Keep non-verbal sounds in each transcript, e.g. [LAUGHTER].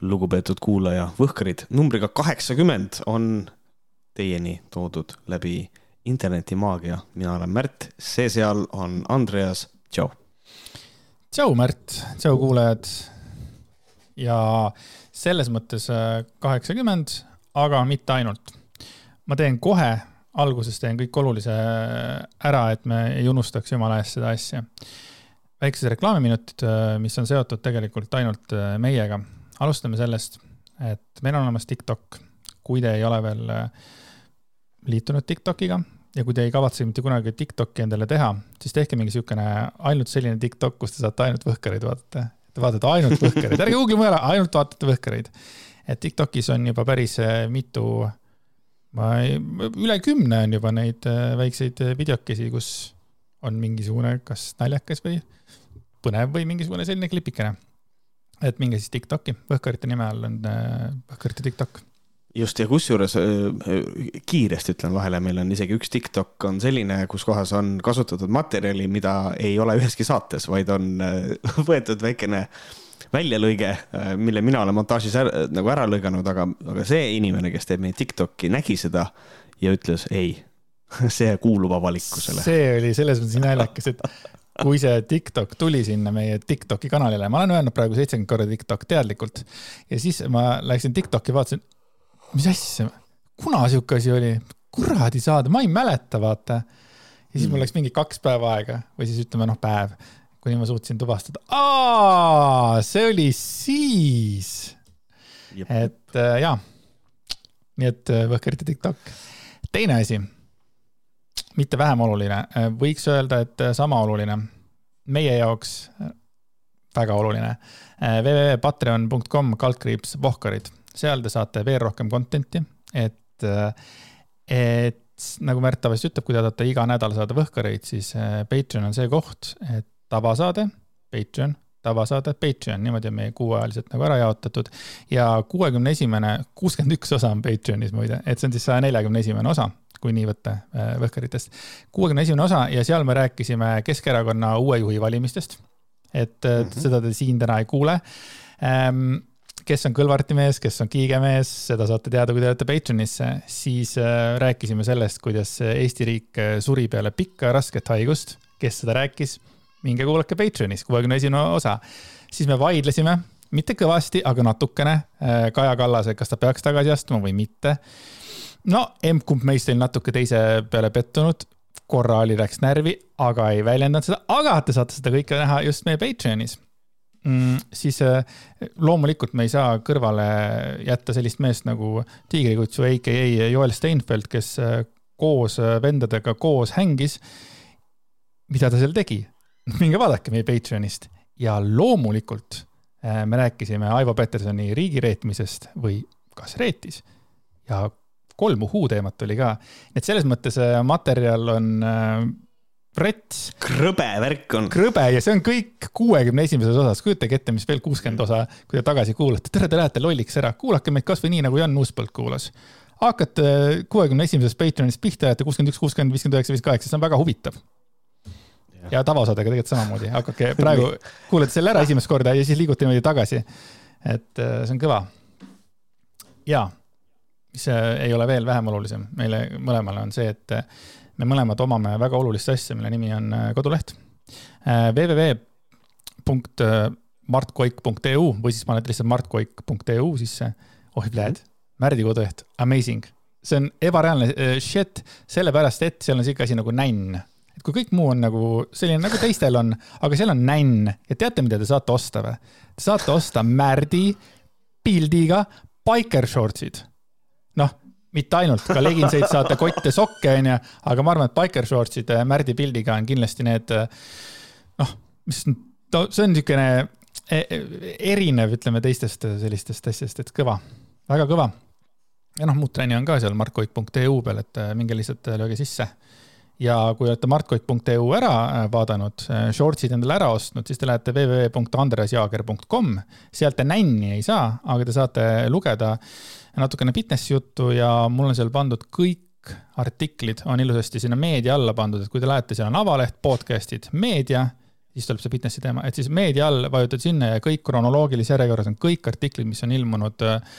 lugupeetud kuulaja, Võhkarid numbriga kaheksakümmend on teieni toodud läbi internetimaagia. mina olen Märt, see seal on Andreas, tšau. tšau, Märt, tšau, kuulajad. ja selles mõttes äh, kaheksakümmend, aga mitte ainult. ma teen kohe, alguses teen kõik olulise äh, ära, et me ei unustaks jumala eest seda asja. väiksed reklaamiminutid, äh, mis on seotud tegelikult ainult meiega alustame sellest, et meil on olemas TikTok. kui te ei ole veel äh, liitunud TikTokiga ja kui te ei kavatse mitte kunagi TikTok'i endale teha, siis tehke mingi niisugune ainult selline TikTok, kus te saate ainult võhkareid vaadata. Te vaatate ainult võhkareid, ärge google'i mujale, ainult vaatate võhkareid. et TikTokis on juba päris äh, mitu, ma ei, üle kümne on juba neid äh, väikseid videokesi, kus on mingisugune kas naljakas või põnev või mingisugune selline klipikene et minge siis TikTok'i, Võhkarite nime all on äh, Võhkarite TikTok. just, ja kusjuures äh, kiiresti ütlen vahele, meil on isegi üks TikTok on selline, kus kohas on kasutatud materjali, mida ei ole üheski saates, vaid on äh, [LAUGHS] võetud väikene väljalõige, mille mina olen montaažis ära, nagu ära lõiganud, aga, aga see inimene, kes teeb meie TikTok'i, nägi seda ja ütles ei, [LAUGHS] see kuulub avalikkusele. see oli selles mõttes naljakas, et kui see TikTok tuli sinna meie TikToki kanalile, ma olen öelnud praegu seitsekümmend korda TikTok teadlikult ja siis ma läksin TikToki, vaatasin, mis asja, kuna sihuke asi oli, kuradi saade, ma ei mäleta, vaata. ja siis mul mm. läks mingi kaks päeva aega või siis ütleme noh, päev, kuni ma suutsin tuvastada, aa, see oli siis. et äh, jaa, nii et äh, Võhkerite TikTok. teine asi mitte vähem oluline, võiks öelda, et sama oluline, meie jaoks väga oluline, www.patreon.com kaldkriips Vohkarid, seal te saate veel rohkem content'i, et, et nagu Märt tavaliselt ütleb, kui te tahate iga nädal saada Võhkareid, siis Patreon on see koht, et tavasaade, Patreon, tavasaade, Patreon, niimoodi on meie kuuajaliselt nagu ära jaotatud. ja kuuekümne esimene, kuuskümmend üks osa on Patreonis muide, et see on siis saja neljakümne esimene osa kui nii võtta äh, Võhkaritest. kuuekümne esimene osa ja seal me rääkisime Keskerakonna uue juhi valimistest. et mm -hmm. seda te siin täna ei kuule ähm, kes on Kõlvarti mees, kes on Kiige mees, seda saate teada, kui te olete Patreonis, siis äh, rääkisime sellest, kuidas Eesti riik suri peale pikka rasket haigust. kes seda rääkis, minge kuulake Patreonis, kuuekümne esimene osa. siis me vaidlesime, mitte kõvasti, aga natukene Kaja Kallase, kas ta peaks tagasi astuma või mitte no emb-kumb meist oli natuke teise peale pettunud, korra oli, läks närvi, aga ei väljendanud seda, aga te saate seda kõike näha just meie Patreonis mm,. siis äh, loomulikult me ei saa kõrvale jätta sellist meest nagu Tiigrikutsu AKA Joel Steinfeld, kes äh, koos äh, vendadega koos hängis. mida ta seal tegi? Minge vaadake meie Patreonist ja loomulikult me rääkisime Aivo Petersoni riigireetmisest või kas reetis ja kolm uhuu teemat oli ka. et selles mõttes äh, materjal on äh, rets. krõbe värk on. krõbe ja see on kõik kuuekümne esimeses osas, kujutage ette, mis veel kuuskümmend osa, kui te tagasi kuulate, tere, te lähete lolliks ära, kuulake meid kasvõi nii nagu Jan Uuspõld kuulas. hakkate kuuekümne esimeses Patreonis pihta, jääte kuuskümmend üks, kuuskümmend, viiskümmend üheksa, viiskümmend kaheksa, see on väga huvitav ja tavaosadega tegelikult samamoodi, hakake praegu, kuulate selle ära esimest korda ja siis liigute niimoodi tagasi. et äh, see on kõva. ja mis ei ole veel vähem olulisem meile mõlemale, on see, et me mõlemad omame väga olulist asja, mille nimi on äh, koduleht. Äh, www.martkoik.eu või siis paned lihtsalt martkoik.eu sisse, ohib lehed, Märdi koduleht, amazing. see on ebareaalne äh, shit, sellepärast et seal on sihuke asi nagu nänn et kui kõik muu on nagu selline, nagu teistel on, aga seal on nänn. Ja teate, mida te saate osta või? Te saate osta Märdi pildiga biker shortsid. Noh, mitte ainult, ka leginseid saate, kotte, sokke, onju, aga ma arvan, et biker shortsid äh, Märdi pildiga on kindlasti need äh, noh, mis, no see on niisugune e, e, erinev, ütleme teistest sellistest asjadest, et kõva, väga kõva. ja noh, muud trenni on ka seal markoik.eu peal, et äh, minge lihtsalt lööge sisse ja kui olete martkoik.eu ära vaadanud, shortsid endale ära ostnud, siis te lähete www.andresjaager.com, sealt te nänni ei saa, aga te saate lugeda natukene fitnessi juttu ja mul on seal pandud kõik artiklid. On ilusasti sinna meedia alla pandud, et kui te lähete, seal on avaleht, podcast'id, meedia, siis tuleb see fitnessi teema, et siis meedia all vajutad sinna ja kõik kronoloogilises järjekorras on kõik artiklid, mis on ilmunud ähm,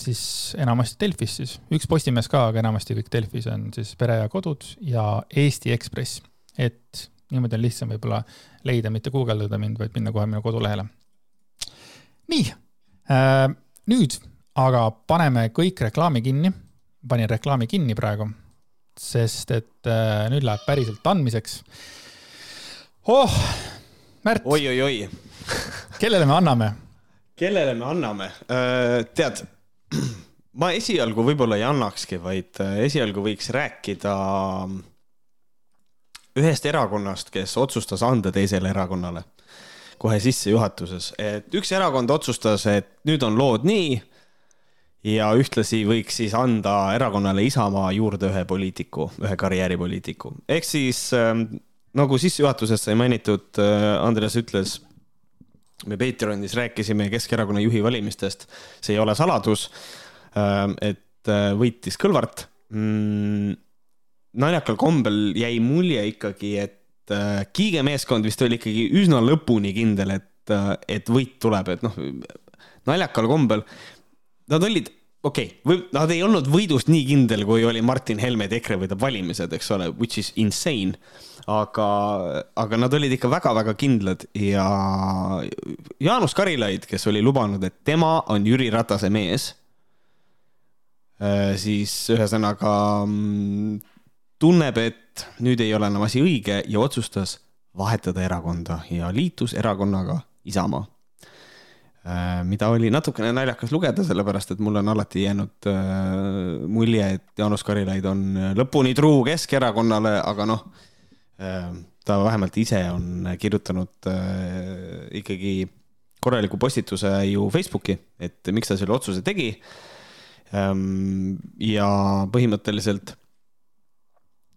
siis enamasti Delfis siis, üks Postimees ka, aga enamasti kõik Delfis on siis Pere ja Kodud ja Eesti Ekspress. et niimoodi on lihtsam võib-olla leida, mitte guugeldada mind, vaid minna kohe minu kodulehele. nii äh,, nüüd aga paneme kõik reklaami kinni. panin reklaami kinni praegu, sest et äh, nüüd läheb päriselt andmiseks oh,. Märt. oi-oi-oi kellele me anname? kellele me anname? Äh, tead, [CLEARS THROAT] ma esialgu võib-olla ei annakski, vaid äh, esialgu võiks rääkida ühest erakonnast, kes otsustas anda teisele erakonnale kohe sissejuhatuses, et üks erakond otsustas, et nüüd on lood nii ja ühtlasi võiks siis anda erakonnale Isamaa juurde ühe poliitiku, ühe karjääripoliitiku. ehk siis ähm, nagu sissejuhatuses sai mainitud, äh, Andres ütles, me Patreonis rääkisime Keskerakonna juhi valimistest, see ei ole saladus, ähm, et äh, võitis Kõlvart. Mm, naljakal kombel jäi mulje ikkagi, et äh, Kiige meeskond vist oli ikkagi üsna lõpuni kindel, et, et võit tuleb, et noh, naljakal kombel nad olid okei okay,, või nad ei olnud võidust nii kindel, kui oli Martin Helme, et EKRE võidab valimised, eks ole, which is insane. Aga, aga nad olid ikka väga-väga kindlad ja Jaanus Karilaid, kes oli lubanud, et tema on Jüri Ratase mees, äh, siis ühesõnaga mm, tunneb, et nüüd ei ole enam asi õige ja otsustas vahetada erakonda ja liitus erakonnaga Isamaa mida oli natukene naljakas lugeda, sellepärast et mulle on alati jäänud äh, mulje, et Jaanus Karilaid on lõpuni truu Keskerakonnale, aga noh Ehm, ta vähemalt ise on kirjutanud äh, ikkagi korraliku postituse ju Facebooki, et miks ta selle otsuse tegi. Ehm, ja põhimõtteliselt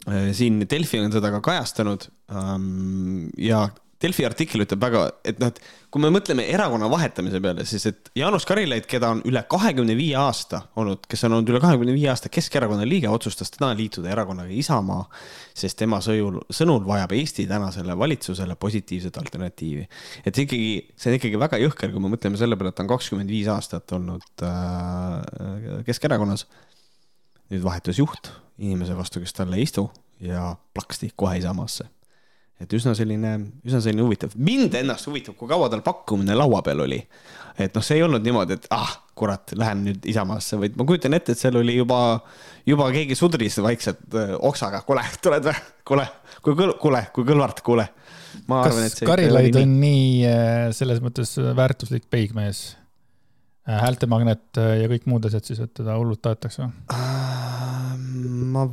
äh, siin Delfi on seda ka kajastanud ehm, ja Delfi artikkel ütleb väga, et noh, et kui me mõtleme erakonna vahetamise peale, siis et Jaanus Karilaid, keda on üle kahekümne viie aasta olnud, kes on olnud üle kahekümne viie aasta Keskerakonna liige, otsustas täna liituda erakonnaga Isamaa, sest tema sõjul, sõnul vajab Eesti tänasele valitsusele positiivset alternatiivi. et ikkagi, see on ikkagi väga jõhker, kui me mõtleme selle peale, et ta on kakskümmend viis aastat olnud äh, Keskerakonnas. nüüd vahetus juht inimese vastu, kes talle ei istu ja plaksti kohe Isamaasse et üsna selline, üsna selline huvitav. mind ennast huvitab, kui kaua tal pakkumine laua peal oli. et noh, see ei olnud niimoodi, et ah, kurat, lähen nüüd Isamaasse, vaid ma kujutan ette, et seal oli juba, juba keegi sudris vaikselt oksaga, kuule, tuled või? kuule, kui kõl-, kuule, kui Kõlvart, kuule. kas Karilaid on nii äh, selles mõttes väärtuslik peigmees? Äh, häältemagnet äh, ja kõik muud asjad siis, et teda hullult tahetakse või? ma,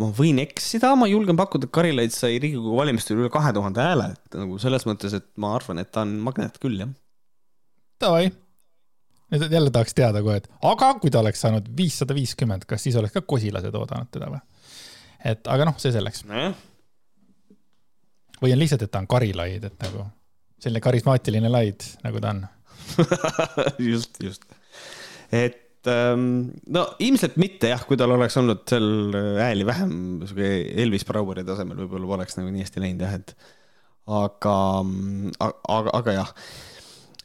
ma võin eksida, ma julgen pakkuda, et Karilaid sai Riigikogu valimistel üle kahe tuhande hääle, et nagu selles mõttes, et ma arvan, et ta on magnet küll, jah. Davai. nüüd jälle tahaks teada kohe, et aga kui ta oleks saanud viissada viiskümmend, kas siis oleks ka kosilased oodanud teda või? et aga noh, see selleks no. või on lihtsalt, et ta on Karilaid, et nagu selline karismaatiline laid, nagu ta on [LAUGHS] just, just. et ähm, no ilmselt mitte jah, kui tal oleks olnud seal äh, hääli vähem, sihuke Elvis Braueri tasemel võib-olla poleks nagu nii hästi läinud jah, et aga, mm, aga, aga jah.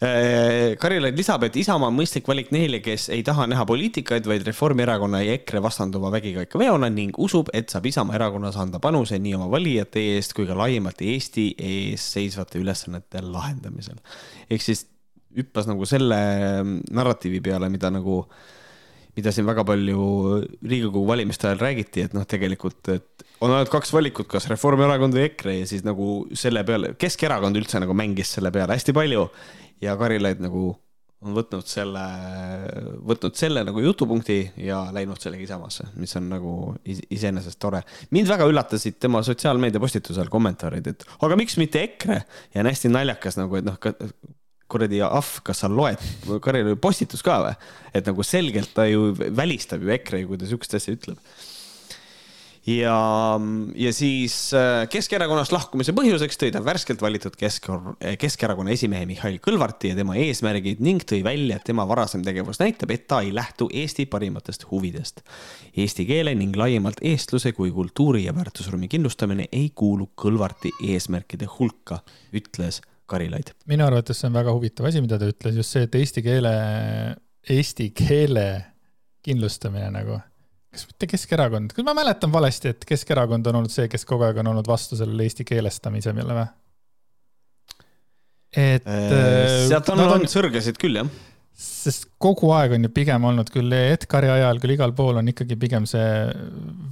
Äh, Karilaid lisab, et Isamaa on mõistlik valik neile, kes ei taha näha poliitikaid, vaid Reformierakonna ja EKRE vastanduva vägikaika veona ning usub, et saab Isamaa erakonnas anda panuse nii oma valijate eest kui ka laiemalt Eesti ees seisvate ülesannete lahendamisel. ehk siis hüppas nagu selle narratiivi peale, mida nagu, mida siin väga palju Riigikogu valimiste ajal räägiti, et noh, tegelikult, et on ainult kaks valikut, kas Reformierakond või EKRE ja siis nagu selle peale, Keskerakond üldse nagu mängis selle peale hästi palju ja Karilaid nagu on võtnud selle, võtnud selle nagu jutupunkti ja läinud sellega Isamaasse, mis on nagu iseenesest tore. mind väga üllatasid tema sotsiaalmeedia postitusel kommentaarid, et aga miks mitte EKRE ja on hästi naljakas nagu, et noh, kuradi ahv, kas sa loed Karilaiu postitus ka või? et nagu selgelt ta ju välistab ju EKRE-i, kui ta sihukest asja ütleb. ja, ja siis äh, Keskerakonnast lahkumise põhjuseks tõi ta värskelt valitud Kesk, Keskerakonna esimehe Mihhail Kõlvarti ja tema eesmärgid ning tõi välja, et tema varasem tegevus näitab, et ta ei lähtu Eesti parimatest huvidest. Eesti keele ning laiemalt eestluse kui kultuuri ja väärtusruumi kindlustamine ei kuulu Kõlvarti eesmärkide hulka, ütles Karilaid. minu arvates see on väga huvitav asi, mida ta ütles, just see, et eesti keele, eesti keele kindlustamine nagu kas mitte Keskerakond, kas ma mäletan valesti, et Keskerakond on olnud see, kes kogu aeg on olnud vastu sellele eesti keelestamisele või? et äh,. äh sealt on olnud sõrgesid küll, jah. sest kogu aeg on ju pigem olnud küll Edgari ajal küll igal pool on ikkagi pigem see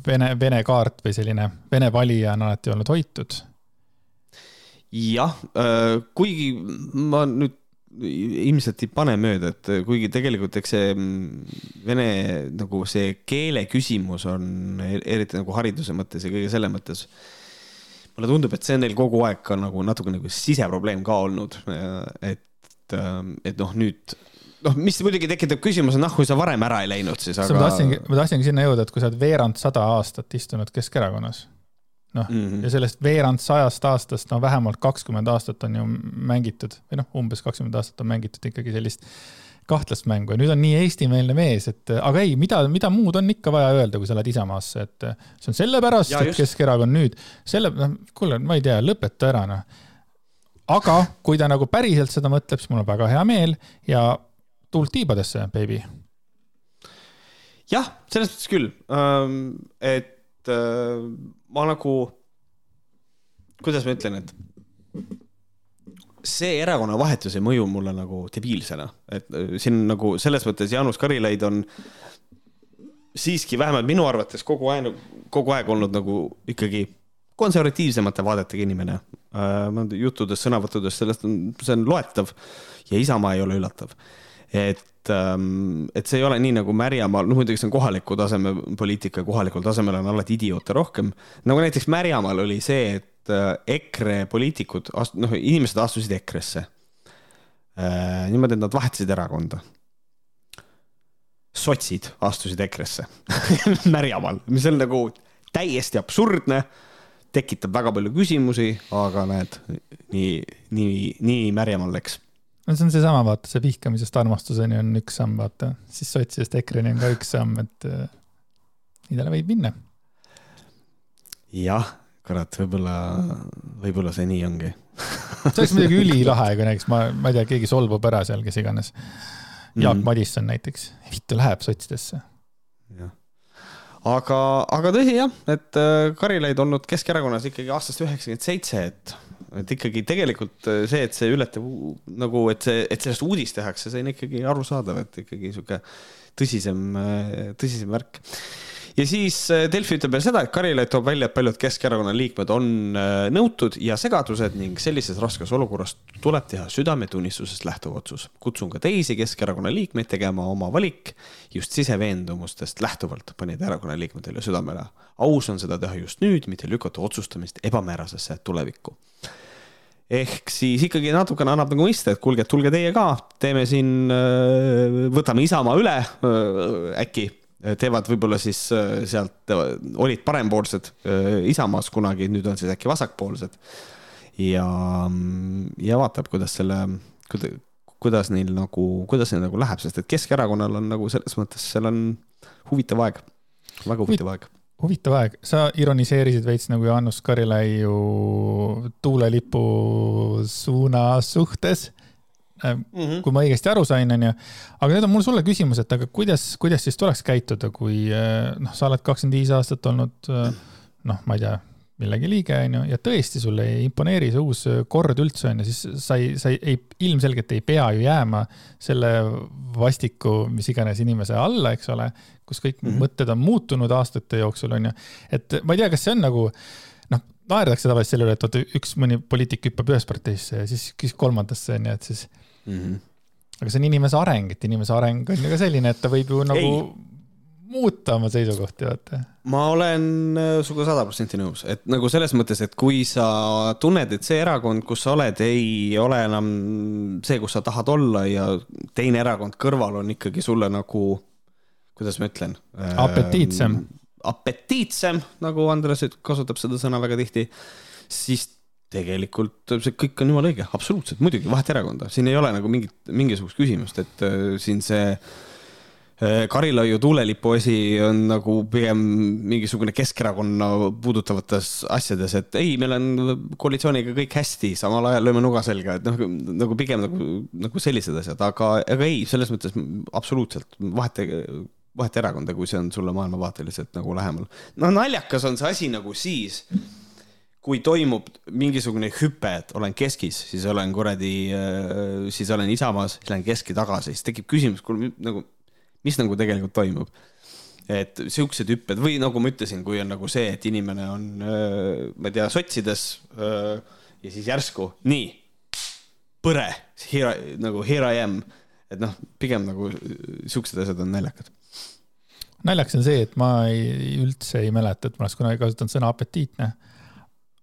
vene, vene kaart või selline vene valija on alati olnud hoitud. Jah, äh, kuigi ma nüüd ilmselt ei pane mööda, et kuigi tegelikult eks see mm, vene nagu see keele küsimus on e-, eriti nagu hariduse mõttes ja kõige selle mõttes. mulle tundub, et see on neil kogu aeg ka nagu natuke nagu siseprobleem ka olnud, et, et noh, nüüd noh, mis muidugi tekitab küsimuse, noh, kui sa varem ära ei läinud, siis aga. ma tahtsingi, ma tahtsingi sinna jõuda, et kui sa oled veerand sada aastat istunud Keskerakonnas noh mm -hmm. ja sellest veerand sajast aastast, no vähemalt kakskümmend aastat on ju mängitud või noh, umbes kakskümmend aastat on mängitud ikkagi sellist kahtlast mängu ja nüüd on nii eestimeelne mees, et aga ei, mida, mida muud on ikka vaja öelda, kui sa lähed Isamaasse, et see on sellepärast, et Keskerakond nüüd selle, noh, kuule, ma ei tea, lõpeta ära, noh. aga kui ta nagu päriselt seda mõtleb, siis mul on väga hea meel ja tuult tiibadesse, baby. jah, selles mõttes küll, et äh, ma nagu, kuidas ma ütlen, et see erakonna vahetus ei mõju mulle nagu debiilsena, et äh, siin nagu selles mõttes Jaanus Karilaid on siiski vähemalt minu arvates kogu aeg, kogu aeg olnud nagu ikkagi konservatiivsemate vaadetega inimene äh,. juttudest, sõnavõttudest, sellest on, see on loetav ja Isamaa ei ole üllatav. Et ähm, et see ei ole nii nagu Märjamaal, noh muidugi see on kohaliku taseme poliitika, kohalikul tasemel on alati idioote rohkem. nagu näiteks Märjamaal oli see, et äh, EKRE poliitikud, noh, inimesed astusid EKRE-sse. Äh, niimoodi, et nad vahetasid erakonda. sotsid astusid EKRE-sse [LAUGHS] Märjamaal, mis on nagu täiesti absurdne, tekitab väga palju küsimusi, aga näed, nii, nii, nii Märjamaal läks no see on seesama, vaata, see vihkamisest armastuseni on üks samm, vaata, siis sotsidest EKRE-ni on ka üks samm, et äh, nii talle võib minna. jah, kurat, võib-olla, võib-olla see nii ongi see oleks muidugi ülilahe, kui näiteks ma, ma ei tea, keegi solvub ära seal, kes iganes. Jaak mm -hmm. Madisson näiteks, vittu läheb sotsidesse. aga, aga tõsi jah, et äh, Karilaid olnud Keskerakonnas ikkagi aastast üheksakümmend seitse, et et ikkagi tegelikult äh, see, et see ületab nagu, et see, et sellest uudist tehakse, see on ikkagi arusaadav, et ikkagi sihuke tõsisem, äh, tõsisem värk ja siis äh, Delfi ütleb veel seda, et Karilaid toob välja, et paljud Keskerakonna liikmed on nõutud ja segadused ning sellises raskes olukorras tuleb teha südametunnistusest lähtuv otsus. kutsun ka teisi Keskerakonna liikmeid tegema oma valik just siseveendumustest lähtuvalt, panid erakonna liikmetele südamele. aus on seda teha just nüüd, mitte lükata otsustamist ebamäärasesse tulevikku ehk siis ikkagi natukene annab nagu mõista, et kuulge, tulge teie ka, teeme siin, äh, võtame Isamaa üle, äh, äkki teevad võib-olla siis äh, sealt, olid parempoolsed Isamaas kunagi, nüüd on siis äkki vasakpoolsed. ja, ja vaatab, kuidas selle, kuidas neil nagu, kuidas neil nagu läheb, sest et Keskerakonnal on nagu selles mõttes, seal on huvitav aeg, väga huvitav aeg. huvitav aeg, sa ironiseerisid veits nagu Jaanus Karilaiu tuulelipu suuna suhtes mm. -hmm. kui ma õigesti aru sain, onju. aga nüüd on mul sulle küsimus, et aga kuidas, kuidas siis tuleks käituda, kui eh, noh, sa oled kakskümmend viis aastat olnud eh, noh, ma ei tea, millegi liige, onju, ja tõesti sulle ei imponeeri see uus kord üldse, onju, siis sa ei, sa ei, ilmselgelt ei pea ju jääma selle vastiku, mis iganes inimese alla, eks ole, kus kõik mm -hmm. mõtted on muutunud aastate jooksul, on ju. et ma ei tea, kas see on nagu noh, naerdakse tavaliselt selle üle, et vaata üks mõni poliitik hüppab ühest parteisse ja siis, siis kolmandasse on ju, et siis mm. -hmm. aga see on inimese areng, et inimese areng on ju ka selline, et ta võib ju nagu ei. muuta oma seisukohti, vaata. ma olen äh, sinuga sada protsenti nõus, et nagu selles mõttes, et kui sa tunned, et see erakond, kus sa oled, ei ole enam see, kus sa tahad olla ja teine erakond kõrval on ikkagi sulle nagu kuidas ma ütlen? apetiitsem. apetiitsem, nagu Andres kasutab seda sõna väga tihti, siis tegelikult see kõik on jumala õige, absoluutselt, muidugi, vahet erakonda, siin ei ole nagu mingit, mingisugust küsimust, et äh, siin see äh, Karilaiu tuulelipu asi on nagu pigem mingisugune Keskerakonna puudutavates asjades, et ei, meil on koalitsiooniga kõik hästi, samal ajal lööme nuga selga, et noh, nagu pigem nagu, nagu sellised asjad, aga, aga ei, selles mõttes absoluutselt vahet, vahet erakonda, kui see on sulle maailmavaateliselt nagu lähemal. no naljakas on see asi nagu siis kui toimub mingisugune hüpe, et olen keskis, siis olen kuradi, äh, siis olen Isamaas, siis lähen keski tagasi, siis tekib küsimus, kuule nagu, mis nagu tegelikult toimub. et siuksed hüpped või nagu ma ütlesin, kui on nagu see, et inimene on, äh, ma ei tea, sotsides äh, ja siis järsku nii, põre, here, nagu here I am, et noh, pigem nagu siuksed asjad on naljakad. Naljakas on see, et ma ei, üldse ei mäleta, et ma oleks kunagi kasutanud sõna apetiitne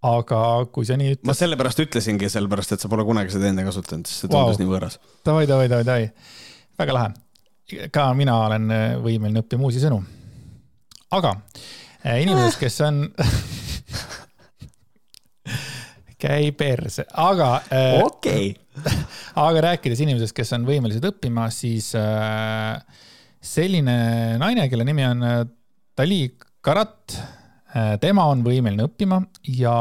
aga kui sa nii ütled. ma sellepärast ütlesingi, sellepärast et sa pole kunagi seda enne kasutanud, sest see tundus wow. nii võõras. Davai, davai, davai, davai, väga lahe. ka mina olen äh, võimeline õppima uusi sõnu. aga äh, inimesed, kes on [LAUGHS] käi perse, aga. Äh, okei. [LAUGHS] aga rääkides inimesest, kes on võimelised õppima, siis selline naine, kelle nimi on Dali Karat tema on võimeline õppima ja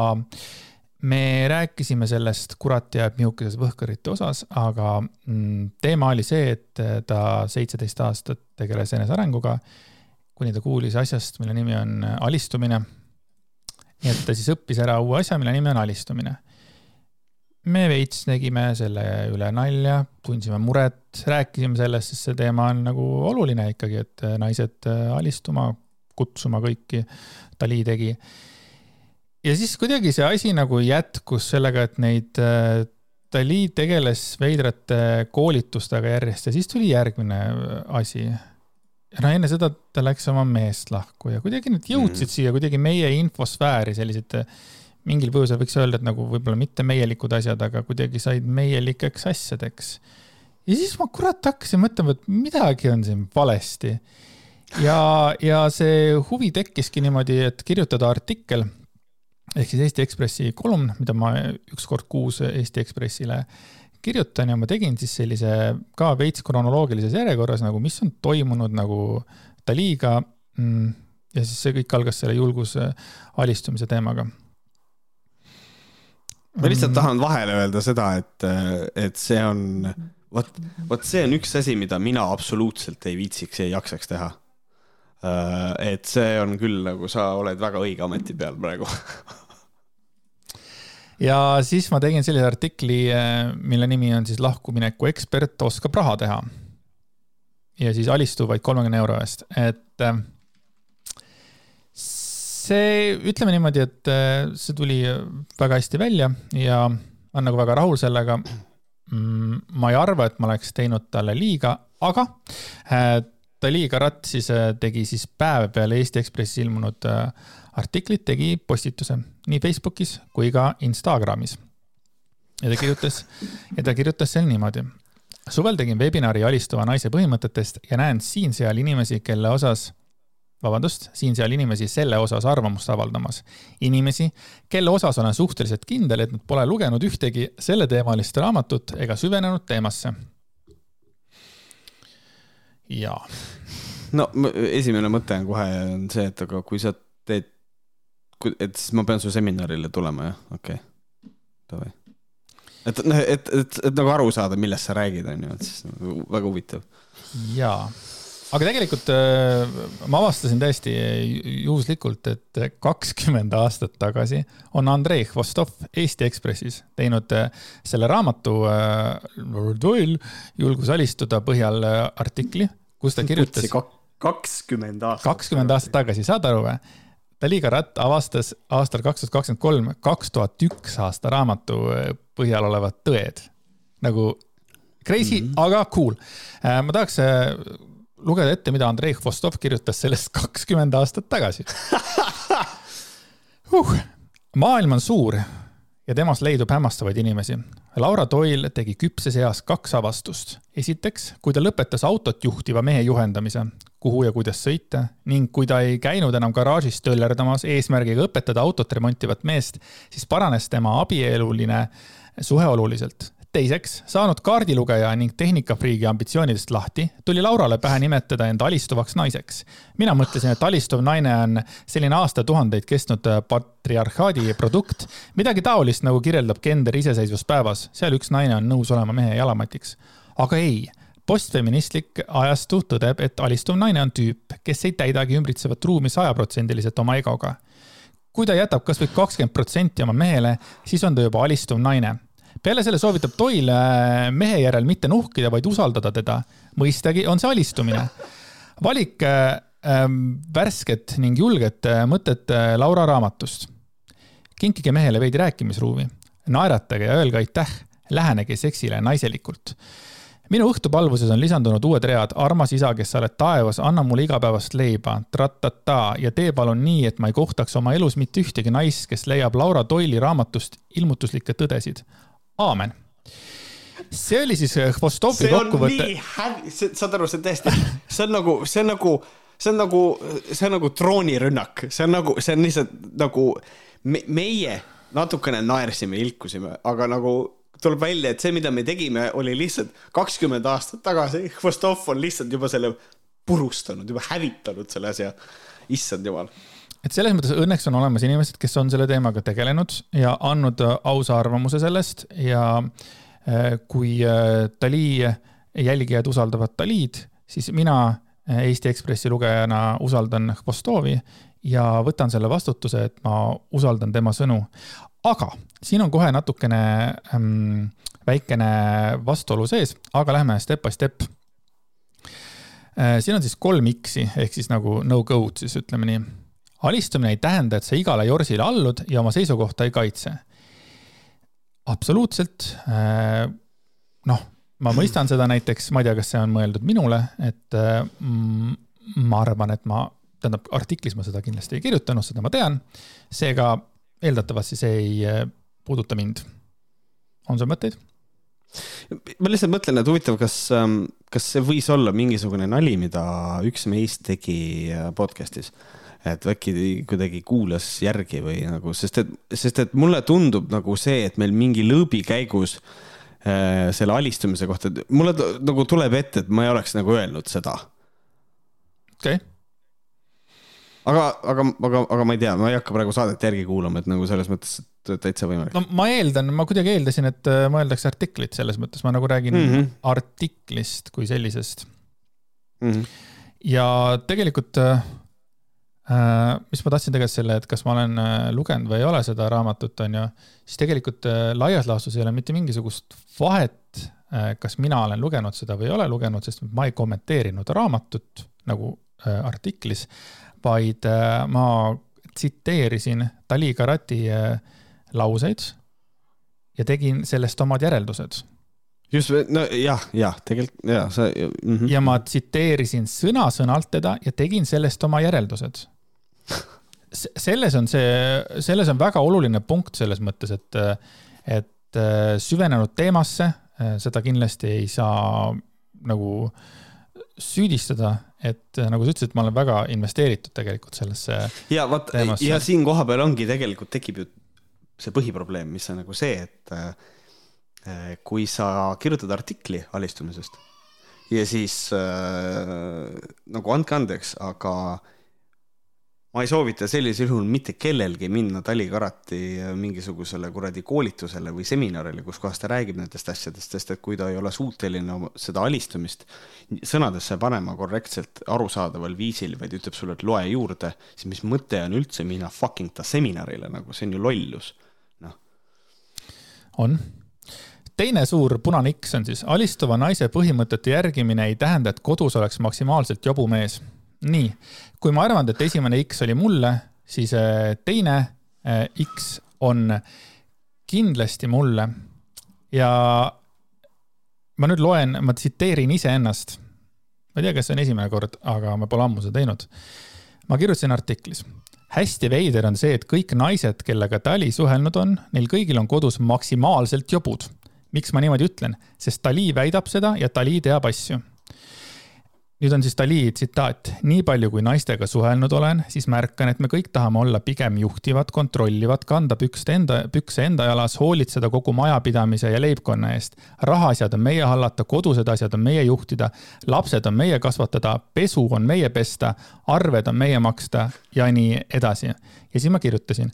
me rääkisime sellest Kurat jääb nihukeses võhkarite osas, aga mm, teema oli see, et äh, ta seitseteist aastat tegeles enesearenguga, kuni ta kuulis asjast, mille nimi on äh, alistumine. nii et ta siis õppis ära uue asja, mille nimi on alistumine. me veits tegime selle üle nalja, tundsime muret, rääkisime sellest, sest see teema on nagu oluline ikkagi, et naised alistuma kutsuma kõiki Dali tegi. ja siis kuidagi see asi nagu jätkus sellega, et neid äh, Dali tegeles veidrate koolitustega järjest ja siis tuli järgmine äh, asi. ja no enne seda ta läks oma meest lahku ja kuidagi need jõudsid mm. siia kuidagi meie infosfääri sellised äh, mingil põhjusel võiks öelda, et nagu võib-olla mitte meielikud asjad, aga kuidagi said meielikeks asjadeks. ja siis ma kurat hakkasin mõtlema, et midagi on siin valesti ja, ja see huvi tekkiski niimoodi, et kirjutada artikkel ehk siis Eesti Ekspressi kolumn, mida ma üks kord kuus Eesti Ekspressile kirjutan ja ma tegin siis sellise ka veits kronoloogilises järjekorras nagu, mis on toimunud nagu Daliga. Mm, ja siis see kõik algas selle julguse alistumise teemaga. ma lihtsalt tahan vahele öelda seda, et, et see on, vot, vot see on üks asi, mida mina absoluutselt ei viitsiks ja ei jaksaks teha et see on küll nagu sa oled väga õige ameti peal praegu [LAUGHS] ja siis ma tegin sellise artikli, äh, mille nimi on siis lahkumineku ekspert oskab raha teha. ja siis alistu vaid kolmekümne euro eest, et äh, see, ütleme niimoodi, et see tuli väga hästi välja ja on nagu väga rahul sellega. Mm, ma ei arva, et ma oleks teinud talle liiga, aga Dali Karat siis äh, tegi siis päev peale Eesti Ekspressis ilmunud äh, artiklit, tegi postituse nii Facebookis kui ka Instagramis. ja ta kirjutas, ja ta kirjutas seal niimoodi. suvel tegin webinari alistuva naise põhimõtetest ja näen siin-seal inimesi, kelle osas, vabandust, siin-seal inimesi selle osas arvamust avaldamas. inimesi, kelle osas olen suhteliselt kindel, et nad pole lugenud ühtegi selleteemalist raamatut ega süvenenud teemasse jaa. no esimene mõte on kohe on see, et aga kui sa teed, et siis ma pean su seminarile tulema, jah, okei okay., davai. et noh, et, et, et nagu aru saada, millest sa räägid, on ju, et siis nagu väga huvitav. jaa aga tegelikult äh, ma avastasin täiesti juhuslikult, et kakskümmend aastat tagasi on Andrei Hvostov Eesti Ekspressis teinud äh, selle raamatu äh, julgus alistuda põhjal artikli, kus ta kirjutas. kakskümmend aastat. kakskümmend aastat tagasi, saad aru või? Daliga Ratt avastas aastal kaks tuhat kakskümmend kolm, kaks tuhat üks aasta raamatu põhjal olevad tõed. nagu crazy mm, -hmm. aga cool. ma tahaks lugeda ette, mida Andrei Hvostov kirjutas sellest kakskümmend aastat tagasi [LAUGHS] huh.. maailm on suur ja temas leidub hämmastavaid inimesi. Laura Doyle tegi küpses eas kaks avastust. esiteks, kui ta lõpetas autot juhtiva mehe juhendamise, kuhu ja kuidas sõita ning kui ta ei käinud enam garaažis töllerdamas eesmärgiga õpetada autot remontivat meest, siis paranes tema abieluline suhe oluliselt teiseks, saanud kaardilugeja ning tehnikafriigi ambitsioonidest lahti, tuli Laurale pähe nimetada end alistuvaks naiseks. mina mõtlesin, et alistuv naine on selline aastatuhandeid kestnud patriarhaadi produkt, midagi taolist, nagu kirjeldab gender iseseisvuspäevas, seal üks naine on nõus olema mehe jalamatiks. aga ei postfeministlik ajastu tõdeb, et alistuv naine on tüüp, kes ei täidagi ümbritsevat ruumi sajaprotsendiliselt oma egoga. kui ta jätab kasvõi kakskümmend protsenti oma mehele, siis on ta juba alistuv naine. Peale selle soovitab Toil mehe järel mitte nuhkida, vaid usaldada teda. mõistagi on see alistumine. valik äh, värsket ning julget mõtet äh, Laura raamatust. kinkige mehele veidi rääkimisruumi, naeratage ja öelge aitäh, lähenege seksile naiselikult minu õhtupalvuses on lisandunud uued read. armas isa, kes sa oled taevas, anna mulle igapäevast leiba, tratata ja tee palun nii, et ma ei kohtaks oma elus mitte ühtegi naist, kes leiab Laura Toili raamatust ilmutuslikke tõdesid. Aamen. see oli siis Hvostovi kokkuvõte. saad aru, see on täiesti, see on nagu, see on nagu, see on nagu, see on nagu droonirünnak, see on nagu, see on lihtsalt nagu me, meie natukene naersime, ilkusime, aga nagu tuleb välja, et see, mida me tegime, oli lihtsalt kakskümmend aastat tagasi. Hvostov on lihtsalt juba selle purustanud, juba hävitanud selle asja. issand jumal. Et selles mõttes õnneks on olemas inimesed, kes on selle teemaga tegelenud ja andnud äh, ausa arvamuse sellest ja äh, kui Dali äh, jälgijad usaldavad Dalid, siis mina Eesti Ekspressi lugejana usaldan Hvostovi ja võtan selle vastutuse, et ma usaldan tema sõnu aga siin on kohe natukene ähm, väikene vastuolu sees, aga lähme step by step äh,. siin on siis kolm X-i ehk siis nagu no go'd siis ütleme nii. Alistumine ei tähenda, et sa igale jorsile allud ja oma seisukohta ei kaitse. absoluutselt äh,. noh, ma mõistan seda näiteks, ma ei tea, kas see on mõeldud minule, et äh, ma arvan, et ma, tähendab artiklis ma seda kindlasti ei kirjutanud, seda ma tean. seega eeldatavasti see ei äh, puuduta mind. on sul mõtteid? ma lihtsalt mõtlen, et huvitav, kas, ähm, kas see võis olla mingisugune nali, mida üks meist tegi podcast'is, et äkki kuidagi kuulas järgi või nagu, sest et, sest et mulle tundub nagu see, et meil mingi lõõbi käigus äh, selle alistumise kohta, mulle nagu tuleb ette, et ma ei oleks nagu öelnud seda. okei okay aga, aga, aga, aga ma ei tea, ma ei hakka praegu saadet järgi kuulama, et nagu selles mõttes, et täitsa võimalik. no ma eeldan, ma kuidagi eeldasin, et äh, mõeldakse artiklit, selles mõttes ma nagu räägin mm -hmm. artiklist kui sellisest mm. -hmm. ja tegelikult äh, mis ma tahtsin tegelikult selle, et kas ma olen äh, lugenud või ei ole seda raamatut, on ju, siis tegelikult äh, laias laastus ei ole mitte mingisugust vahet äh,, kas mina olen lugenud seda või ei ole lugenud, sest ma ei kommenteerinud raamatut nagu äh, artiklis vaid äh, ma tsiteerisin Dali Karati äh, lauseid ja tegin sellest omad järeldused. just, no jah, jah, tegelikult ja sa mm. -hmm. ja ma tsiteerisin sõna-sõnalt teda ja tegin sellest oma järeldused [LAUGHS] selles on see, selles on väga oluline punkt selles mõttes, et, et äh, süvenenud teemasse, seda kindlasti ei saa nagu süüdistada, et äh, nagu sa ütlesid, ma olen väga investeeritud tegelikult sellesse. ja vot, ja siin kohapeal ongi tegelikult tekib ju see põhiprobleem, mis on nagu see, et äh, kui sa kirjutad artikli alistumisest ja siis äh, nagu andke andeks, aga äh, ma ei soovita sellisel juhul mitte kellelgi minna Tali Karati mingisugusele kuradi koolitusele või seminarile, kus kohas ta räägib nendest asjadest, sest et kui ta ei ole suuteline seda alistumist sõnadesse panema korrektselt arusaadaval viisil, vaid ütleb sulle, et loe juurde, siis mis mõte on üldse minna fucking ta seminarile nagu, see on ju lollus, noh. on. Teine suur punane X on siis alistuva naise põhimõtete järgimine ei tähenda, et kodus oleks maksimaalselt jobu mees nii, kui ma arvan, et esimene X oli mulle, siis äh, teine äh, X on kindlasti mulle. ja ma nüüd loen, ma tsiteerin iseennast. ma ei tea, kas see on esimene kord, aga ma pole ammu seda teinud. ma kirjutasin artiklis. hästi veider on see, et kõik naised, kellega Dali suhelnud on, neil kõigil on kodus maksimaalselt jobud. miks ma niimoodi ütlen? sest Dali väidab seda ja Dali teab asju nüüd on siis Dali tsitaat. nii palju, kui naistega suhelnud olen, siis märkan, et me kõik tahame olla pigem juhtivad, kontrollivad, kanda pükste enda, pükse enda jalas, hoolitseda kogu majapidamise ja leibkonna eest. rahaasjad on meie hallata, kodused asjad on meie juhtida, lapsed on meie kasvatada, pesu on meie pesta, arved on meie maksta ja nii edasi. ja siis ma kirjutasin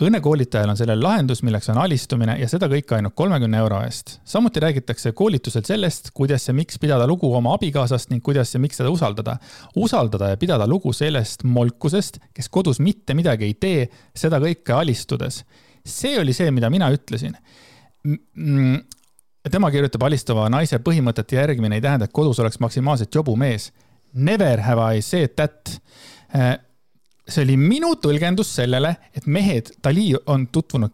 õnnekoolitajal on sellel lahendus, milleks on alistumine ja seda kõike ainult kolmekümne euro eest. samuti räägitakse koolitusel sellest, kuidas ja miks pidada lugu oma abikaasast ning kuidas ja miks teda usaldada. usaldada ja pidada lugu sellest molkusest, kes kodus mitte midagi ei tee, seda kõike alistudes. see oli see, mida mina ütlesin tema kirjutab alistava naise põhimõtete järgimine ei tähenda, et kodus oleks maksimaalselt jobu mees. Never have I said that see oli minu tõlgendus sellele, et mehed, Dali on tutvunud,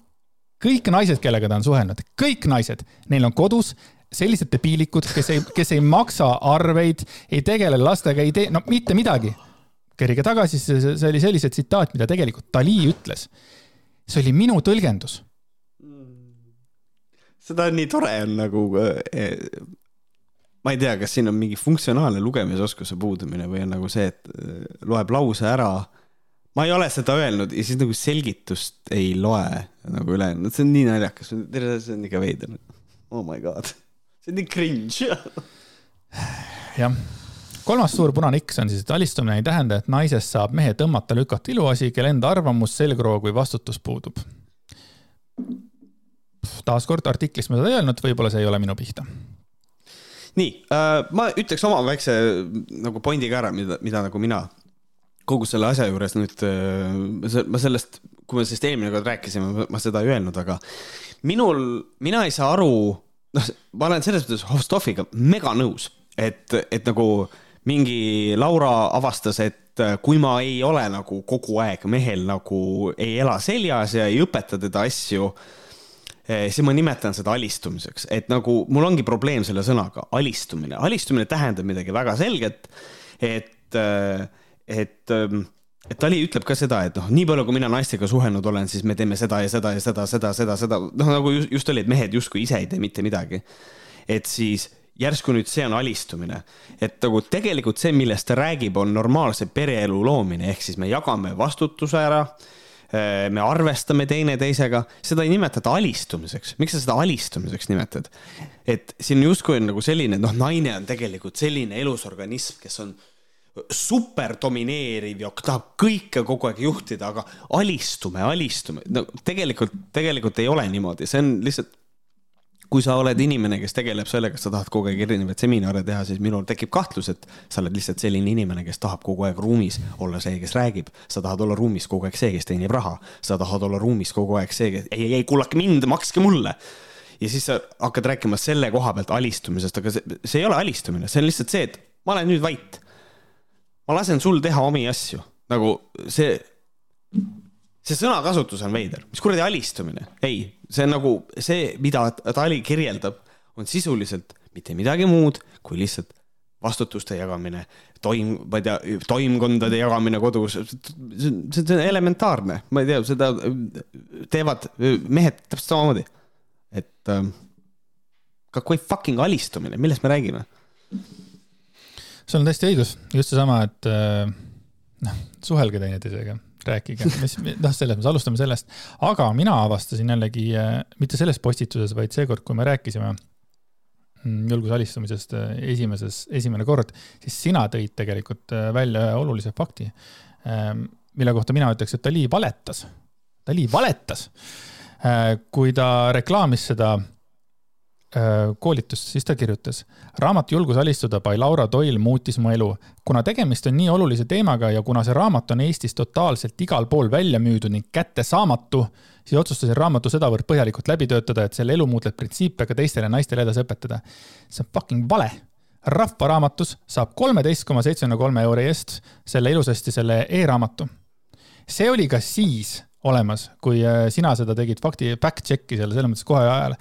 kõik naised, kellega ta on suhelnud, kõik naised, neil on kodus sellised debiilikud, kes ei, kes ei maksa arveid, ei tegele lastega, ei tee, no mitte midagi. kerige tagasi, see oli sellise tsitaat, mida tegelikult Dali ütles. see oli minu tõlgendus. seda on nii tore on nagu eh, ma ei tea, kas siin on mingi funktsionaalne lugemisoskuse puudumine või on nagu see, et eh, loeb lause ära ma ei ole seda öelnud ja siis nagu selgitust ei loe nagu ülejäänud, see on nii naljakas, see on ikka veider. Oh my god, see on nii cringe. [SIGHS] jah, kolmas suur punane X on siis, et alistumine ei tähenda, et naisest saab mehe tõmmata, lükata iluasi, kel enda arvamus, selgroog või vastutus puudub. taaskord artiklis ma seda ei öelnud, võib-olla see ei ole minu pihta nii äh,, ma ütleks oma väikse nagu pointi ka ära, mida, mida nagu mina kogu selle asja juures nüüd, äh, ma sellest, kui me sellest eelmine kord rääkisime, ma seda ei öelnud, aga minul, mina ei saa aru, noh, ma olen selles mõttes Hofstoffiga mega nõus, et, et nagu mingi Laura avastas, et äh, kui ma ei ole nagu kogu aeg mehel nagu ei ela seljas ja ei õpeta teda asju, äh, siis ma nimetan seda alistumiseks, et nagu mul ongi probleem selle sõnaga, alistumine. alistumine tähendab midagi väga selget, et äh, et ähm, et Tali ütleb ka seda, et noh, nii palju, kui mina naistega suhelnud olen, siis me teeme seda ja seda ja seda, seda, seda, seda, noh nagu just, just oli, et mehed justkui ise ei tee mitte midagi. et siis järsku nüüd see on alistumine, et nagu tegelikult see, millest ta räägib, on normaalse pereelu loomine, ehk siis me jagame vastutuse ära äh, me arvestame teineteisega, seda ei nimetata alistumiseks. miks sa seda alistumiseks nimetad? et siin justkui on nagu selline, noh, naine on tegelikult selline elusorganism, kes on super domineeriv ja tahab kõike kogu aeg juhtida, aga alistume, alistume. no tegelikult, tegelikult ei ole niimoodi, see on lihtsalt, kui sa oled inimene, kes tegeleb sellega, sa tahad kogu aeg erinevaid seminare teha, siis minul tekib kahtlus, et sa oled lihtsalt selline inimene, kes tahab kogu aeg ruumis olla see, kes räägib. sa tahad olla ruumis kogu aeg see, kes teenib raha. sa tahad olla ruumis kogu aeg see, kes, ei, ei, ei, kuulake mind, makske mulle ja siis sa hakkad rääkima selle koha pealt alistumisest, aga see, see ei ole alistumine, see on lihtsalt see, et ma olen nüüd vait ma lasen sul teha omi asju, nagu see, see sõnakasutus on veider, mis kuradi alistumine, ei, see on nagu see, mida Tali kirjeldab, on sisuliselt mitte midagi muud kui lihtsalt vastutuste jagamine, toim, ma ei tea, toimkondade jagamine kodus, see on, elementaarne, ma ei tea, seda teevad mehed täpselt samamoodi. et ähm, kui fucking alistumine, millest me räägime? Sul on täiesti õigus, just seesama, et äh, noh, suhelge teineteisega, rääkige, mis, noh, selles mõttes alustame sellest, aga mina avastasin jällegi äh, mitte selles postituses, vaid seekord, kui me rääkisime mm, julguse alistumisest äh, esimeses, esimene kord, siis sina tõid tegelikult välja ühe olulise fakti, ähm, mille kohta mina ütleks, et Dali valetas. Dali valetas, kui ta reklaamis seda koolitust, siis ta kirjutas. raamat Julgus alistuda by Laura Doyle muutis mu elu. kuna tegemist on nii olulise teemaga ja kuna see raamat on Eestis totaalselt igal pool välja müüdud ning kättesaamatu, siis otsustasin raamatu sedavõrd põhjalikult läbi töötada, et selle elumuutleid printsiipe ka teistele naistele edasi õpetada. see on fucking vale. rahvaraamatus saab kolmeteist koma seitsmekümne kolme euri eest selle ilusasti selle e-raamatu. see oli ka siis olemas, kui äh, sina seda tegid fakti, fact check'i selle selles mõttes kohe ajal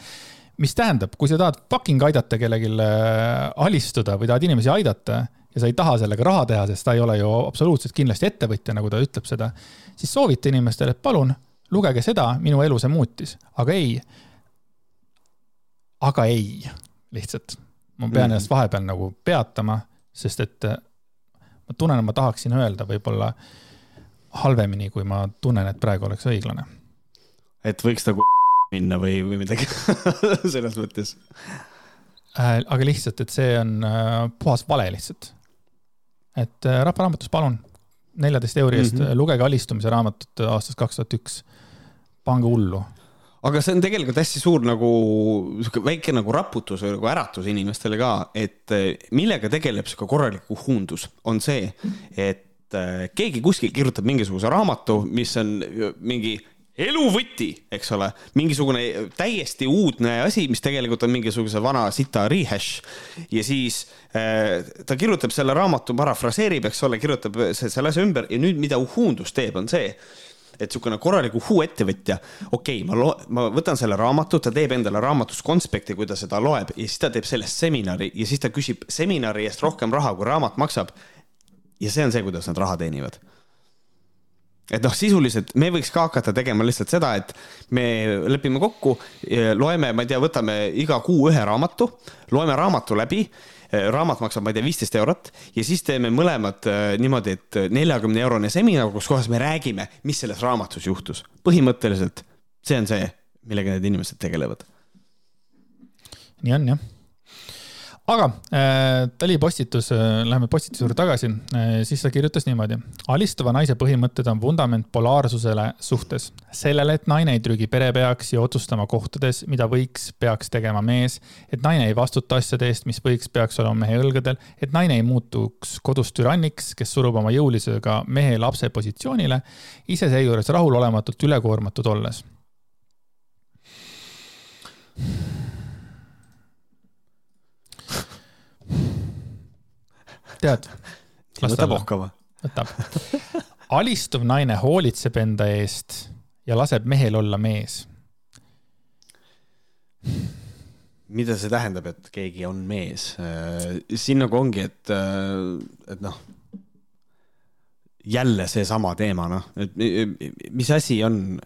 mis tähendab, kui sa tahad fucking aidata kellelegi äh, alistuda või tahad inimesi aidata ja sa ei taha sellega raha teha, sest ta ei ole ju absoluutselt kindlasti ettevõtja, nagu ta ütleb seda, siis soovita inimestele, et palun lugege seda, minu elu see muutis, aga ei. aga ei, lihtsalt ma pean mm ennast vahepeal nagu peatama, sest et äh, ma tunnen, et ma tahaksin öelda võib-olla halvemini, kui ma tunnen, et praegu oleks õiglane. et võiks nagu minna või, või midagi [LAUGHS] selles mõttes äh,. aga lihtsalt, et see on äh, puhas vale lihtsalt. et äh, Rahva Raamatus, palun, neljateist euri eest mm -hmm. lugege alistumise raamatut aastast kaks tuhat üks. pange hullu aga see on tegelikult hästi suur nagu sihuke väike nagu raputus või nagu äratus inimestele ka, et eh, millega tegeleb sihuke korralik uhuundus, on see, et eh, keegi kuskil kirjutab mingisuguse raamatu, mis on mingi eluvõti, eks ole, mingisugune täiesti uudne asi, mis tegelikult on mingisuguse vana sita rehash ja siis äh, ta kirjutab selle raamatu, parafraseerib, eks ole, kirjutab selle asja ümber. Ja nüüd, mida Uhundus teeb, on see, et niisugune korralik uhuu-ettevõtja, okei okay,, ma lo-, ma võtan selle raamatu, ta teeb endale raamatus konspekti, kui ta seda loeb ja siis ta teeb sellest seminari ja siis ta küsib seminari eest rohkem raha, kui raamat maksab. ja see on see, kuidas nad raha teenivad et noh, sisuliselt me võiks ka hakata tegema lihtsalt seda, et me lepime kokku, loeme, ma ei tea, võtame iga kuu ühe raamatu, loeme raamatu läbi Eh, raamat maksab, ma ei tea, viisteist eurot ja siis teeme mõlemad eh, niimoodi, et neljakümne eurone seminar, kus kohas me räägime, mis selles raamatus juhtus. põhimõtteliselt see on see, millega need inimesed tegelevad. nii on jah aga äh, Dali postitus äh,, läheme postituse juurde tagasi äh,, siis ta kirjutas niimoodi. alistuva naise põhimõtted on vundament polaarsusele suhtes. sellele, et naine ei trügi perepeaks ja otsustama kohtades, mida võiks, peaks tegema mees. et naine ei vastuta asjade eest, mis võiks, peaks olema mehe õlgadel. et naine ei muutuks kodus türanniks, kes surub oma jõulisusega mehe lapse positsioonile, ise seejuures rahulolematult ülekoormatud olles tead. võtab ohkava. võtab. [LAUGHS] alistuv naine hoolitseb enda eest ja laseb mehel olla mees. mida see tähendab, et keegi on mees? Äh, siin nagu ongi, et, äh, et noh, jälle seesama teema, noh, et mis asi on,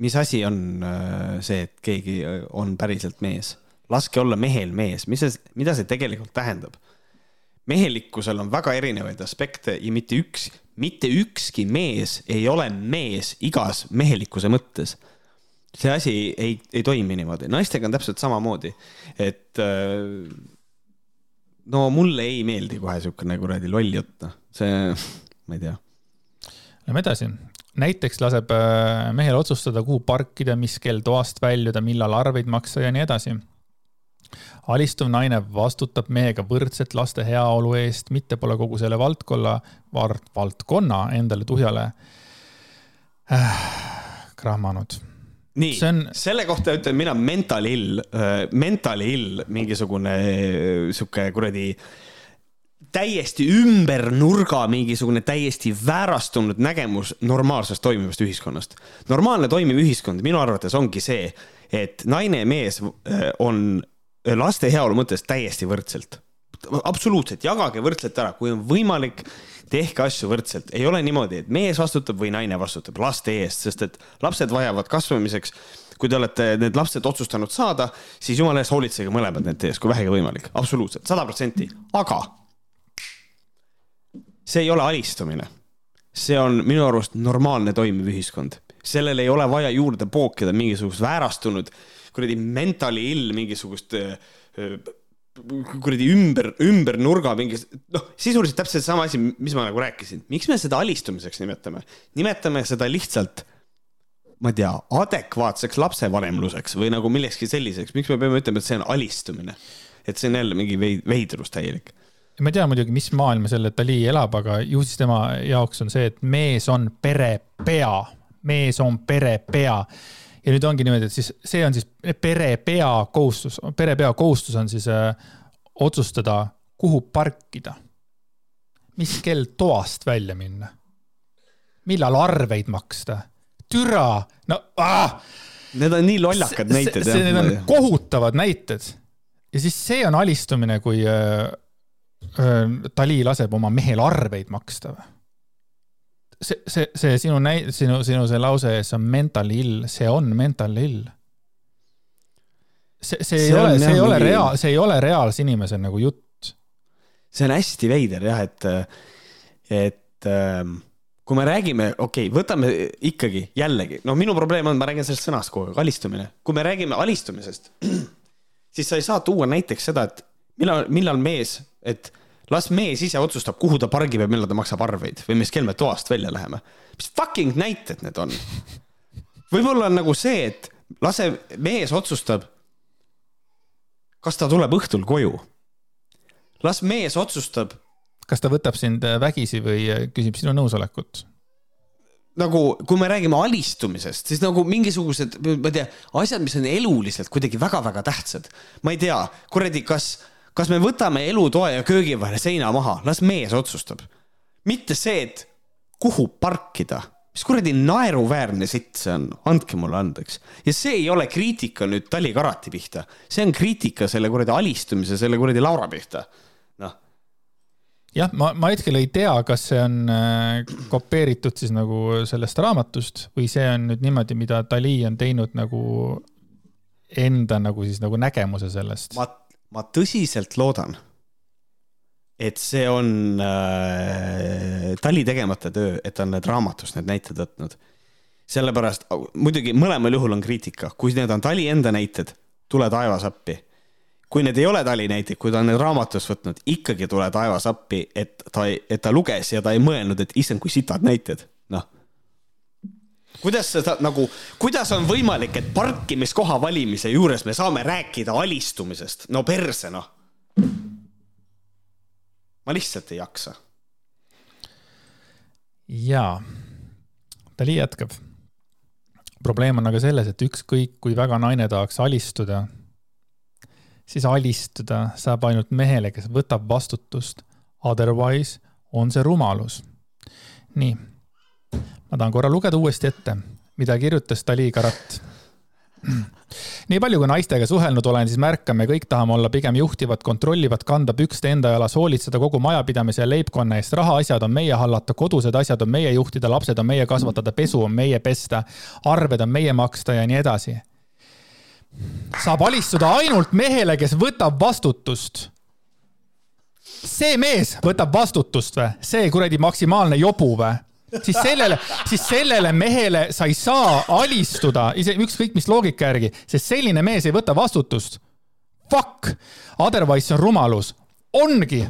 mis asi on äh, see, et keegi on päriselt mees? Laske olla mehel mees, mis see, mida see tegelikult tähendab? mehelikkusel on väga erinevaid aspekte ja mitte üks, mitte ükski mees ei ole mees igas mehelikkuse mõttes. see asi ei, ei toimi niimoodi, naistega on täpselt samamoodi, et äh, no mulle ei meeldi kohe siukene kuradi loll jutt, noh, see, ma ei tea. Lähme edasi, näiteks laseb äh, mehel otsustada, kuhu parkida, mis kell toast väljuda, millal arveid maksta ja nii edasi alistuv naine vastutab mehega võrdselt laste heaolu eest, mitte pole kogu selle valdkonna, valdkonna endale tuhjale äh, krahmanud. nii on..., selle kohta ütlen mina mental ill äh,, mental ill, mingisugune äh, sihuke kuradi täiesti ümber nurga mingisugune täiesti väärastunud nägemus normaalsest toimivast ühiskonnast. normaalne toimiv ühiskond minu arvates ongi see, et naine ja mees äh, on laste heaolu mõttes täiesti võrdselt. absoluutselt, jagage võrdselt ära, kui on võimalik, tehke asju võrdselt, ei ole niimoodi, et mees vastutab või naine vastutab laste eest, sest et lapsed vajavad kasvamiseks. kui te olete need lapsed otsustanud saada, siis jumala eest hoolitsege mõlemad nende eest, kui vähegi võimalik, absoluutselt, sada protsenti, aga see ei ole alistumine. see on minu arust normaalne toimiv ühiskond, sellele ei ole vaja juurde pookida mingisugust väärastunud kuradi mentali ill mingisugust äh, äh, kuradi ümber, ümber nurga mingis, noh, sisuliselt täpselt sama asi, mis ma nagu rääkisin. miks me seda alistumiseks nimetame? nimetame seda lihtsalt, ma ei tea, adekvaatseks lapsevanemluseks või nagu millekski selliseks. miks me peame ütlema, et see on alistumine? et see on jälle mingi veidrus täielik ma ei tea muidugi, mis maailma selle Dali elab, aga ju siis tema jaoks on see, et mees on perepea, mees on perepea ja nüüd ongi niimoodi, et siis see on siis perepea kohustus, perepea kohustus on siis äh, otsustada, kuhu parkida. mis kell toast välja minna? millal arveid maksta? türa, no ah! Need on nii lollakad näited. Need on kohutavad näited. ja siis see on alistumine, kui äh, äh, Dali laseb oma mehel arveid maksta või? See, see, see sinu näi-, sinu, sinu see lause, see on mental ill, see on mental ill. see, see, ei ole, see ei ole reaal, see ei ole reaalse inimese nagu jutt. see on hästi veider jah, et, et ähm, kui me räägime, okei okay,, võtame ikkagi jällegi, no minu probleem on, ma räägin sellest sõnast kogu aeg, alistumine. kui me räägime alistumisest, [CLEARS THROAT] siis sa ei saa tuua näiteks seda, et millal, millal mees, et las mees ise otsustab, kuhu ta pargib ja millal ta maksab arveid või mis kell me toast välja läheme. mis fucking näited need on? võib-olla on nagu see, et lase, mees otsustab, kas ta tuleb õhtul koju. las mees otsustab. kas ta võtab sind vägisi või küsib sinu nõusolekut? nagu, kui me räägime alistumisest, siis nagu mingisugused, ma ei tea, asjad, mis on eluliselt kuidagi väga-väga tähtsad. ma ei tea, kuradi, kas kas me võtame elutoa ja köögi vahele seina maha, las mees otsustab. mitte see, et kuhu parkida, mis kuradi naeruväärne sitt see on, andke mulle andeks. ja see ei ole kriitika nüüd Tali Karati pihta, see on kriitika selle kuradi alistumise, selle kuradi Laura pihta, noh jah, ma, ma hetkel ei tea, kas see on äh, kopeeritud siis nagu sellest raamatust või see on nüüd niimoodi, mida Dali on teinud nagu enda nagu siis nagu nägemuse sellest. ma ma tõsiselt loodan, et see on äh, Tali tegemata töö, et ta on need raamatust need näited võtnud. sellepärast, muidugi mõlemal juhul on kriitika, kui need on Tali enda näited, tule taevas appi. kui need ei ole Tali näited, kui ta on need raamatust võtnud, ikkagi tule taevas appi, et ta, et ta luges ja ta ei mõelnud, et issand, kui sitad näited, kuidas seda nagu, kuidas on võimalik, et parkimiskoha valimise juures me saame rääkida alistumisest? no perse noh. ma lihtsalt ei jaksa. jaa, Dali jätkab. probleem on aga selles, et ükskõik kui väga naine tahaks alistuda, siis alistuda saab ainult mehele, kes võtab vastutust. Otherwise on see rumalus. nii ma tahan korra lugeda uuesti ette, mida kirjutas Dali Karat. nii palju, kui naistega suhelnud olen, siis märkame, kõik tahame olla pigem juhtivad, kontrollivad, kanda pükste enda jalas, hoolitseda kogu majapidamise ja leibkonna eest. rahaasjad on meie hallata, kodused asjad on meie juhtida, lapsed on meie kasvatada, pesu on meie pesta, arved on meie maksta ja nii edasi. saab alistuda ainult mehele, kes võtab vastutust see mees võtab vastutust või? see kuradi maksimaalne jobu või? Siis sellele, siis sellele mehele sa ei saa alistuda, ükskõik mis loogika järgi, sest selline mees ei võta vastutust. Fuck, otherwise see on rumalus. ongi,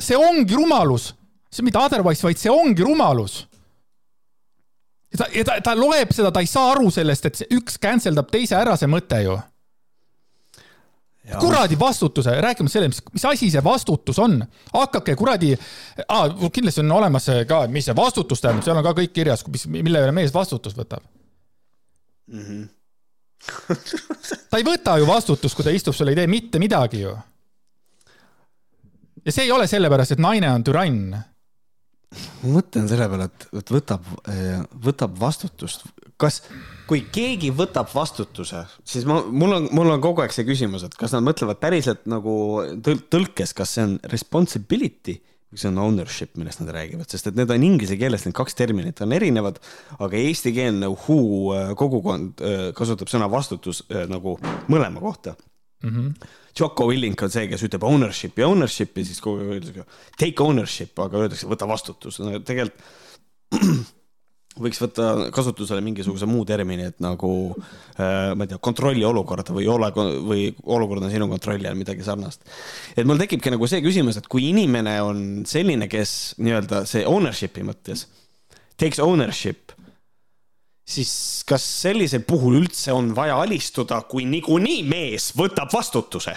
see ongi rumalus. see mitte otherwise, vaid see ongi rumalus. ja ta, ja ta, ta loeb seda, ta ei saa aru sellest, et see üks cancel dab teise ära, see mõte ju kuradi vastutuse, rääkima sellest, mis, mis asi see vastutus on. hakake kuradi ah,, kindlasti on olemas ka, mis see vastutus tähendab, seal on ka kõik kirjas, mis, mille üle mees vastutust võtab mm. -hmm. [LAUGHS] ta ei võta ju vastutust, kui ta istub seal, ei tee mitte midagi ju. ja see ei ole sellepärast, et naine on türann. ma mõtlen selle peale, et, et võtab, võtab vastutust, kas kui keegi võtab vastutuse, siis ma, mul on, mul on kogu aeg see küsimus, et kas nad mõtlevad päriselt nagu tõl tõlkes, kas see on responsibility või see on ownership, millest nad räägivad, sest et need on inglise keeles, need kaks terminit on erinevad, aga eestikeelne Who äh, kogukond äh, kasutab sõna vastutus äh, nagu mõlema kohta mm. -hmm. Jocko Willink on see, kes ütleb ownership ja ownership ja siis kogu aeg öeldakse take ownership, aga öeldakse võta vastutus no,, tegelikult [CLEARS THROAT] võiks võtta kasutusele mingisuguse muu termini, et nagu äh, ma ei tea, kontrolli olukorda või ole või olukord on sinu kontrolli all, midagi sarnast. et mul tekibki nagu see küsimus, et kui inimene on selline, kes nii-öelda see ownership'i mõttes takes ownership, siis kas sellisel puhul üldse on vaja alistuda, kui niikuinii mees võtab vastutuse?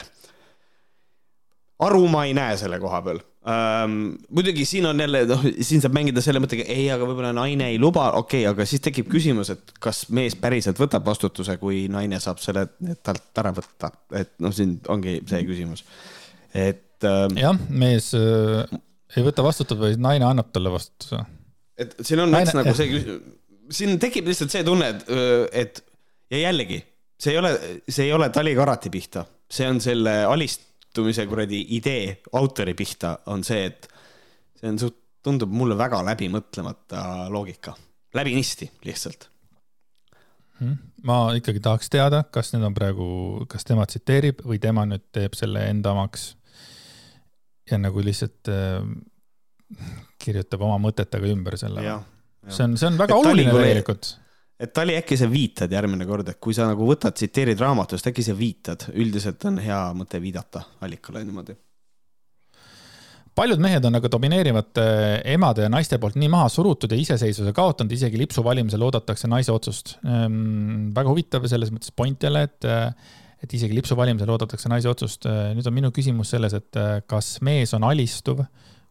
aru ma ei näe selle koha peal ähm,. muidugi siin on jälle, noh, siin saab mängida selle mõttega, ei, aga võib-olla naine ei luba, okei okay,, aga siis tekib küsimus, et kas mees päriselt võtab vastutuse, kui naine saab selle talt ära võtta, et noh, siin ongi see küsimus, et ähm,. jah, mees äh, ei võta vastutust, vaid naine annab talle vastutuse. et siin on naine... nagu see küsimus, siin tekib lihtsalt see tunne, et, et ja jällegi, see ei ole, see ei ole Tali Karati pihta, see on selle alist juhtumise kuradi idee autori pihta on see, et see on suht, tundub mulle väga läbimõtlemata loogika, läbinisti lihtsalt. Hmm. ma ikkagi tahaks teada, kas need on praegu, kas tema tsiteerib või tema nüüd teeb selle enda omaks. ja nagu lihtsalt äh, kirjutab oma mõtetega ümber selle. see on, see on väga et oluline tegelikult. Et Tali, äkki sa viitad järgmine kord, et kui sa nagu võtad, tsiteerid raamatust, äkki sa viitad, üldiselt on hea mõte viidata allikale niimoodi paljud mehed on aga domineerivate emade ja naiste poolt nii maha surutud ja iseseisvuse kaotanud, isegi lipsu valimisel oodatakse naise otsust ehm,. väga huvitav selles mõttes point jälle, et, et isegi lipsu valimisel oodatakse naise otsust. nüüd on minu küsimus selles, et kas mees on alistuv,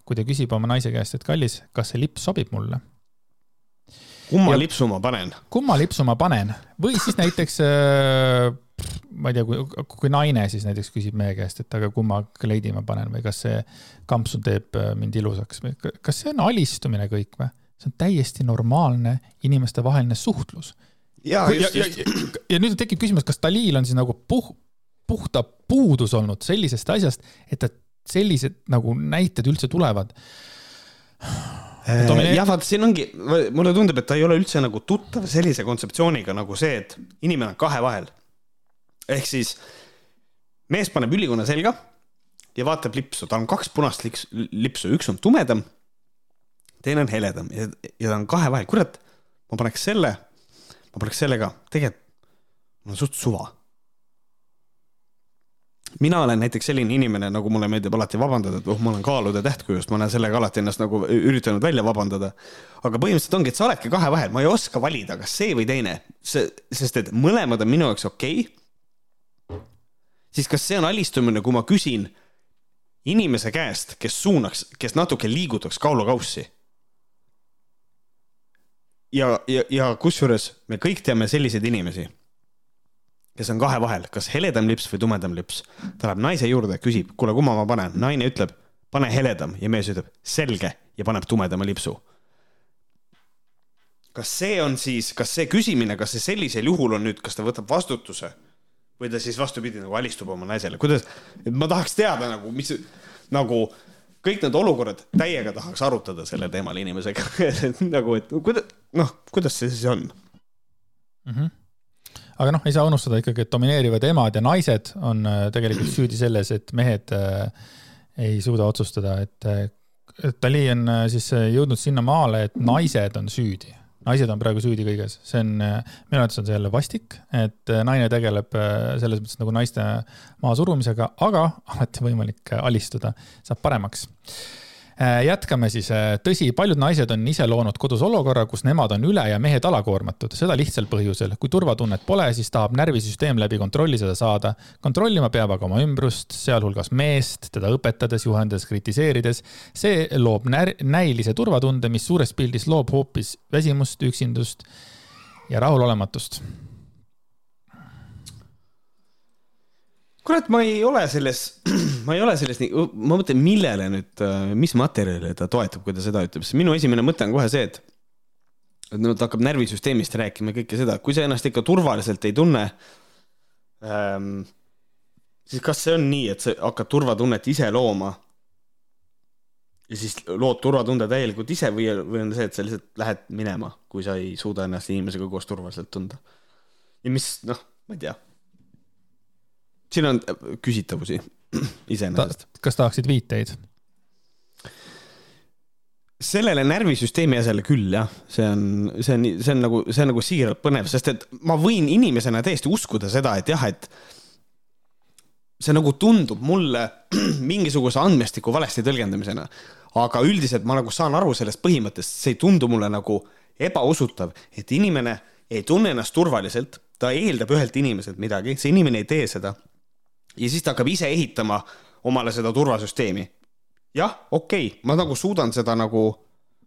kui ta küsib oma naise käest, et kallis, kas see lips sobib mulle? Kumma ja, lipsu ma panen? kumma lipsu ma panen või siis näiteks äh, ma ei tea, kui, kui naine siis näiteks küsib meie käest, et aga kumma kleidi ma panen või kas see kampsun teeb äh, mind ilusaks või kas see on alistumine kõik või? see on täiesti normaalne inimestevaheline suhtlus. ja, just, ja, just. Ja, ja nüüd tekib küsimus, kas Dalil on siis nagu puh-, puhta puudus olnud sellisest asjast, et ta sellised nagu näited üldse tulevad äh, jah, vaata, siin ongi, mulle tundub, et ta ei ole üldse nagu tuttav sellise kontseptsiooniga nagu see, et inimene on kahe vahel. Ehk siis mees paneb ülikonna selga ja vaatab lipsu, tal on kaks punast liks, lipsu, üks on tumedam, teine on heledam. Ja, ja ta on kahe vahel, kurat, ma paneks selle, ma paneks selle ka, tegelikult mul on suht suva. Mina olen näiteks selline inimene, nagu mulle meeldib alati vabandada, et oh, ma olen kaalude tähtkujust, ma olen sellega alati ennast nagu üritanud välja vabandada. aga põhimõtteliselt ongi, et sa oledki kahe vahel, ma ei oska valida, kas see või teine, see, sest et mõlemad on minu jaoks okei okay siis kas see on alistumine, kui ma küsin inimese käest, kes suunaks, kes natuke liigutaks kaalukaussi? ja, ja, ja kusjuures me kõik teame selliseid inimesi, kes on kahe vahel, kas heledam lips või tumedam lips. ta läheb naise juurde, küsib, kuule, kumma ma panen, naine ütleb, pane heledam ja mees ütleb selge ja paneb tumedama lipsu. kas see on siis, kas see küsimine, kas see sellisel juhul on nüüd, kas ta võtab vastutuse või ta siis vastupidi nagu alistub oma naisele, kuidas, et ma tahaks teada nagu, mis nagu kõik need olukorrad täiega tahaks arutada sellel teemal inimesega [LAUGHS] nagu, et kuidas, noh, kuidas see siis on mm? -hmm. Aga noh, ei saa unustada ikkagi, et domineerivad emad ja naised on äh, tegelikult [CLEARS THROAT] süüdi selles, et mehed äh, ei suuda otsustada, et, et Dali on äh, siis jõudnud sinnamaale, et naised on süüdi. Naised on praegu süüdi kõiges, see on, minu arvates on see jälle vastik, et äh, naine tegeleb äh, selles mõttes nagu naiste mahasurumisega, aga alati võimalik äh, alistuda, saab paremaks. Äh, jätkame siis, äh, tõsi, paljud naised on ise loonud kodus olukorra, kus nemad on üle ja mehed alakoormatud, seda lihtsal põhjusel. kui turvatunnet pole, siis tahab närvisüsteem läbi kontrolli seda saada. kontrollima peab aga oma ümbrust, sealhulgas meest, teda õpetades, juhendades, kritiseerides. see loob när-, näilise turvatunde, mis suures pildis loob hoopis väsimust, üksindust ja rahulolematust kurat, ma ei ole selles, [CLEARS THROAT] ma ei ole selles nii, ma mõtlen, millele nüüd, mis materjalile ta toetub, kui ta seda ütleb, sest minu esimene mõte on kohe see, et et nüüd ta hakkab närvisüsteemist rääkima kõike seda, kui sa ennast ikka turvaliselt ei tunne ähm,, siis kas see on nii, et sa hakkad turvatunnet ise looma? Ja siis lood turvatunde täielikult ise või, või on see, et sa lihtsalt lähed minema, kui sa ei suuda ennast inimesega koos turvaliselt tunda? ja mis, noh, ma ei tea siin on äh, küsitavusi [CLEARS THROAT] iseenesest Ta,. kas tahaksid viiteid? sellele närvisüsteemi asjale küll jah, see on, see on, see on nagu, see on nagu siiralt põnev, sest et ma võin inimesena täiesti uskuda seda, et jah, et see nagu tundub mulle [CLEARS THROAT] mingisuguse andmestiku valesti tõlgendamisena. aga üldiselt ma nagu saan aru sellest põhimõttest, see ei tundu mulle nagu ebausutav, et inimene ei tunne ennast turvaliselt, ta eeldab ühelt inimeselt midagi, see inimene ei tee seda ja siis ta hakkab ise ehitama omale seda turvasüsteemi. jah, okei okay,, ma nagu suudan seda nagu,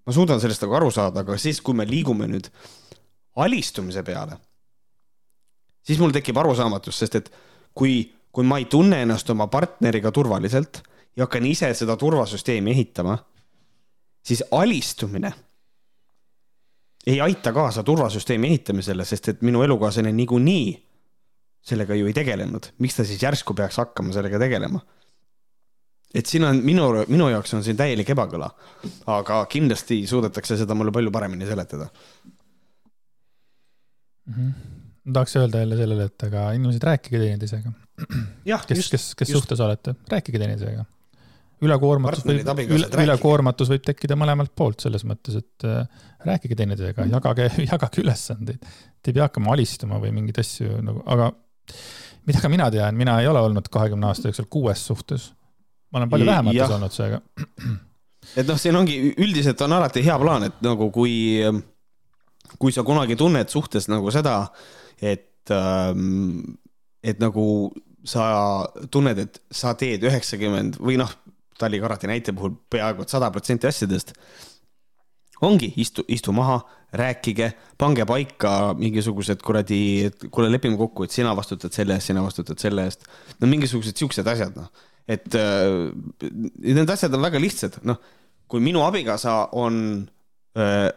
ma suudan sellest nagu aru saada, aga siis, kui me liigume nüüd alistumise peale, siis mul tekib arusaamatus, sest et kui, kui ma ei tunne ennast oma partneriga turvaliselt ja hakkan ise seda turvasüsteemi ehitama, siis alistumine ei aita kaasa turvasüsteemi ehitamisele, sest et minu elukaaslane niikuinii sellega ju ei tegelenud, miks ta siis järsku peaks hakkama sellega tegelema? et siin on minu, minu jaoks on siin täielik ebakõla, aga kindlasti suudetakse seda mulle palju paremini seletada mm. -hmm. ma tahaks öelda jälle sellele, et aga inimesed, rääkige teineteisega. kes, kes, kes just. suhtes olete, rääkige teineteisega. ülekoormatus võib, üle, ülekoormatus võib tekkida mõlemalt poolt selles mõttes, et äh, rääkige teineteisega, jagage, [LAUGHS] jagage ülesandeid. Te ei pea hakkama alistama või mingeid asju nagu, aga mida ka mina tean, mina ei ole olnud kahekümne aasta jooksul kuues suhtes. ma olen palju vähemates olnud seega. [CLEARS THROAT] et noh, siin ongi üldiselt on alati hea plaan, et nagu kui, kui sa kunagi tunned suhtes nagu seda, et, et nagu sa tunned, et sa teed üheksakümmend või noh, Tali karate näite puhul peaaegu et sada protsenti asjadest ongi, istu, istu maha, rääkige, pange paika mingisugused kuradi, et kuule, lepime kokku, et sina vastutad selle eest, sina vastutad selle eest. no mingisugused siuksed asjad, noh. et äh, need asjad on väga lihtsad, noh. kui minu abikaasa on,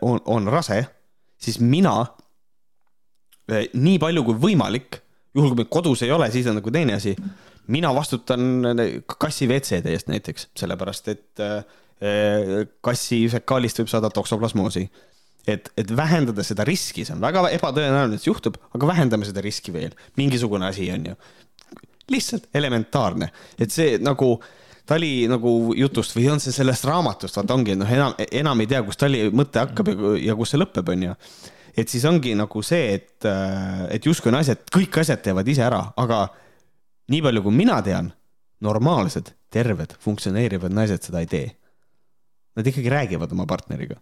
on, on rase, siis mina äh, nii palju kui võimalik, juhul kui me kodus ei ole, siis on nagu teine asi. mina vastutan kassi WC-de eest näiteks, sellepärast et äh, kassi fekaalist võib saada toksoplasmoosi et, et vähendada seda riski, see on väga ebatõenäoline, et see juhtub, aga vähendame seda riski veel, mingisugune asi on ju. lihtsalt elementaarne, et see nagu Tali nagu jutust või on see sellest raamatust, vaata ongi noh, enam, enam ei tea, kus Tali mõte hakkab ja, ja kus see lõpeb, on ju. et siis ongi nagu see, et, et justkui naised, kõik asjad teevad ise ära, aga nii palju, kui mina tean, normaalsed, terved, funktsioneerivad naised seda ei tee. Nad ikkagi räägivad oma partneriga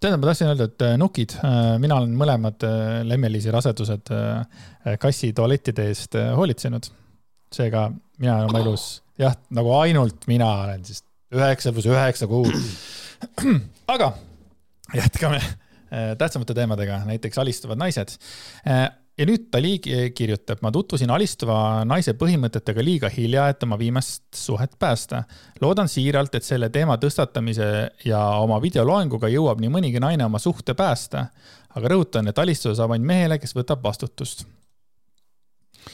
tähendab, ma tahtsin öelda, et äh, nukid, mina olen mõlemad äh, Lemmelisi rasedused äh, kassi tualettide eest äh, hoolitsenud. seega mina olen oma elus jah, nagu ainult mina olen siis üheksa pluss üheksa kuud. aga jätkame äh, tähtsamate teemadega, näiteks alistuvad naised. Ja nüüd Dali kirjutab, ma tutvusin alistuva naise põhimõtetega liiga hilja, et oma viimast suhet päästa. loodan siiralt, et selle teema tõstatamise ja oma videoloenguga jõuab nii mõnigi naine oma suhte päästa. aga rõhutan, et alistada saab ainult mehele, kes võtab vastutust.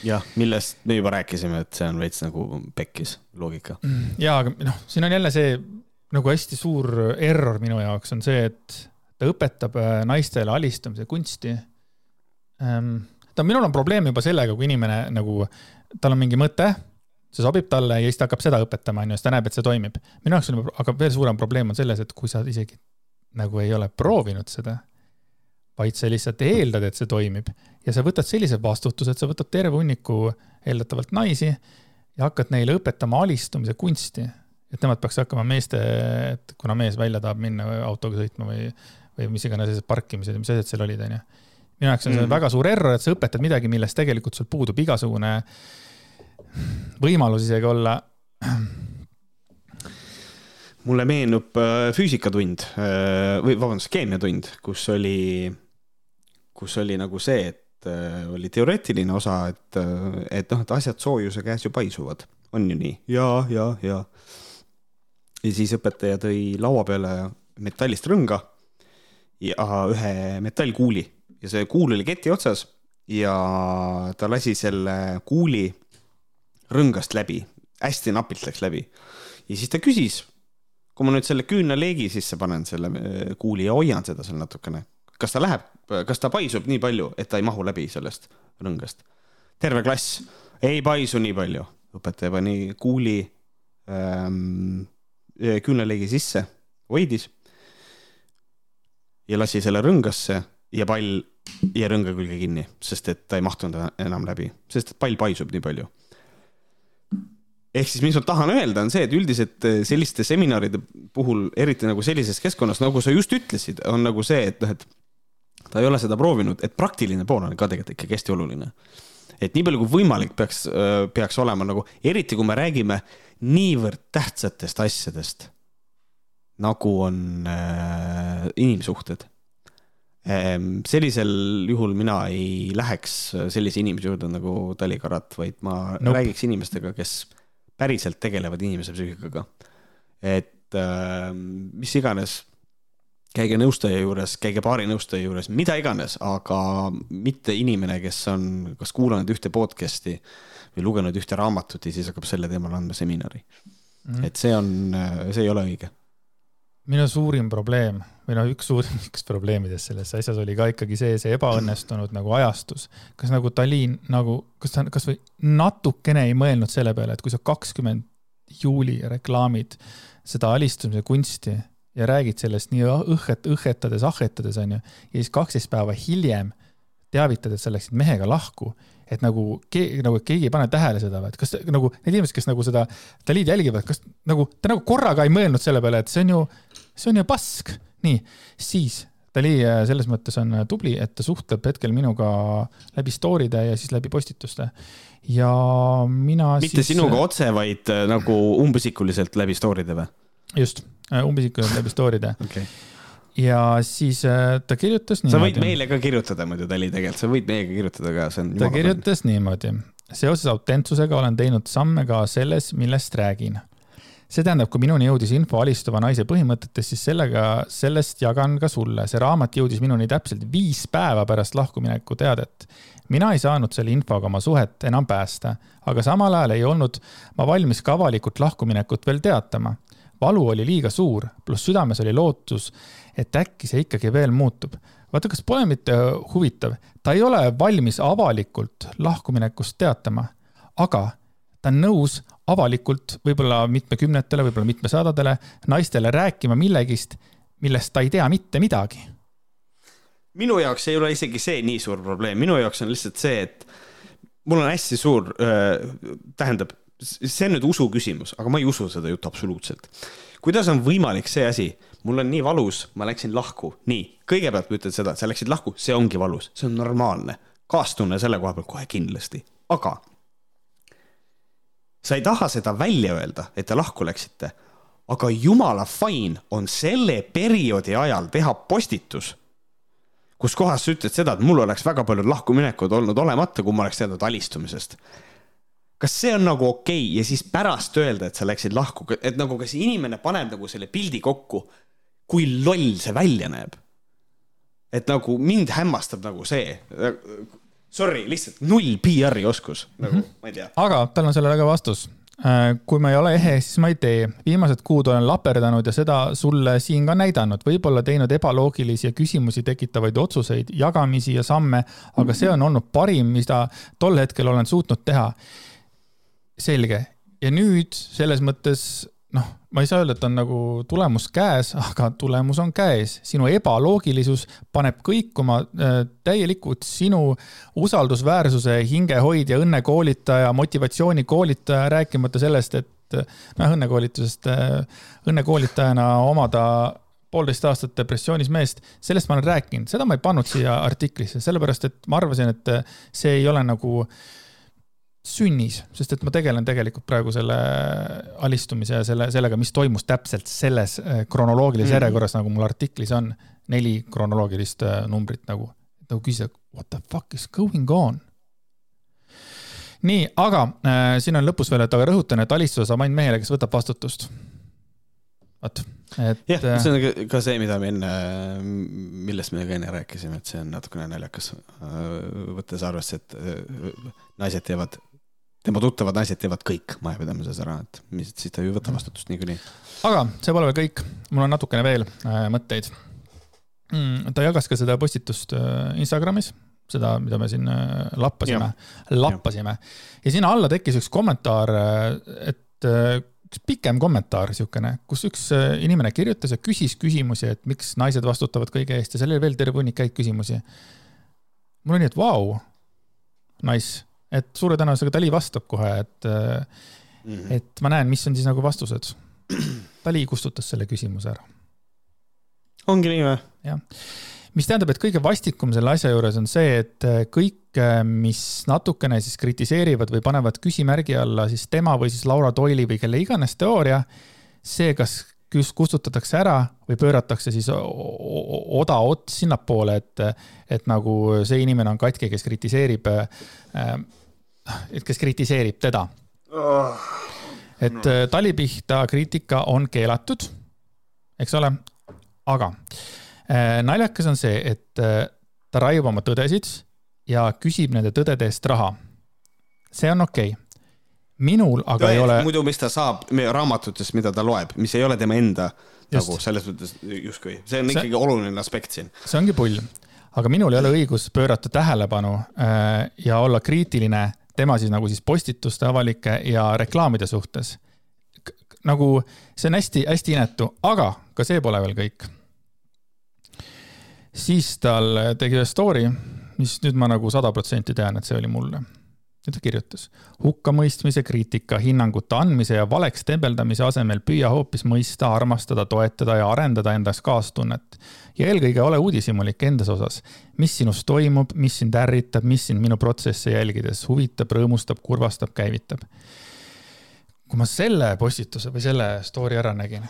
jah, millest me juba rääkisime, et see on veits nagu pekkis loogika. ja, aga noh, siin on jälle see nagu hästi suur error minu jaoks on see, et ta õpetab äh, naistele alistamise kunsti. ta, minul on probleem juba sellega, kui inimene nagu, tal on mingi mõte, see sobib talle ja siis ta hakkab seda õpetama, onju, siis ta näeb, et see toimib. minu jaoks on, aga veel suurem probleem on selles, et kui sa isegi nagu ei ole proovinud seda, vaid sa lihtsalt eeldad, et see toimib ja sa võtad sellise vastutuse, et sa võtad terve hunniku eeldatavalt naisi ja hakkad neile õpetama alistumise kunsti et nemad peaks hakkama meeste, et kuna mees välja tahab minna autoga sõitma või, või mis iganes sellised parkimised ja mis asjad seal olid, onju. Minu jaoks on see Mm. väga suur error, et sa õpetad midagi, millest tegelikult sul puudub igasugune võimalus isegi olla. mulle meenub äh, füüsikatund äh, või vabandust, keemiatund, kus oli, kus oli nagu see, et äh, oli teoreetiline osa, et, et noh, et asjad soojuse käes ju paisuvad, on ju nii ja, ja, ja. ja siis õpetaja tõi laua peale metallist rõnga ja ühe metallkuuli ja see kuul oli keti otsas ja ta lasi selle kuuli rõngast läbi, hästi napilt läks läbi ja siis ta küsis kui ma nüüd selle küünlaleegi sisse panen, selle äh, kuuli ja hoian seda seal natukene, kas ta läheb, kas ta paisub nii palju, et ta ei mahu läbi sellest rõngast? terve klass, ei paisu nii palju. õpetaja pani kuuli ähm, küünlaleegi sisse, hoidis ja lasi selle rõngasse ja pall jäi rõnga külge kinni, sest et ta ei mahtunud enam läbi, sest et pall paisub nii palju ehk siis, mis ma tahan öelda, on see, et üldiselt eh, selliste seminaride puhul, eriti nagu sellises keskkonnas, nagu sa just ütlesid, on nagu see, et noh, et ta ei ole seda proovinud, et praktiline pool on ka tegelikult ikkagi hästi oluline. et nii palju kui võimalik peaks, peaks olema nagu, eriti kui me räägime niivõrd tähtsatest asjadest, nagu on äh, inimsuhted sellisel juhul mina ei läheks sellise inimese juurde nagu Tali Karat, vaid ma Nope. räägiks inimestega, kes päriselt tegelevad inimese psüühikaga. et äh, mis iganes, käige nõustaja juures, käige paari nõustaja juures, mida iganes, aga mitte inimene, kes on kas kuulanud ühte podcast'i või lugenud ühte raamatut ja siis hakkab selle teemal andma seminari. Mhm. et see on, see ei ole õige. Minu suurim probleem või noh, üks suurimaks [LAUGHS] probleemidest selles asjas oli ka ikkagi see, see ebaõnnestunud nagu ajastus. kas nagu Tallinn nagu, kas ta kasvõi natukene ei mõelnud selle peale, et kui sa kakskümmend juuli reklaamid seda alistumise kunsti ja räägid sellest nii õhet, õhetades, ahhetades onju. ja siis kaksteist päeva hiljem teavitad, et sa läksid mehega lahku et nagu keegi, nagu keegi ei pane tähele seda või, et kas nagu need inimesed, kes nagu seda Dalid jälgivad, kas nagu ta nagu korraga ei mõelnud selle peale, et see on ju, see on ju pask. nii, siis Dali äh, selles mõttes on tubli, et ta suhtleb hetkel minuga läbi story'de ja siis läbi postituste. ja mina mitte siis... sinuga otse, vaid äh, nagu umbisikuliselt läbi story'de või? just, äh, umbisikuliselt läbi story'de okay ja siis äh, ta kirjutas niimoodi. sa võid meile ka kirjutada muidu, Tali, tegelikult, sa võid meiega kirjutada ka, see on. ta kirjutas niimoodi. seoses autentsusega olen teinud samme ka selles, millest räägin. See tähendab, kui minuni jõudis info alistuva naise põhimõtetest, siis sellega, sellest jagan ka sulle. see raamat jõudis minuni täpselt viis päeva pärast lahkumineku teadet. mina ei saanud selle infoga oma suhet enam päästa, aga samal ajal ei olnud ma valmis ka avalikult lahkuminekut veel teatama valu oli liiga suur, pluss südames oli lootus, et äkki see ikkagi veel muutub. vaata, kas pole mitte huvitav, ta ei ole valmis avalikult lahkuminekust teatama, aga ta on nõus avalikult võib-olla mitmekümnetele, võib-olla mitmesadadele naistele rääkima millegist, millest ta ei tea mitte midagi. minu jaoks ei ole isegi see nii suur probleem, minu jaoks on lihtsalt see, et mul on hästi suur, tähendab, see on nüüd usu küsimus, aga ma ei usu seda juttu absoluutselt. kuidas on võimalik see asi, mul on nii valus, ma läksin lahku, nii, kõigepealt ma ütlen seda, sa läksid lahku, see ongi valus, see on normaalne. kaastunne selle koha pealt kohe kindlasti, aga sa ei taha seda välja öelda, et te lahku läksite, aga jumala fine on selle perioodi ajal teha postitus, kus kohas sa ütled seda, et mul oleks väga paljud lahkuminekud olnud olemata, kui ma oleks teadnud alistumisest kas see on nagu okei okay? ja siis pärast öelda, et sa läksid lahku, et nagu kas inimene paneb nagu selle pildi kokku kui loll see välja näeb. et nagu mind hämmastab nagu see. Sorry, lihtsalt null PR-i oskus, nagu mm -hmm. ma ei tea. aga tal on sellele ka vastus. Äh, kui ma ei ole ehe, siis ma ei tee. viimased kuud olen laperdanud ja seda sulle siin ka näidanud, võib-olla teinud ebaloogilisi ja küsimusi tekitavaid otsuseid, jagamisi ja samme, aga see on olnud parim, mida tol hetkel olen suutnud teha. selge. ja nüüd selles mõttes noh, ma ei saa öelda, et on nagu tulemus käes, aga tulemus on käes. sinu ebaloogilisus paneb kõikuma äh, täielikult sinu usaldusväärsuse hingehoidja, õnnekoolitaja, motivatsioonikoolitaja, rääkimata sellest, et noh, õnnekoolitusest, äh, õnnekoolitajana omada poolteist aastat depressioonis meest, sellest ma olen rääkinud, seda ma ei pannud siia artiklisse, sellepärast et ma arvasin, et see ei ole nagu äh, sünnis, sest et ma tegelen tegelikult praegu selle alistumise ja selle, sellega, mis toimus täpselt selles äh, kronoloogilises mm järjekorras, nagu mul artiklis on. neli kronoloogilist äh, numbrit nagu, nagu küsida, what the fuck is going on? nii, aga äh, siin on lõpus veel, et aga rõhutan, et alistada saab ainult mehele, kes võtab vastutust. vot, et. jah, äh, see on ka see, mida me enne, millest me ka enne rääkisime, et see on natukene naljakas, võttes arvesse, et naised teevad tema tuttavad naised teevad kõik majapidamises ära, et mis, siis ta ei võta vastutust niikuinii. aga see pole veel kõik, mul on natukene veel äh, mõtteid mm,. ta jagas ka seda postitust äh, Instagramis, seda, mida me siin äh, lappasime, lappasime ja. ja sinna alla tekkis üks kommentaar, äh, et äh, üks pikem kommentaar siukene, kus üks äh, inimene kirjutas ja küsis küsimusi, et miks naised vastutavad kõige eest ja seal oli veel terve hunnik häid küsimusi. mul oli nii, et vau wow,, nice et suure tõenäosusega Dali vastab kohe, et mm, -hmm. et ma näen, mis on siis nagu vastused. Dali kustutas selle küsimuse ära. ongi nii või? jah, mis tähendab, et kõige vastikum selle asja juures on see, et kõik, mis natukene siis kritiseerivad või panevad küsimärgi alla siis tema või siis Laura Doyle'i või kelle iganes teooria, see, kas kustutatakse ära või pööratakse siis oda ots sinnapoole, et, et nagu see inimene on katki, kes kritiseerib, äh, kes kritiseerib teda oh.. et no. Äh, tali pihta kriitika on keelatud, eks ole, aga äh, naljakas on see, et ta raiub oma tõdesid ja küsib nende tõdede eest raha. see on okei okay minul aga Tõe, ei ole. muidu, mis ta saab raamatutest, mida ta loeb, mis ei ole tema enda Just. nagu selles mõttes justkui, see on see, ikkagi oluline aspekt siin. see ongi pull, aga minul ei ole õigus pöörata tähelepanu äh, ja olla kriitiline tema siis nagu siis postituste avalike ja reklaamide suhtes. nagu see on hästi-hästi inetu, aga ka see pole veel kõik. siis tal tegi ühe story, mis nüüd ma nagu sada protsenti tean, et see oli mulle ja ta kirjutas. hukkamõistmise, kriitika, hinnangute andmise ja valeks tembeldamise asemel püüa hoopis mõista, armastada, toetada ja arendada endas kaastunnet. ja eelkõige ole uudishimulik endas osas. mis sinus toimub, mis sind ärritab, mis sind minu protsesse jälgides huvitab, rõõmustab, kurvastab, käivitab. kui ma selle postituse või selle story ära nägin.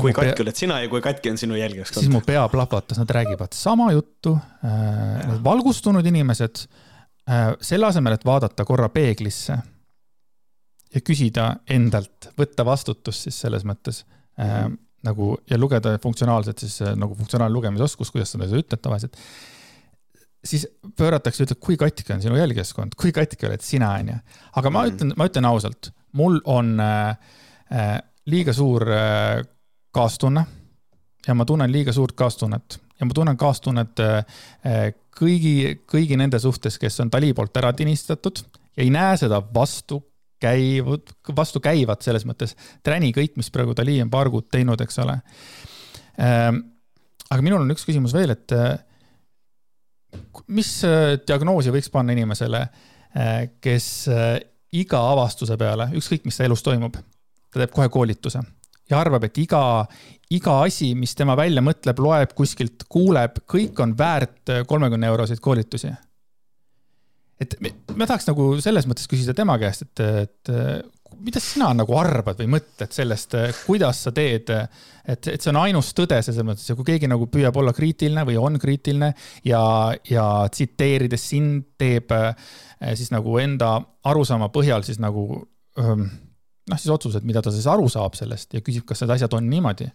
kui katki oled sina ja kui katki on sinu jälgijaskond. siis mu pea plahvatas, nad räägivad sama juttu äh,. valgustunud inimesed selle asemel, et vaadata korra peeglisse ja küsida endalt, võtta vastutust siis selles mõttes -hmm. nagu ja lugeda funktsionaalselt siis äh, nagu funktsionaalne lugemisoskus, kuidas seda ütled tavaliselt. siis pööratakse, ütleb, kui katki on sinu jälgijaskond, kui katki oled sina, onju. aga ma mm ütlen, ma ütlen ausalt, mul on äh, äh, liiga suur äh, kaastunne ja ma tunnen liiga suurt kaastunnet ja ma tunnen kaastunnet äh, kõigi, kõigi nende suhtes, kes on Tali poolt ära tinistatud ja ei näe seda vastu käivad, vastukäivat selles mõttes. träni kõik, mis praegu Tali on paar kuud teinud, eks ole. Ähm, aga minul on üks küsimus veel, et äh, mis äh, diagnoosi võiks panna inimesele, äh, kes iga avastuse peale, ükskõik, mis ta elus toimub, ta teeb kohe koolituse ja arvab, et iga, iga asi, mis tema välja mõtleb, loeb kuskilt, kuuleb, kõik on väärt kolmekümne euroseid koolitusi. et ma tahaks nagu selles mõttes küsida tema käest, et, et mida sina nagu arvad või mõtled sellest, kuidas sa teed, et, et see on ainus tõde selles mõttes ja kui keegi nagu püüab olla kriitiline või on kriitiline ja, ja tsiteerides sind teeb siis nagu enda arusaama põhjal siis nagu ähm, noh, siis otsused, mida ta siis aru saab sellest ja küsib, kas need asjad on niimoodi.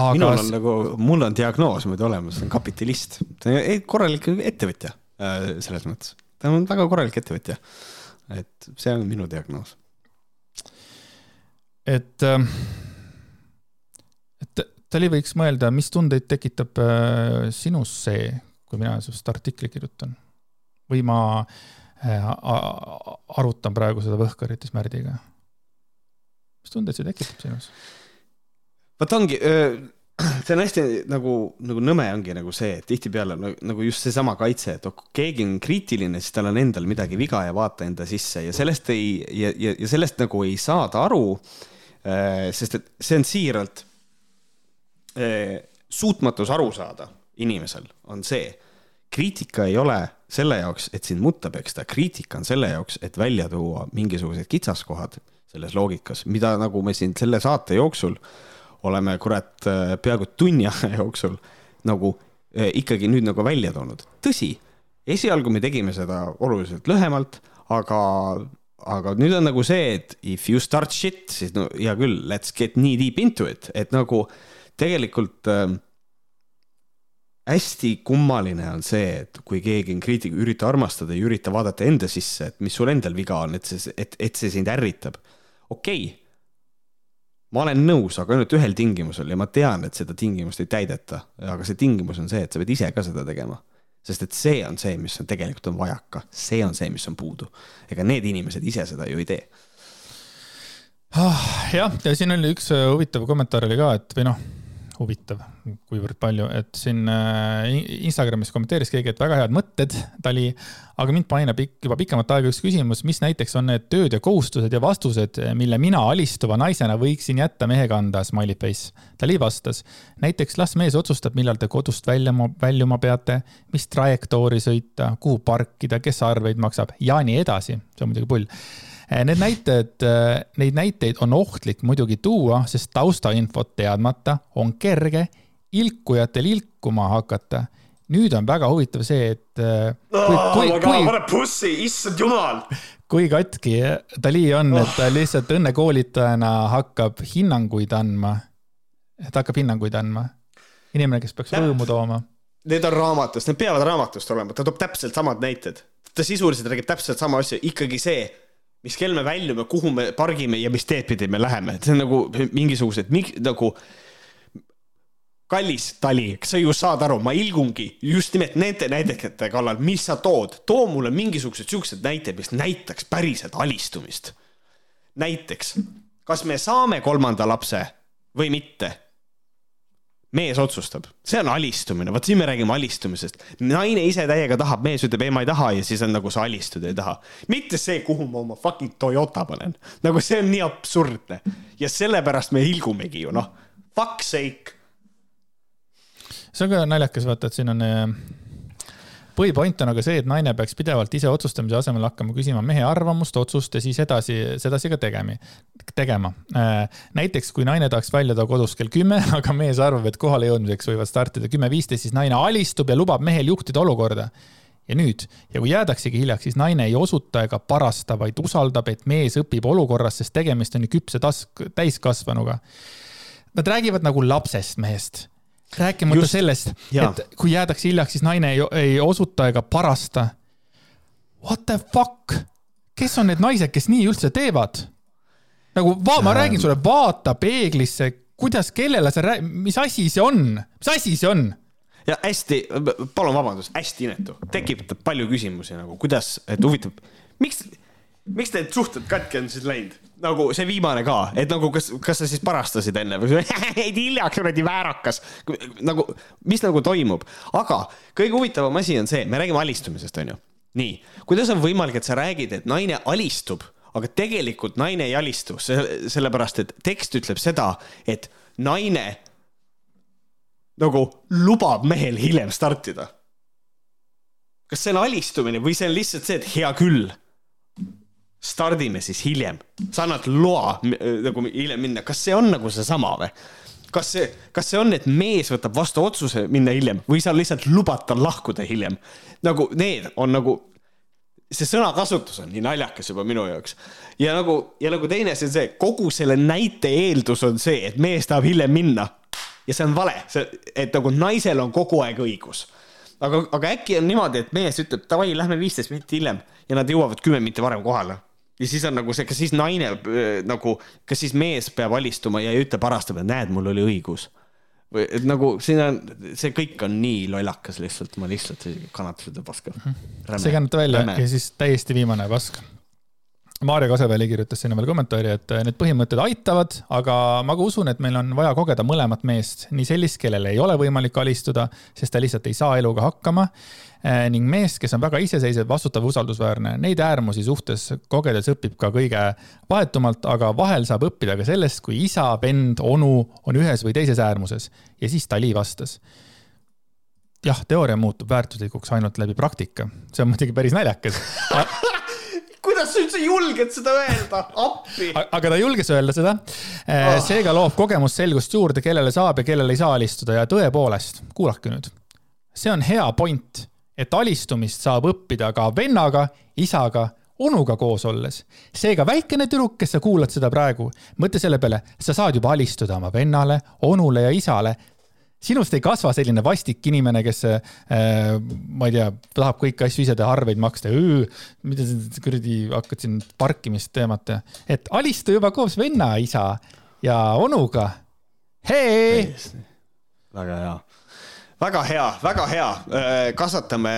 Aga... minul on nagu, mul on diagnoos muidu olemas, on kapitalist, ta on korralik ettevõtja äh, selles mõttes, ta on väga korralik ettevõtja. et see on minu diagnoos. et, ähm, et Tali võiks mõelda, mis tundeid tekitab äh, sinus see, kui mina sinust artikli kirjutan või ma Äh, arutan praegu seda võhkaritis Märdiga. mis tundeid see tekitab sinus? vot ongi, [CLEARS THROAT] see on hästi nagu, nagu nõme ongi nagu see, et tihtipeale nagu just seesama kaitse, et kui keegi on kriitiline, siis tal on endal midagi viga ja vaata enda sisse ja sellest ei, ja, ja, ja sellest nagu ei saada aru. sest et see on siiralt suutmatus aru saada inimesel on see kriitika ei ole selle jaoks, et sind mutta peksta, kriitika on selle jaoks, et välja tuua mingisugused kitsaskohad selles loogikas, mida nagu me siin selle saate jooksul oleme kurat peaaegu tunni aja jooksul nagu eh, ikkagi nüüd nagu välja toonud. tõsi, esialgu me tegime seda oluliselt lühemalt, aga, aga nüüd on nagu see, et if you start shit, siis no hea küll, let's get knee deep into it, et nagu tegelikult äh, hästi kummaline on see, et kui keegi on kriitik, ürita armastada ja ürita vaadata enda sisse, et mis sul endal viga on, et see, et, et see sind ärritab. okei okay., ma olen nõus, aga ainult ühel tingimusel ja ma tean, et seda tingimust ei täideta, aga see tingimus on see, et sa pead ise ka seda tegema. sest et see on see, mis on tegelikult on vajaka, see on see, mis on puudu. ega need inimesed ise seda ju ei tee ah,. jah, ja siin oli üks äh, huvitav kommentaar oli ka, et või noh huvitav, kuivõrd palju, et siin äh, Instagramis kommenteeris keegi, et väga head mõtted, Tali, aga mind painab juba pikemat aega üks küsimus, mis näiteks on need tööd ja kohustused ja vastused, mille mina alistuva naisena võiksin jätta mehe kanda, smiley face. Tali vastas, näiteks las mees otsustab, millal te kodust välja, väljuma peate, mis trajektoori sõita, kuhu parkida, kes arveid maksab ja nii edasi, see on muidugi pull need näited, eh, neid näiteid on ohtlik muidugi tuua, sest taustainfot teadmata on kerge ilkujatel ilkuma hakata. nüüd on väga huvitav see, et eh, kui, kui, kui, pussi, issand jumal! kui katki Dali on, et ta lihtsalt õnnekoolitajana hakkab hinnanguid andma, et hakkab hinnanguid andma. inimene, kes peaks rõõmu tooma. Need on raamatust, need peavad raamatust olema, ta toob täpselt samad näited. ta sisuliselt räägib täpselt sama asja, ikkagi see mis kell me väljume, kuhu me pargime ja mis teed pidi me läheme, et see on nagu mingisugused nagu kallis tali, kas sa ju saad aru, ma ilgungi just nimelt nende näidete kallal, mis sa tood, too mulle mingisugused siuksed näited, mis näitaks päriselt alistumist. näiteks kas me saame kolmanda lapse või mitte mees otsustab, see on alistumine, vot siin me räägime alistumisest. naine ise täiega tahab, mees ütleb ei, ma ei taha ja siis on nagu sa alistud, ei taha. mitte see, kuhu ma oma fucking Toyota panen, nagu see on nii absurdne ja sellepärast me ilgumegi ju noh, fuck sake. see on ka naljakas, vaata, et siin on äh, põhipoint on aga see, et naine peaks pidevalt ise otsustamise asemel hakkama küsima mehe arvamust, otsust ja siis edasi, sedasi ka tegema, tegema. Äh, näiteks kui naine tahaks väljuda kodust kell kümme, [LAUGHS] aga mees arvab, et kohale jõudmiseks võivad startida kümme viisteist, siis naine alistub ja lubab mehel juhtida olukorda ja nüüd, ja kui jäädaksegi hiljaks, siis naine ei osuta ega parasta, vaid usaldab, et mees õpib olukorras, sest tegemist on ju küpse task, täiskasvanuga. Nad räägivad nagu lapsest mehest rääkimata Just, sellest, et kui jäädakse hiljaks, siis naine ei, ei osuta ega parasta. What the fuck? kes on need naised, kes nii üldse teevad? nagu va-, ma räägin sulle, vaata peeglisse, kuidas, kellele sa räägid, mis asi see on, mis asi see on? ja hästi, palun vabandust, hästi inetu, tekitab palju küsimusi nagu, kuidas, et huvitav, miks, miks need suhted katki on siis läinud? Nagu see viimane ka, et nagu kas, kas sa siis parastasid enne või [LAUGHS] jäid hiljaks, kuradi väärakas. nagu, mis nagu toimub, aga kõige huvitavam asi on see, me räägime alistumisest, onju. nii, kuidas on võimalik, et sa räägid, et naine alistub, aga tegelikult naine ei alistu, sellepärast et tekst ütleb seda, et naine nagu lubab mehel hiljem startida. kas see on alistumine või see on lihtsalt see, et hea küll stardime siis hiljem, sa annad loa nagu hiljem minna, kas see on nagu seesama või? kas see, kas see on, et mees võtab vastu otsuse minna hiljem või sa lihtsalt lubad tal lahkuda hiljem? nagu need on nagu, see sõnakasutus on nii naljakas juba minu jaoks. ja nagu, ja nagu teine asi on see, kogu selle näite eeldus on see, et mees tahab hiljem minna. ja see on vale, see, et nagu naisel on kogu aeg õigus aga, aga äkki on niimoodi, et mees ütleb davai, lähme viisteist minutit hiljem ja nad jõuavad kümme minutit varem kohale ja siis on nagu see, kas siis naine äh, nagu, kas siis mees peab alistuma ja ei ütle parastab, et näed, mul oli õigus. või et nagu siin on, see kõik on nii lollakas lihtsalt, ma lihtsalt ei kannata seda paska. see ei kannata välja Räme. ja siis täiesti viimane pask Maarja Kaseväli kirjutas sinna veel kommentaari, et need põhimõtted aitavad, aga ma ka usun, et meil on vaja kogeda mõlemat meest, nii sellist, kellel ei ole võimalik alistuda, sest ta lihtsalt ei saa eluga hakkama Eh, ning mees, kes on väga iseseisev, vastutav, usaldusväärne, neid äärmusi suhtes kogedes õpib ka kõige vahetumalt, aga vahel saab õppida ka sellest, kui isa, vend, onu on ühes või teises äärmuses. ja siis Dali vastas. jah, teooria muutub väärtuslikuks ainult läbi praktika, see on muidugi päris naljakas [LAUGHS] kuidas sa üldse julged seda öelda, appi. aga ta julges öelda seda. Eh, seega loob kogemus selgust juurde, kellele saab ja kellele ei saa alistuda ja tõepoolest, kuulake nüüd, see on hea point et alistumist saab õppida ka vennaga, isaga, onuga koos olles. seega väikene tüdruk, kes sa kuulad seda praegu, mõtle selle peale, sa saad juba alistuda oma vennale, onule ja isale. Sinust ei kasva selline vastik inimene, kes äh,, ma ei tea, tahab kõiki asju ise teha, arveid maksta. mida sa kuradi hakkad siin parkimist teemat, et alistu juba koos venna, isa ja onuga. hei! väga hea väga hea, väga hea. Äh, kasvatame,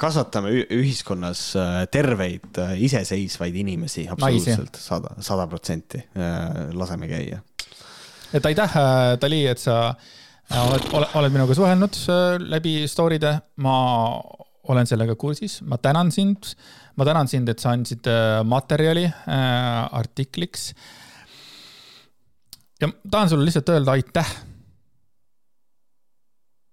kasvatame ühiskonnas äh, terveid, äh, iseseisvaid inimesi, absoluutselt sada, sada protsenti. laseme käia. et aitäh, Dali, et sa oled, oled, oled minuga suhelnud läbi story'de. ma olen sellega kursis, ma tänan sind. ma tänan sind, et sa andsid materjali artikliks. ja tahan sulle lihtsalt öelda aitäh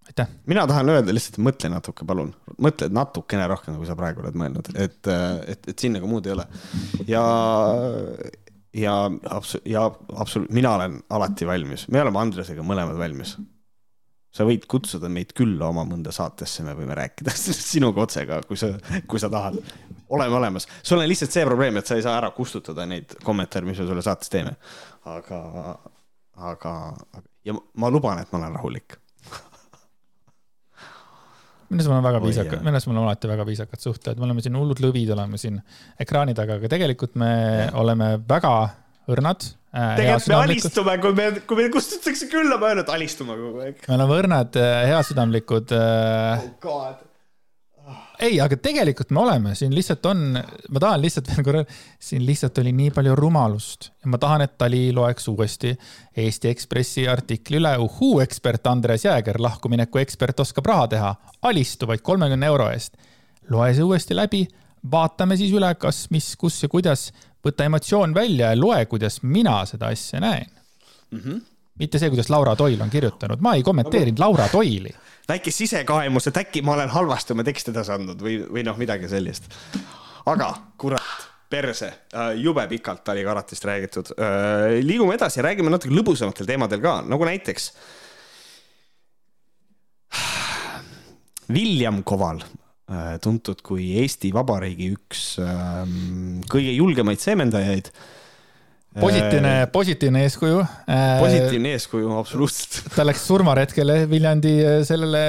aitäh. mina tahan öelda lihtsalt, mõtle natuke, palun, mõtle natukene rohkem, kui sa praegu oled mõelnud, et, et, et siin nagu muud ei ole. ja, ja abs-, ja absoluutselt, mina olen alati valmis, me oleme Andresega mõlemad valmis. Sa võid kutsuda meid külla oma mõnda saatesse, me võime rääkida [LAUGHS] sinuga otse ka, kui sa, kui sa tahad. oleme olemas, sul on lihtsalt see probleem, et sa ei saa ära kustutada neid kommentaare, mis me sulle saates teeme. aga, aga, ja ma luban, et ma olen rahulik minu arust mul on väga viisakad, minu arust mul on alati väga viisakad suhted, me oleme siin hullud lõvid, oleme siin ekraani taga, aga tegelikult me ja. oleme väga õrnad äh,. tegelikult me alistume, kui me, kui meid kustutatakse külla, me ainult alistume kogu aeg. me oleme õrnad, äh, heasüdamlikud äh, oh. ei, aga tegelikult me oleme, siin lihtsalt on, ma tahan lihtsalt veel korra, siin lihtsalt oli nii palju rumalust ja ma tahan, et Tali loeks uuesti Eesti Ekspressi artikli üle. uhuu, ekspert Andres Jääger, lahkumineku ekspert oskab raha teha, alistu vaid kolmekümne euro eest. loe see uuesti läbi, vaatame siis üle, kas, mis, kus ja kuidas, võta emotsioon välja ja loe, kuidas mina seda asja näen mm. -hmm mitte see, kuidas Laura Toil on kirjutanud, ma ei kommenteerinud Laura Toili väike sisekaemus, et äkki ma olen halvasti oma teksti edasi andnud või, või noh, midagi sellist. aga kurat, perse, äh, jube pikalt oli karatist räägitud. Äh, liigume edasi räägime natuke lõbusamatel teemadel ka, nagu näiteks. William Koval, tuntud kui Eesti Vabariigi üks ähm, kõige julgemaid seemendajaid positiivne, äh, positiivne eeskuju. Äh, positiivne eeskuju, absoluutselt. ta läks surmaretkele Viljandi äh, sellele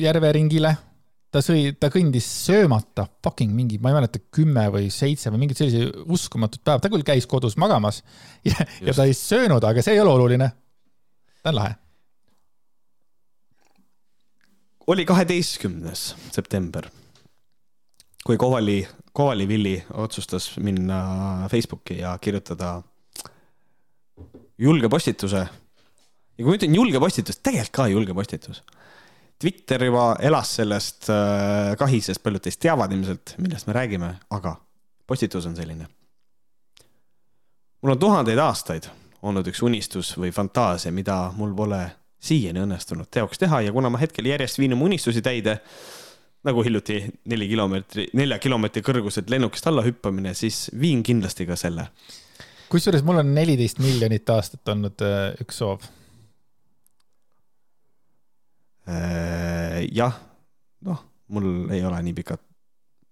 järveringile. ta sõi, ta kõndis söömata, fucking mingi, ma ei mäleta, kümme või seitse või mingit sellise uskumatut päeva, ta küll käis kodus magamas [LAUGHS] ja, ja ta ei söönud, aga see ei ole oluline. ta on lahe. oli kaheteistkümnes september, kui Kovali, Kovali Villi otsustas minna Facebooki ja kirjutada julge postituse. ja kui ma ütlen julge postitus, tegelikult ka julge postitus. Twitter juba elas sellest äh, kahisest, paljud teist teavad ilmselt, millest me räägime, aga postitus on selline. mul on tuhandeid aastaid olnud üks unistus või fantaasia, mida mul pole siiani õnnestunud teoks teha ja kuna ma hetkel järjest viin oma unistusi täide, nagu hiljuti neli kilomeetri, nelja kilomeetri kõrguselt lennukist alla hüppamine, siis viin kindlasti ka selle kusjuures mul on neliteist miljonit aastat olnud äh, üks soov. Äh, jah, noh, mul ei ole nii pikad,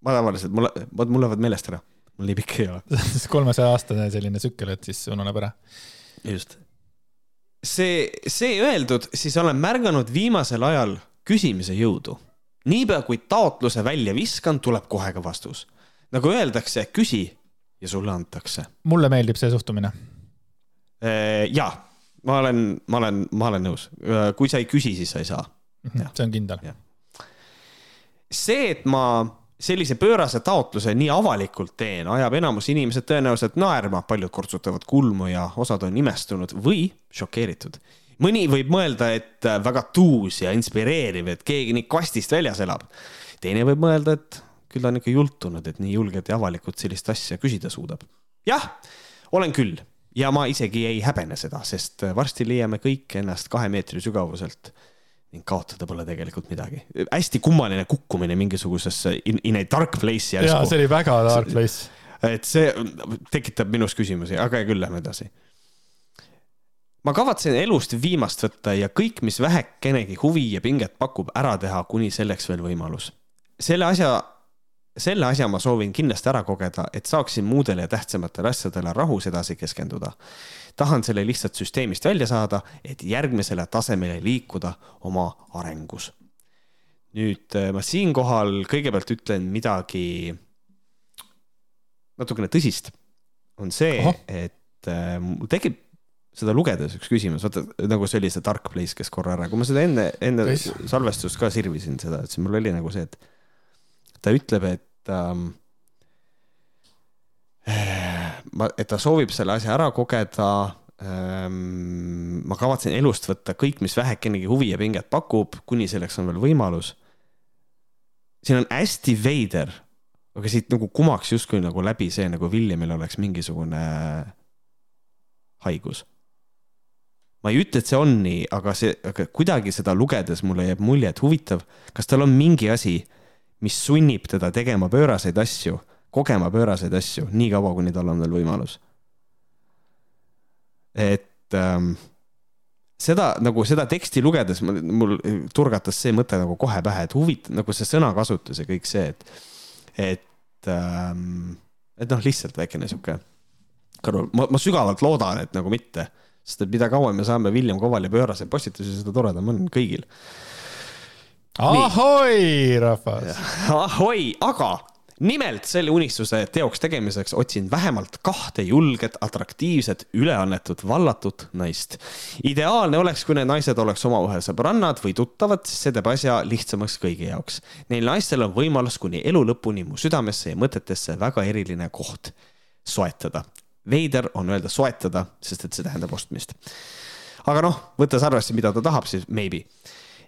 ma tavaliselt, mul, vot mul lähevad meelest ära, mul nii pikk ei ole. [LAUGHS] kolmesaja aastane selline tsükkel, et siis ununeb ära. just. see, see öeldud, siis olen märganud viimasel ajal küsimise jõudu. Niipea kui taotluse välja viskan, tuleb kohe ka vastus. nagu öeldakse, küsi ja sulle antakse. mulle meeldib see suhtumine. Äh, ja, ma olen, ma olen, ma olen nõus, äh, kui sa ei küsi, siis sa ei saa. Mhm, see on kindel. see, et ma sellise pöörase taotluse nii avalikult teen, ajab enamus inimesed tõenäoliselt naerma, paljud kortsutavad kulmu ja osad on imestunud või šokeeritud. Mõni võib mõelda, et äh, väga tuus ja inspireeriv, et keegi nii kastist väljas elab. teine võib mõelda, et küll ta on ikka jultunud, et nii julgelt ja avalikult sellist asja küsida suudab. jah, olen küll ja ma isegi ei häbene seda, sest varsti leiame kõik ennast kahe meetri sügavuselt ning kaotada pole tegelikult midagi. hästi kummaline kukkumine mingisugusesse in, in a dark place järsku. jaa, see oli väga dark place. et see tekitab minus küsimusi, aga hea küll, lähme edasi. Ma kavatsen elust viimast võtta ja kõik, mis vähekenegi huvi ja pinget pakub, ära teha, kuni selleks veel võimalus. selle asja selle asja ma soovin kindlasti ära kogeda, et saaksin muudele ja tähtsamatele asjadele rahus edasi keskenduda. tahan selle lihtsalt süsteemist välja saada, et järgmisele tasemele liikuda oma arengus. nüüd äh, ma siinkohal kõigepealt ütlen midagi natukene tõsist. on see, et äh, mul tekib seda lugedes üks küsimus, vaata nagu see oli see Dark Place, kes korra ära, kui ma seda enne, enne salvestust ka sirvisin seda, et siis mul oli nagu see, et ta ütleb, et ähm, ma, et ta soovib selle asja ära kogeda ähm,. ma kavatsen elust võtta kõik, mis vähekenegi huvi ja pinget pakub, kuni selleks on veel võimalus. siin on hästi veider, aga siit nagu kumaks justkui nagu läbi see, nagu Williamil oleks mingisugune haigus ma ei ütle, et see on nii, aga see, aga kuidagi seda lugedes mulle jääb mulje, et huvitav, kas tal on mingi asi, mis sunnib teda tegema pööraseid asju, kogema pööraseid asju, niikaua, kuni tal on veel võimalus. et ähm, seda nagu seda teksti lugedes mul, mul turgatas see mõte nagu kohe pähe, et huvitav nagu see sõnakasutus ja kõik see, et, et ähm,, et noh, lihtsalt väikene sihuke kõrval, ma, ma sügavalt loodan, et nagu mitte, sest et mida kauem me saame William Kovali pööraseid postitusi, seda toredam on kõigil ahoi, rahvas. [LAUGHS] ahoi, aga nimelt selle unistuse teoks tegemiseks otsin vähemalt kahte julget, atraktiivset, üleannetut, vallatut naist. ideaalne oleks, kui need naised oleks omavahel sõbrannad või tuttavad, sest see teeb asja lihtsamaks kõigi jaoks. Neil naistel on võimalus kuni elu lõpuni mu südamesse ja mõtetesse väga eriline koht soetada. Veider on öelda soetada, sest et see tähendab ostmist. aga noh, võttes arvesse, mida ta tahab, siis maybe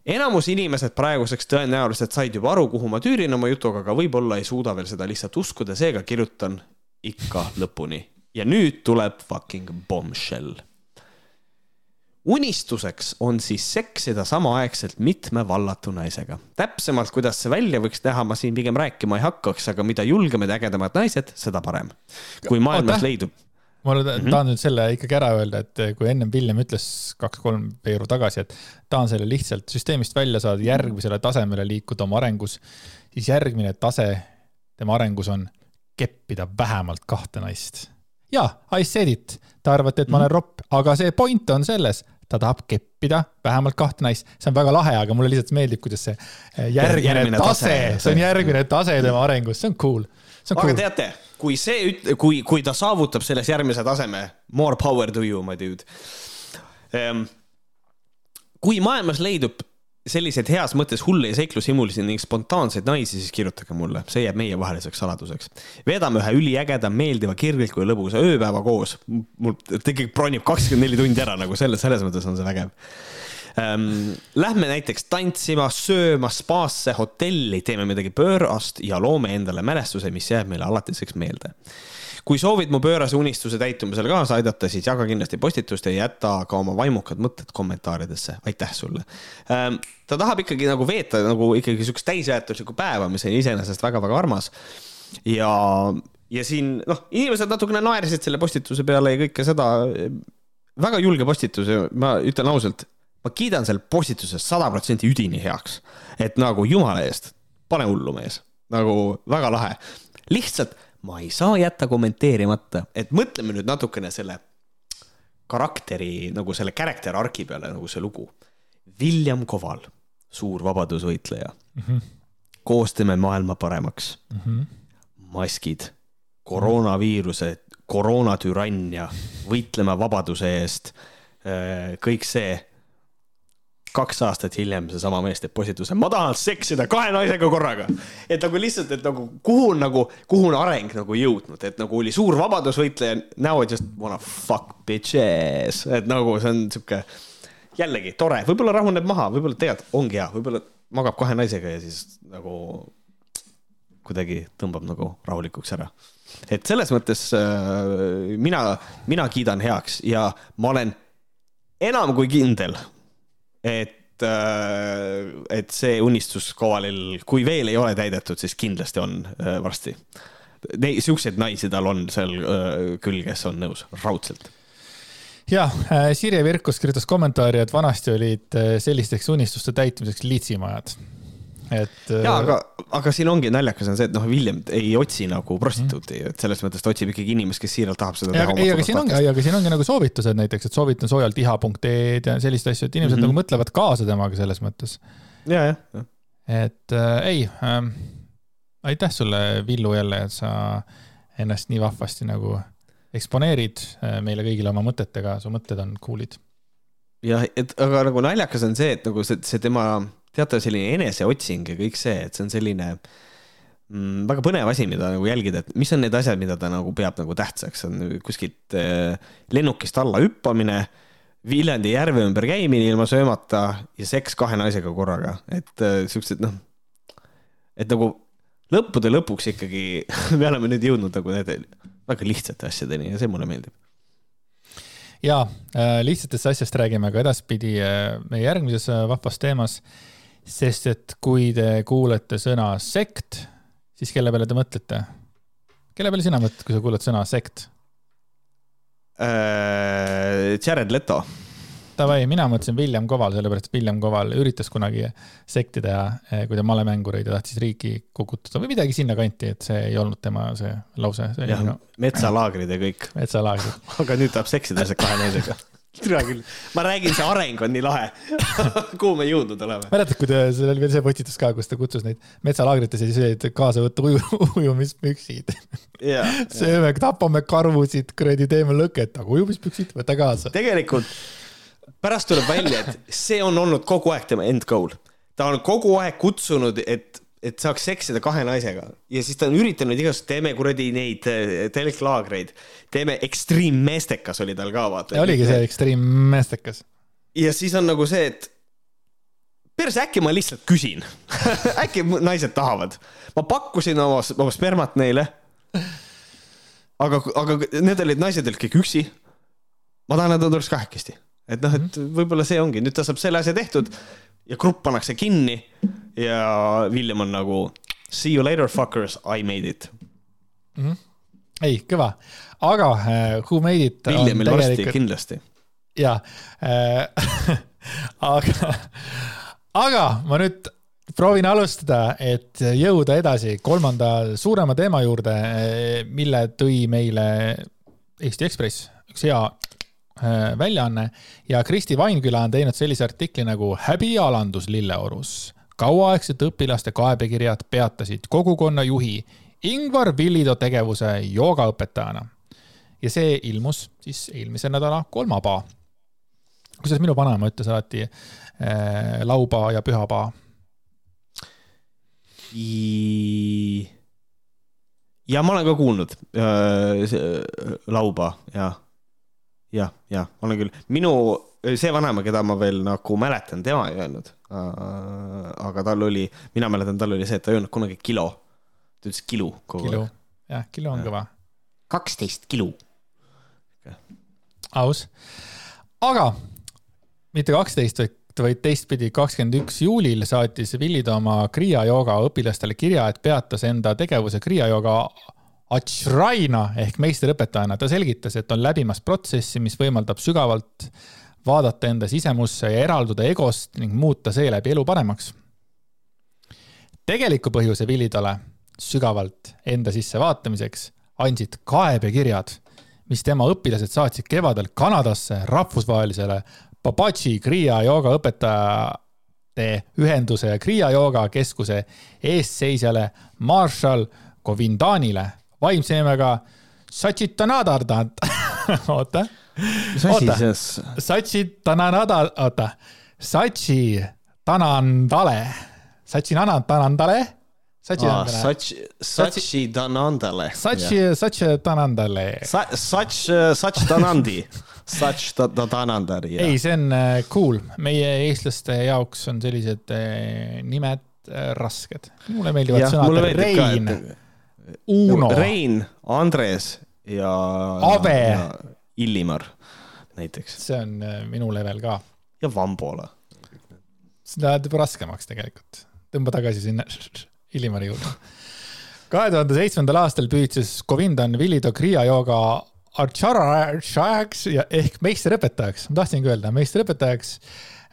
enamus inimesed praeguseks tõenäoliselt said juba aru, kuhu ma tüürin oma jutuga, aga võib-olla ei suuda veel seda lihtsalt uskuda, seega kirjutan ikka lõpuni. ja nüüd tuleb fucking bombshell. unistuseks on siis seksida samaaegselt mitme vallatu naisega. täpsemalt, kuidas see välja võiks näha, ma siin pigem rääkima ei hakkaks, aga mida julgemad ja ägedamad naised, seda parem. kui maailmas Oota. leidub ma mm -hmm. tahan nüüd selle ikkagi ära öelda, et kui ennem Villem ütles kaks-kolm veeru tagasi, et tahan selle lihtsalt süsteemist välja saada, järgmisele tasemele liikuda oma arengus, siis järgmine tase tema arengus on keppida vähemalt kahte naist. jaa, I said it, te arvate, et ma olen mhm. ropp, aga see point on selles, ta tahab keppida vähemalt kahte naist, see on väga lahe, aga mulle lihtsalt meeldib, kuidas see järgmine, järgmine tase, tase, see on järgmine tase tema arengus, see on cool. aga cool. teate kui see, kui, kui ta saavutab selles järgmise taseme, more power to you, my dude. Ehm, kui maailmas leidub selliseid heas mõttes hulle ja seiklushimulisi ning spontaanseid naisi, siis kirjutage mulle, see jääb meievaheliseks saladuseks. veedame ühe üliägeda, meeldiva, kirgliku ja lõbusa ööpäeva koos. mul tegelikult bronib kakskümmend neli tundi ära nagu selles, selles mõttes on see vägev ähm,. Lähme näiteks tantsima, sööma, spaasse, hotelli, teeme midagi pöörast ja loome endale mälestuse, mis jääb meile alatiseks meelde kui soovid mu pöörase unistuse täitumisele kaasa aidata, siis jaga kindlasti postitust ja jäta ka oma vaimukad mõtted kommentaaridesse. aitäh sulle ähm,. ta tahab ikkagi nagu veeta nagu ikkagi siukest täisväärtuslikku päeva, mis on iseenesest väga-väga armas. ja, ja siin noh, inimesed natukene naersid selle postituse peale ja kõike seda. väga julge postitus ja ma ütlen ausalt ma kiidan selle postituse sada protsenti üdini heaks. et nagu jumala eest, pane hullu, mees. nagu väga lahe. lihtsalt ma ei saa jätta kommenteerimata, et mõtleme nüüd natukene selle karakteri nagu selle character arc'i peale, nagu see lugu. William Koval, suur vabadusvõitleja mm. -hmm. koos teeme maailma paremaks mm. -hmm. maskid, koroonaviiruse, koroonatürannia, võitleme vabaduse eest. Äh, kõik see kaks aastat hiljem seesama mees teeb postituse, ma tahan seksida kahe naisega korraga. et nagu lihtsalt, et nagu kuhu on nagu, kuhu on areng nagu jõudnud, et nagu oli suur vabadusvõitleja, now I just wanna fuck bitches, et nagu see on sihuke jällegi tore, võib-olla rahuneb maha, võib-olla tegelikult ongi hea, võib-olla magab kahe naisega ja siis nagu kuidagi tõmbab nagu rahulikuks ära. et selles mõttes äh, mina, mina kiidan heaks ja ma olen enam kui kindel et, äh, et see unistus Kovalil, kui veel ei ole täidetud, siis kindlasti on äh, varsti. Neid, siukseid naisi tal on seal äh, küll, kes on nõus, raudselt ja Sirje Virkus kirjutas kommentaari, et vanasti olid sellisteks unistuste täitmiseks liitsimajad et. ja, aga, aga siin ongi naljakas on see, et noh, William ei otsi nagu prostituuti et selles mõttes ta otsib ikkagi inimest, kes siiralt tahab seda ja, teha. ei, aga siin ongi, aga siin ongi nagu soovitused näiteks, et soovitan soojalt iha.ee-d ja selliseid asju, et inimesed mm -hmm. nagu mõtlevad kaasa temaga selles mõttes. ja, jah, jah. et äh, ei ähm,, aitäh sulle, Villu jälle, et sa ennast nii vahvasti nagu eksponeerid äh, meile kõigile oma mõtetega, su mõtted on cool'id. jah, et aga nagu naljakas on see, et nagu see, see tema teatav selline eneseotsing ja kõik see, et see on selline mm, väga põnev asi, mida nagu jälgida, et mis on need asjad, mida ta nagu peab nagu tähtsaks, on kuskilt äh, lennukist alla hüppamine, Viljandi järve ümber käimine ilma söömata ja seks kahe naisega korraga, et äh, siuksed noh, et nagu lõppude lõpuks ikkagi [LAUGHS] me oleme nüüd jõudnud nagu nende väga lihtsate asjadeni ja see mulle meeldib. Ja äh, lihtsatest asjast räägime ka edaspidi meie järgmises vahvas teemas sest et kui te kuulete sõna sekt, siis kelle peale te mõtlete? kelle peale sina mõtled, kui sa kuuled sõna sekt äh,? Jared Leto. Davai, mina mõtlesin William Koval, sellepärast et William Koval üritas kunagi sekti teha, eh, kui ta malemängureid ja tahtis riiki kukutada või midagi sinnakanti, et see ei olnud tema see lause. jah, metsalaagrid ja kõik. metsalaagrid [LAUGHS] aga nüüd tahab seksida kahe naisega türa küll, ma räägin, see areng on nii lahe [LAUGHS] kuhu me jõudnud oleme? mäletad, kui ta, seal oli veel see postitus ka, kus ta kutsus neid metsalaagrites ja siis olid kaasa võtta uju, [LAUGHS] ujumispüksid yeah,. [LAUGHS] sööme, tapame karusid, kuradi teeme lõket, aga ujumispüksid võta kaasa. tegelikult pärast tuleb välja, et see on olnud kogu aeg tema end goal. ta on kogu aeg kutsunud, et et saaks seksida kahe naisega ja siis ta on üritanud igast, teeme kuradi neid äh, telklaagreid, teeme Extreme meestekas oli tal ka vaata. oligi see Extreme meestekas. ja siis on nagu see, et perse, äkki ma lihtsalt küsin [LAUGHS] äkki naised tahavad. ma pakkusin oma, oma spermat neile. aga, aga need olid, naised olid kõik üksi. ma tahan, et nad oleks kahekesti, et noh, et mhm. võib-olla see ongi, nüüd ta saab selle asja tehtud ja grupp pannakse kinni ja William on nagu see you later fuckers, I made it mm. -hmm. ei, kõva, aga uh, Who made it. Williamil varsti kindlasti. ja äh, [LAUGHS] aga, aga ma nüüd proovin alustada, et jõuda edasi kolmanda suurema teema juurde, mille tõi meile Eesti Ekspress, üks hea Äh, väljaanne ja Kristi Vainküla on teinud sellise artikli nagu Häbialandus Lilleorus. kauaaegsed õpilaste kaebekirjad peatasid kogukonna juhi Ingvar Villido tegevuse joogaõpetajana. ja see ilmus siis eelmise nädala kolmapäeva. kusjuures minu vanaema ütles alati äh, laupäeva ja pühapäeva. ja ma olen ka kuulnud äh, laupäeva, jah jah, jah, olen küll, minu, see vanaema, keda ma veel nagu mäletan, tema ei öelnud. aga tal oli, mina mäletan, tal oli see, et ta ei öelnud kunagi kilo. ta ütles kilu kogu aeg. jah, kilo on ja. kõva. kaksteist kilo okay.. aus, aga mitte kaksteist, vaid vaid teistpidi, kakskümmend üks juulil saatis Villid oma Kriia jooga õpilastele kirja, et peatas enda tegevuse Kriia jooga Achraina ehk meisterõpetajana, ta selgitas, et on läbimas protsessi, mis võimaldab sügavalt vaadata enda sisemusse ja eralduda egost ning muuta seeläbi elu paremaks. tegeliku põhjuse Villidale sügavalt enda sisse vaatamiseks andsid kaebekirjad, mis tema õpilased saatsid kevadel Kanadasse rahvusvahelisele Babaji Kriia jooga õpetajate ühenduse Kriia jooga keskuse eestseisjale Marshall Govindanile vaimse nimega Sachitanadardant [LAUGHS] oota. mis asi see on? Sachitananada, oota, Sachi Tanandale, Sachi Tanandale. Sachi Sachi, Sachi Tanandale. Sachi, Sachi Tanandale. Sach, Sach Tanandi. [LAUGHS] Sach Tanandari. ei, see on äh, cool, meie eestlaste jaoks on sellised äh, nimed äh, rasked. mulle meeldivad sõnad Rein Uno. Rein, Andres ja. Ave. Illimar näiteks. see on äh, minu level ka. ja Vambola. see läheb juba raskemaks tegelikult. tõmba tagasi sinna [LAUGHS] Illimari juurde. kahe tuhande seitsmendal aastal püüdis Govindan Villido Kriia jooga Archarajaks ehk meisterõpetajaks, ma tahtsingi öelda meisterõpetajaks.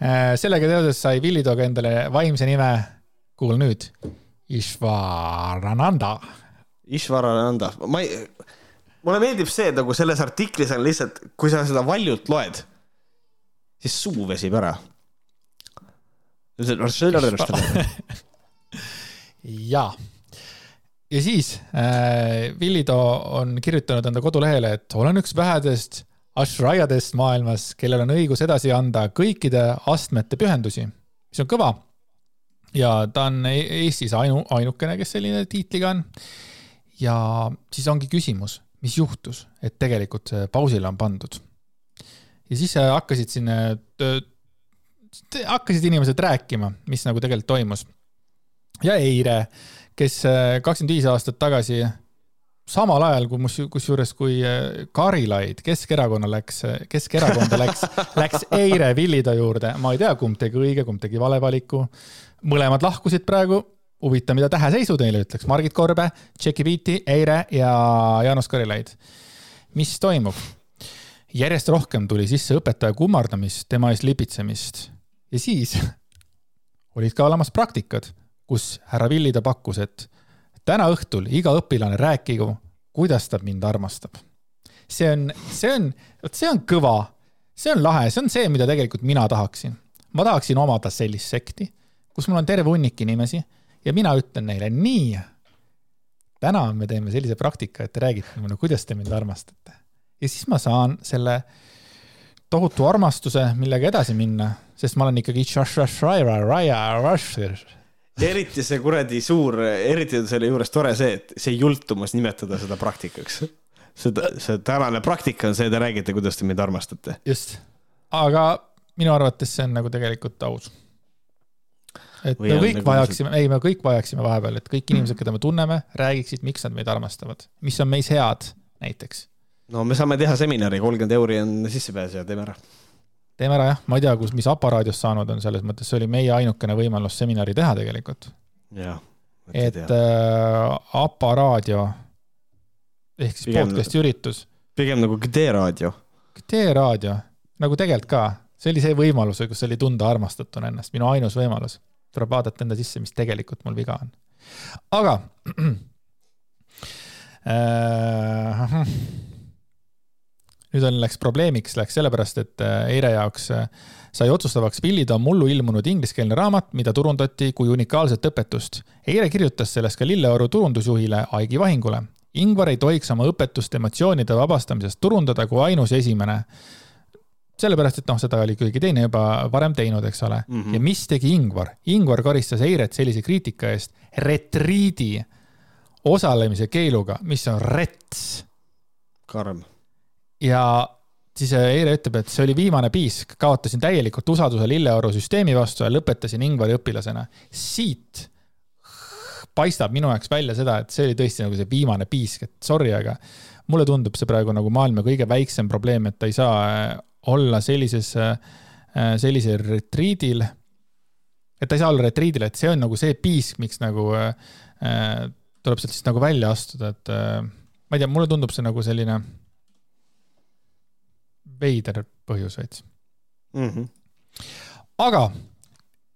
Äh, sellega seoses sai Villidoga endale vaimse nime, kuul nüüd, Ishvarananda Ishvarananda, ma ei, mulle meeldib see, et nagu selles artiklis on lihtsalt, kui sa seda valjult loed, siis suu vesib ära. ja, ja siis äh, Villido on kirjutanud enda kodulehele, et olen üks vähedest ashraiadest maailmas, kellel on õigus edasi anda kõikide astmete pühendusi, mis on kõva. ja ta on e-, Eestis ainu, ainukene, kes selline tiitliga on ja siis ongi küsimus, mis juhtus, et tegelikult see pausile on pandud. ja siis hakkasid siin, hakkasid inimesed rääkima, mis nagu tegelikult toimus. ja Eire, kes äh, kakskümmend viis aastat tagasi, samal ajal kui mus, kusjuures, kui äh, Karilaid Keskerakonna läks, Keskerakonda läks, [LAUGHS] läks Eire Villido juurde, ma ei tea, kumb tegi õige, kumb tegi vale valiku. mõlemad lahkusid praegu huvitav, mida täheseisu teile ütleks, Margit Korbe, Tšeki Beati, Eire ja Jaanus Karilaid. mis toimub? järjest rohkem tuli sisse õpetaja kummardamist, tema ees lipitsemist ja siis olid ka olemas praktikad, kus härra Villida pakkus, et täna õhtul iga õpilane rääkigu, kuidas ta mind armastab. see on, see on, vot see on kõva, see on lahe, see on see, mida tegelikult mina tahaksin. ma tahaksin omada sellist sekti, kus mul on terve hunnik inimesi ja mina ütlen neile nii. täna me teeme sellise praktika, et te räägite mulle, kuidas te mind armastate. ja siis ma saan selle tohutu armastuse, millega edasi minna, sest ma olen ikkagi eriti see kuradi suur, eriti on selle juures tore see, et see jultumus nimetada seda praktikaks. seda, see tänane praktika on see, te räägite, kuidas te mind armastate. just, aga minu arvates see on nagu tegelikult aus. Et Või me kõik nagu vajaksime, ei, me kõik vajaksime vahepeal, et kõik inimesed, keda me tunneme, räägiksid, miks nad meid armastavad, mis on meis head, näiteks. no me saame teha seminari, kolmkümmend euri on sissepääs ja teeme ära teeme ära jah, ma ei tea, kus, mis aparaadiost saanud on, selles mõttes see oli meie ainukene võimalus seminari teha tegelikult. et äh, aparaadio ehk siis pigem, podcast'i üritus. pigem nagu G-raadio. G-raadio, nagu tegelikult ka, see oli see võimalus, kus oli tunda armastatuna ennast, minu ainus võimalus. Tuleb vaadata enda sisse, mis tegelikult mul viga on. aga [CLEARS THROAT] äh, nüüd on, läks probleemiks, läks sellepärast, et äh, Eire jaoks äh, sai otsustavaks Villida mullu ilmunud ingliskeelne raamat, mida turundati kui unikaalset õpetust. Eire kirjutas sellest ka Lilleoru turundusjuhile Aigi Vahingule. Ingvar ei tohiks oma õpetust emotsioonide vabastamisest turundada kui ainus esimene. Sellepärast, et noh, seda oli keegi teine juba varem teinud, eks ole mm. -hmm. ja mis tegi Ingvar? Ingvar karistas Eiret sellise kriitika eest retriidi osalemise keeluga, mis on rets. karm ja siis äh, Eire ütleb, et see oli viimane piisk, kaotasin täielikult usalduse Lilleoru süsteemi vastu ja lõpetasin Ingvari õpilasena. siit paistab minu jaoks välja seda, et see oli tõesti nagu see viimane piisk, et sorry, aga mulle tundub see praegu nagu maailma kõige väiksem probleem, et ta ei saa äh, olla sellises, äh, sellisel retriidil. et ta ei saa olla retriidil, et see on nagu see piisk, miks nagu äh, tuleb sealt siis nagu välja astuda, et äh, ma ei tea, mulle tundub see nagu selline veider põhjus veits mm. -hmm. aga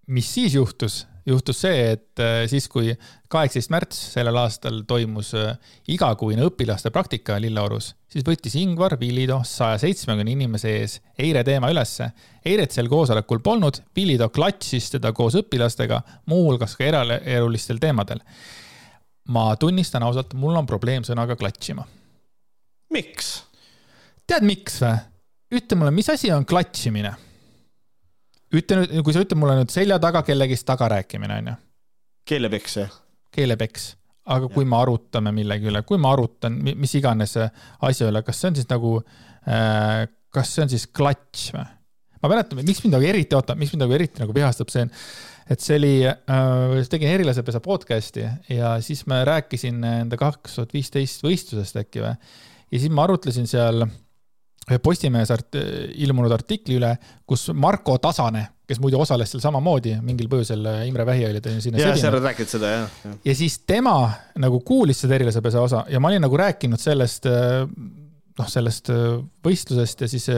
mis siis juhtus? Juhtus see, et äh, siis, kui kaheksateist märts sellel aastal toimus äh, igakuine õpilaste praktika Lilleorus, siis võttis Ingvar Villido saja seitsmekümne inimese ees Eire teema ülesse. Eiret sel koosolekul polnud, Villido klatšis teda koos õpilastega, muuhulgas ka eraelulistel teemadel. ma tunnistan ausalt, mul on probleem sõnaga klatšima. miks? tead, miks või? ütle mulle, mis asi on klatšimine? Ütle nüüd, kui sa ütled mulle nüüd selja taga kellegist taga rääkimine, onju. keelepeks, jah? keelepeks, aga ja. kui me arutame millegi üle, kui ma arutan mis iganes asja üle, kas see on siis nagu äh,, kas see on siis klatš või? ma mäletan, miks mind nagu eriti, oota, miks mind nagu eriti nagu vihastab, see on, et see oli äh,, tegin Erilasepesa podcast'i ja siis ma rääkisin enda kaks tuhat viisteist võistlusest äkki või. ja siis ma arutlesin seal äh, Postimehes art, ilmunud artikli üle, kus Marko Tasane, kes muidu osales seal samamoodi, mingil põhjusel Imre Vähi oli ta sinna jah, sa oled rääkinud seda, jah ja.. ja siis tema nagu kuulis seda erilasepesa osa ja ma olin nagu rääkinud sellest, noh, sellest võistlusest ja siis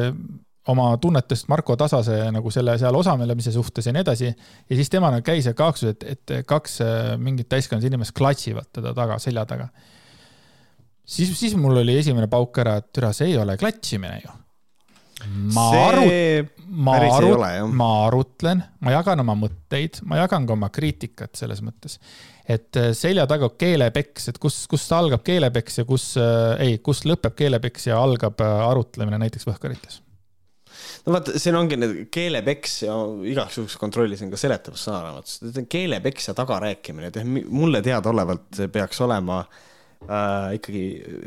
oma tunnetest Marko Tasase nagu selle seal osalemise suhtes ja nii edasi. ja siis tema nagu käis ja kaaksus, et, et kaks mingit täiskasvanud inimest klatšivad teda taga, selja taga siis, siis mul oli esimene pauk ära, et türa, see ei ole klatšimine ju. ma arut-, ma arut-, ma arutlen, ma jagan oma mõtteid, ma jagan ka oma kriitikat selles mõttes. et äh, selja taga keelepeks, et kus, kust algab keelepeks ja kus äh,, ei, kus lõpeb keelepeks ja algab äh, arutlemine näiteks Võhkarites no vaata, siin ongi need keelepeks ja igaks juhuks kontrollisin ka seletavas sõnaraamatus, keelepeks ja tagarääkimine, et mulle teadaolevalt peaks olema äh, äh, ikkagi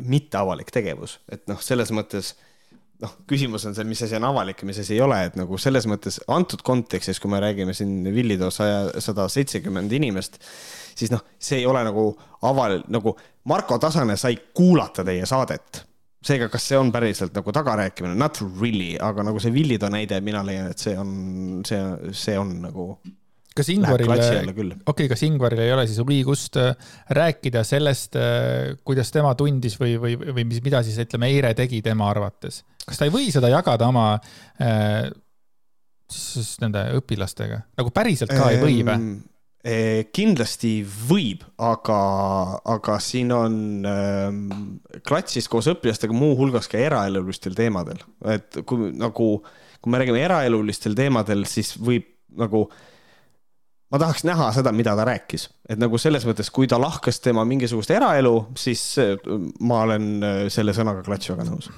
mitteavalik tegevus, et noh, selles mõttes noh, küsimus on see, mis asi on avalik ja mis asi ei ole, et nagu selles mõttes antud kontekstis, kui me räägime siin Villido saja, sada seitsekümmend inimest, siis noh, see ei ole nagu aval-, nagu Marko Tasane sai kuulata teie saadet. seega, kas see on päriselt nagu tagarääkimine, not really, aga nagu see Villido näide, mina leian, et see on, see, see on nagu kas Ingvaril, okei okay,, kas Ingvaril ei ole siis õigust äh, rääkida sellest, äh, kuidas tema tundis või, või, või mis, mida siis ütleme, Eire tegi tema arvates? kas ta ei või seda jagada oma äh, siis nende õpilastega, nagu päriselt ka ehm, ei või või? kindlasti võib, aga, aga siin on ähm, klassis koos õpilastega muuhulgas ka eraelulistel teemadel, et kui nagu kui me räägime eraelulistel teemadel, siis võib nagu ma tahaks näha seda, mida ta rääkis, et nagu selles mõttes, kui ta lahkas tema mingisugust eraelu, siis ma olen äh, selle sõnaga klatš väga nõus.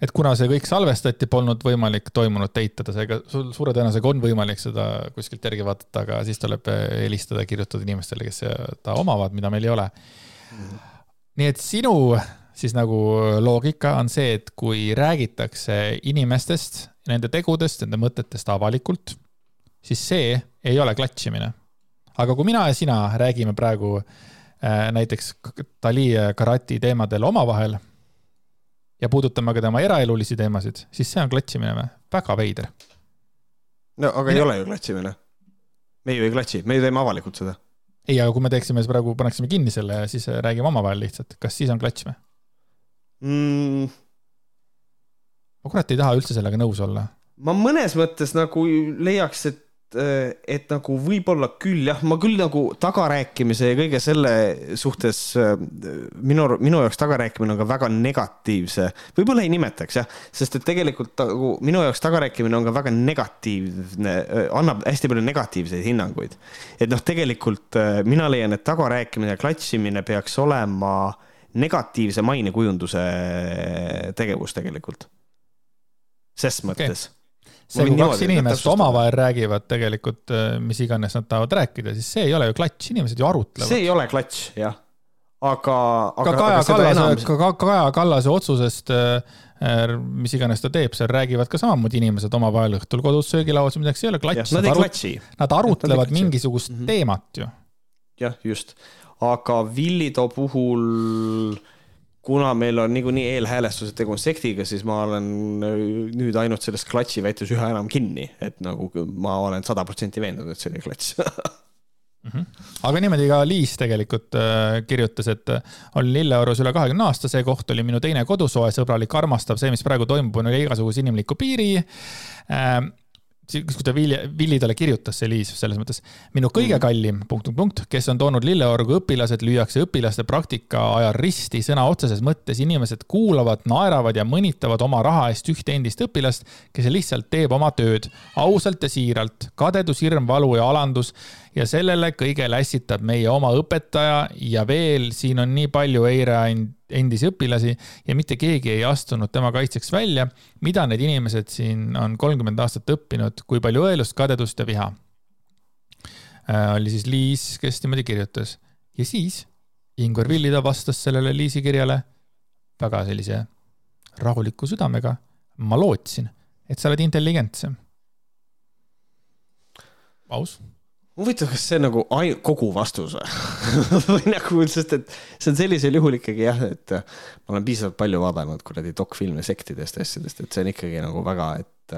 et kuna see kõik salvestati, polnud võimalik toimunut eitada, seega sul suure tõenäosusega on võimalik seda kuskilt järgi vaadata, aga siis tuleb äh, helistada, kirjutada inimestele, kes seda omavad, mida meil ei ole nii et sinu siis nagu loogika on see, et kui räägitakse inimestest, nende tegudest, nende mõtetest avalikult siis see ei ole klatšimine. aga kui mina ja sina räägime praegu äh, näiteks Dali ja Karati teemadel omavahel ja puudutame ka tema eraelulisi teemasid, siis see on klatšimine või? väga veider. no aga Mine... ei ole ju klatšimine. me ju ei klatši, me ju teeme avalikult seda. ei, aga kui me teeksime praegu, paneksime kinni selle ja siis räägime omavahel lihtsalt, kas siis on klatš või mm.? ma kurat ei taha üldse sellega nõus olla. ma mõnes mõttes nagu leiaks, et et nagu võib-olla küll jah, ma küll nagu tagarääkimise ja kõige selle suhtes äh, minu, minu jaoks tagarääkimine on ka väga negatiivse, võib-olla ei nimetaks jah, sest et tegelikult nagu minu jaoks tagarääkimine on ka väga negatiivne, äh, annab hästi palju negatiivseid hinnanguid. et noh, tegelikult mina leian, et tagarääkimine ja klatšimine peaks olema negatiivse mainekujunduse tegevus tegelikult. ses mõttes okay see, kui kaks inimest omavahel räägivad tegelikult, äh, mis iganes nad tahavad rääkida, siis see ei ole ju klatš, inimesed ju arutlevad. see ei ole klatš, jah. aga, aga. ka Kaja Kallase ka Kaja Kallase otsusest, äh, äh, mis iganes ta teeb, seal räägivad ka samamoodi inimesed omavahel õhtul kodus söögilauas, midagi, see ei ole klatš. Nad, nad, arut... nad arutlevad nad mingisugust mm -hmm. teemat ju. jah, just, aga Villito puhul kuna meil on niikuinii eelhäälestused tegu on sektiga, siis ma olen äh, nüüd ainult selles klatši väites üha enam kinni, et nagu ma olen sada protsenti veendunud, et see oli klats mm. -hmm. aga niimoodi ka Liis tegelikult äh, kirjutas, et äh, olin Lilleorus üle kahekümne aasta, see koht oli minu teine kodusoe, sõbralik, armastav, see, mis praegu toimub, on üle igasuguse inimliku piiri äh, kui ta Villi, Villi talle kirjutas, see Liis, selles mõttes. minu kõige mhm. kallim punkt, punkt, punkt, kes on toonud Lilleorgu õpilased, lüüakse õpilaste praktika ajal risti sõna otseses mõttes. inimesed kuulavad, naeravad ja mõnitavad oma raha eest ühte endist õpilast, kes lihtsalt teeb oma tööd ausalt ja siiralt. kadedus, hirm, valu ja alandus ja sellele kõigele ässitab meie oma õpetaja ja veel siin on nii palju Eire endisi õpilasi ja mitte keegi ei astunud tema kaitseks välja. mida need inimesed siin on kolmkümmend aastat õppinud, kui palju õelust, kadedust ja viha äh,? oli siis Liis, kes niimoodi kirjutas ja siis Ingvar Villida vastas sellele Liisi kirjale väga sellise rahuliku südamega. ma lootsin, et sa oled intelligentsem. aus huvitav, kas see nagu ai-, kogu vastus [LAUGHS] või? Nagu, sest et see on sellisel juhul ikkagi jah, et ma olen piisavalt palju vaadanud kuradi dokfilme sektidest ja asjadest, et see on ikkagi nagu väga, et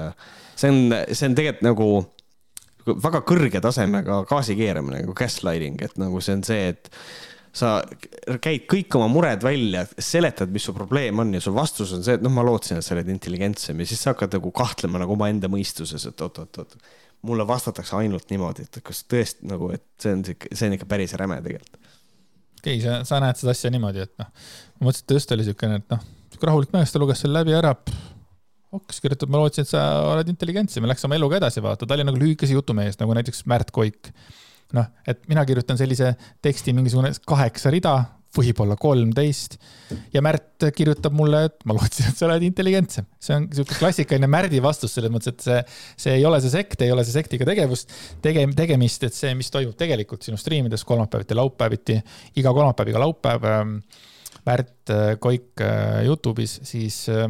see on, see on tegelikult nagu väga kõrge tasemega gaasi keeramine nagu gaslighting, et nagu see on see, et sa käid kõik oma mured välja, seletad, mis su probleem on ja su vastus on see, et noh, ma lootsin, et sa oled intelligentsem ja siis sa hakkad nagu kahtlema nagu omaenda mõistuses, et oot-oot-oot mulle vastatakse ainult niimoodi, et kas tõesti nagu, et see on sihuke, see on ikka päris räme tegelikult. okei okay,, sa, sa näed seda asja niimoodi, et noh, ma mõtlesin, et just oli siukene, et noh, sihuke rahulik mees, ta luges selle läbi ära. hoopis kirjutab, ma lootsin, et sa oled intelligentsem ja läks oma eluga edasi vaata, ta oli nagu lühikese jutumees, nagu näiteks Märt Koik. noh, et mina kirjutan sellise teksti mingisugune kaheksa rida, võib-olla kolmteist. ja Märt kirjutab mulle, et ma lootsin, et sa oled intelligentsem. see on sihuke klassikaline Märdi vastus selles mõttes, et see, see ei ole see sekt, ei ole see sektiga tegevust, tege-, tegemist, et see, mis toimub tegelikult sinu striimides kolmapäeviti, laupäeviti, iga kolmapäev, iga laupäev. Ähm, Märt äh, Koik äh, Youtube'is, siis äh,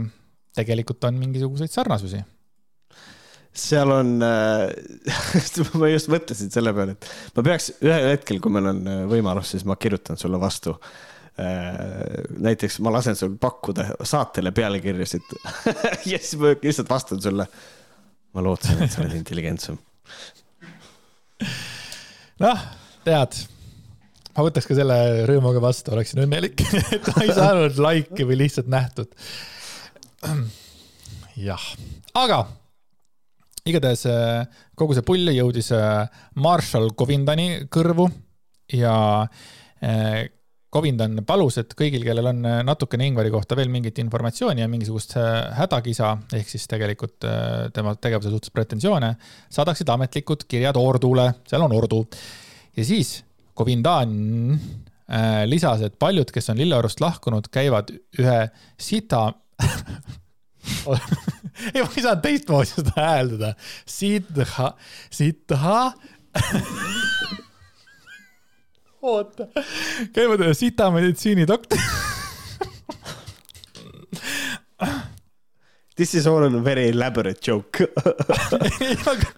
tegelikult on mingisuguseid sarnasusi seal on äh,, [LAUGHS] ma just mõtlesin selle peale, et ma peaks ühel hetkel, kui meil on äh, võimalus, siis ma kirjutan sulle vastu äh,. näiteks ma lasen sul pakkuda saatele pealkirjasid [LAUGHS] ja siis ma lihtsalt vastan sulle. ma lootsin, et sa oled intelligentsem. noh, tead ma võtaks ka selle rõõmuga vastu, oleksin õnnelik, [LAUGHS] et ma ei saanud like'i või lihtsalt nähtud. [CLEARS THROAT] jah, aga igatahes äh, kogu see pull jõudis äh, Marshall Govindani kõrvu ja äh, Kovindan palus, et kõigil, kellel on natukene Ingvari kohta veel mingit informatsiooni ja mingisugust hädakisa, ehk siis tegelikult tema tegevuse suhtes pretensioone, saadaksid ametlikud kirjad Ordule, seal on Ordu. ja siis Kovindan lisas, et paljud, kes on Lilleorust lahkunud, käivad ühe sita [LAUGHS] [LAUGHS] ei, ma ei saanud teistmoodi seda hääldada. Sitha, sitha [LAUGHS] oota, käivad ühe sita meditsiinidoktor [LAUGHS] This is all a very elaborate joke.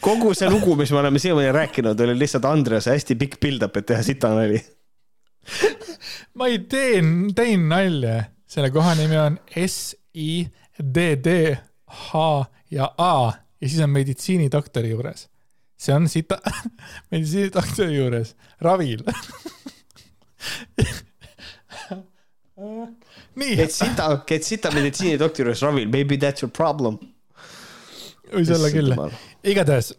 Kogu see lugu, mis me oleme siiamaani rääkinud, oli lihtsalt Andrease hästi pikk build-up, et teha sitanali ma ei tee, teen nalja, selle koha nimi on S I D D H ja A ja siis on meditsiinidoktori juures see on sita [LAUGHS] meditsiinidoktori juures ravil [LAUGHS] nii. käid sita, käid sita meditsiinidoktori juures ravil, maybe that's your problem. võis olla küll. igatahes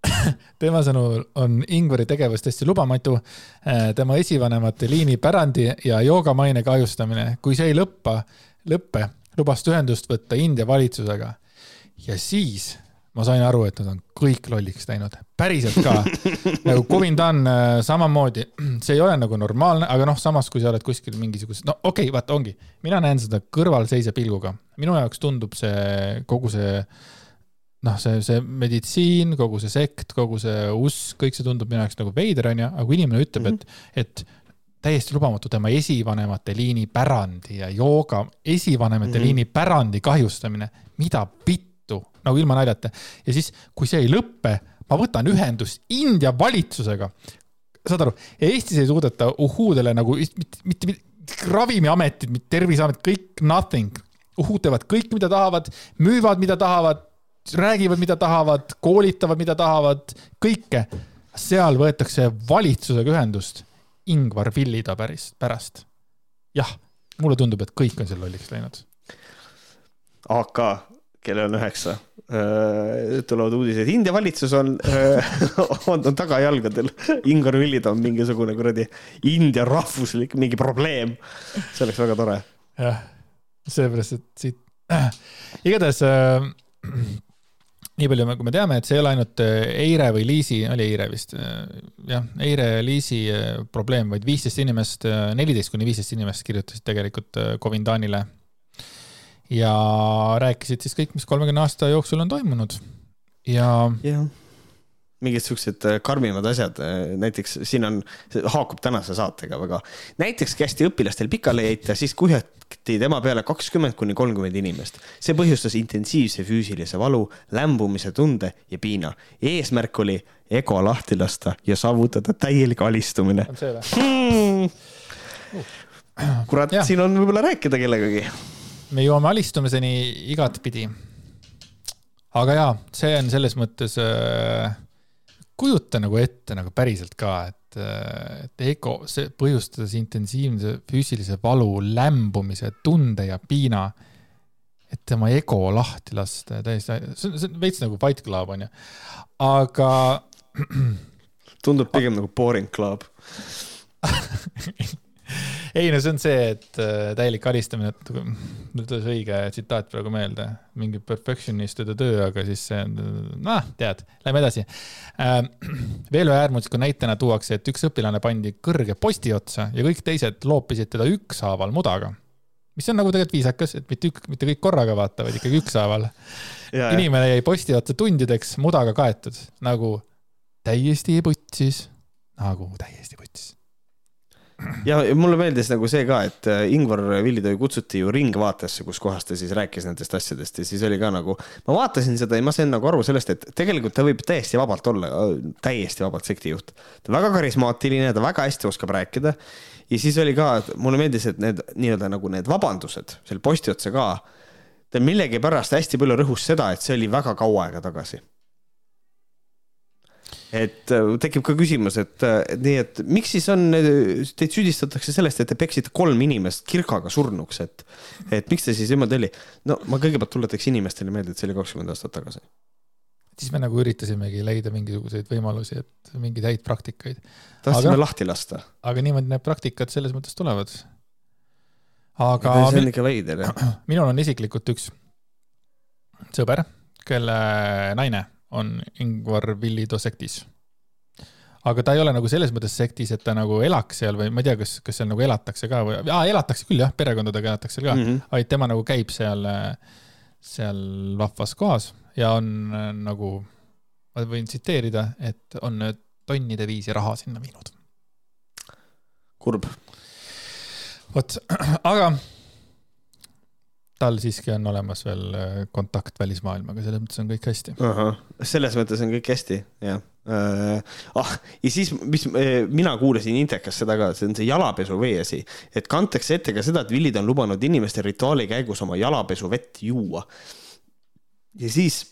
[LAUGHS] tema sõnul on Ingvari tegevus täiesti lubamatu. Äh, tema esivanemate liini pärandi ja joogamaine kahjustamine, kui see ei lõppa, lõppe, lubas ühendust võtta India valitsusega. ja siis ma sain aru, et nad on kõik lolliks läinud, päriselt ka. [LAUGHS] Nagu Covindan äh, samamoodi, [CLEARS THROAT] see ei ole nagu normaalne, aga noh, samas kui sa oled kuskil mingisuguse, no okei okay,, vaata ongi, mina näen seda kõrvalseisja pilguga, minu jaoks tundub see kogu see noh, see, see meditsiin, kogu see sekt, kogu see usk, kõik see tundub minu jaoks nagu veider, onju, aga kui inimene ütleb mm, -hmm. et, et täiesti lubamatu tema esivanemate liini pärandi ja jooga esivanemate mm -hmm. liini pärandi kahjustamine, mida pitt nagu ilma naljata. ja siis, kui see ei lõppe, ma võtan ühendust India valitsusega. saad aru, Eestis ei suudeta uhhuudele nagu mitte, mitte, mitte ravimiametid, mitte terviseamet, kõik nothing. uhhuud teevad kõik, mida tahavad, müüvad, mida tahavad, räägivad, mida tahavad, koolitavad, mida tahavad, kõike. seal võetakse valitsusega ühendust Ingvar Villida päris, pärast. jah, mulle tundub, et kõik on seal lolliks läinud. AK kellel on üheksa, äh, tulevad uudised, India valitsus on, äh, on, on tagajalgadel. Ingar Villid on mingisugune kuradi India rahvuslik mingi probleem. see oleks väga tore. jah, sellepärast, et siit [CLEARS THROAT] igatahes äh, nii palju, kui me teame, et see ei ole ainult äh, Eire või Liisi, oli Eire vist, jah, Eire ja Liisi probleem, vaid viisteist inimest, neliteist kuni viisteist inimest kirjutasid tegelikult Covindanile ja rääkisid siis kõik, mis kolmekümne aasta jooksul on toimunud ja. jah, mingid siuksed äh, karmimad asjad, äh, näiteks siin on, haakub tänase saatega väga. näiteks kästi õpilastel pikali heita, siis kuhjati tema peale kakskümmend kuni kolmkümmend inimest. see põhjustas intensiivse füüsilise valu, lämbumise tunde ja piina. eesmärk oli ego lahti lasta ja saavutada täielik alistumine. hmm.? kurat, siin on võib-olla rääkida kellegagi me jõuame alistumiseni igatpidi. aga jaa, see on selles mõttes äh,, kujuta nagu ette nagu päriselt ka, et, et ego, see põhjustades intensiivse füüsilise valu, lämbumise, tunde ja piina. et tema ego lahti lasta ja täiesti, see on, see on veits nagu Fight Club onju, aga. tundub pigem nagu Boring Club [LAUGHS] [LAUGHS] ei no see on see, et äh, täielik alistamine, et mul tulles õige tsitaat praegu meelde, mingi perfectionistide töö, aga siis see on, noh, tead, lähme edasi äh,. [CLEARS THROAT] veel ühe äärmusliku näitena tuuakse, et üks õpilane pandi kõrge posti otsa ja kõik teised loopisid teda ükshaaval mudaga. mis on nagu tegelikult viisakas, et mitte ük-, mitte kõik korraga vaata, vaid ikkagi ükshaaval. [LAUGHS] inimene jäi posti otsa tundideks mudaga kaetud, nagu täiesti putsis, nagu täiesti putsis ja mulle meeldis nagu see ka, et äh, Ingvar Villitöö kutsuti ju Ringvaatesse, kus kohas ta siis rääkis nendest asjadest ja siis oli ka nagu, ma vaatasin seda ja ma sain nagu aru sellest, et tegelikult ta võib täiesti vabalt olla, täiesti vabalt sektijuht. ta väga karismaatiline, ta väga hästi oskab rääkida. ja siis oli ka, mulle meeldis, et need nii-öelda nagu need vabandused seal posti otsa ka, ta millegipärast hästi palju rõhus seda, et see oli väga kaua aega tagasi et äh, tekib ka küsimus, et äh, nii, et miks siis on, teid süüdistatakse sellest, et te peksite kolm inimest kirkaga surnuks, et, et miks te siis niimoodi oli? no ma kõigepealt tuletaks inimestele meelde, et see oli kakskümmend aastat tagasi. siis me nagu üritasimegi leida mingisuguseid võimalusi, et mingeid häid praktikaid. tahtsime aga, lahti lasta. aga niimoodi need praktikad selles mõttes tulevad. aga. see on ikka veider jah. [CLEARS THROAT] minul on isiklikult üks sõber, kelle naine on Ingvar Villido sektis aga ta ei ole nagu selles mõttes sektis, et ta nagu elaks seal või ma ei tea, kas, kas seal nagu elatakse ka või, aa elatakse küll jah, perekondadega elatakse ka mm, -hmm. vaid tema nagu käib seal, seal vahvas kohas ja on nagu, ma võin tsiteerida, et on tonnide viisi raha sinna viinud. kurb. vot, [CLEARS THROAT] aga tal siiski on olemas veel kontakt välismaailmaga, selles mõttes on kõik hästi. selles mõttes on kõik hästi, jah äh,. ah, ja siis, mis äh, mina kuulasin Intekas seda ka, see on see jalapesuvee asi, et kantakse ette ka seda, et villid on lubanud inimestel rituaali käigus oma jalapesuvett juua. ja siis,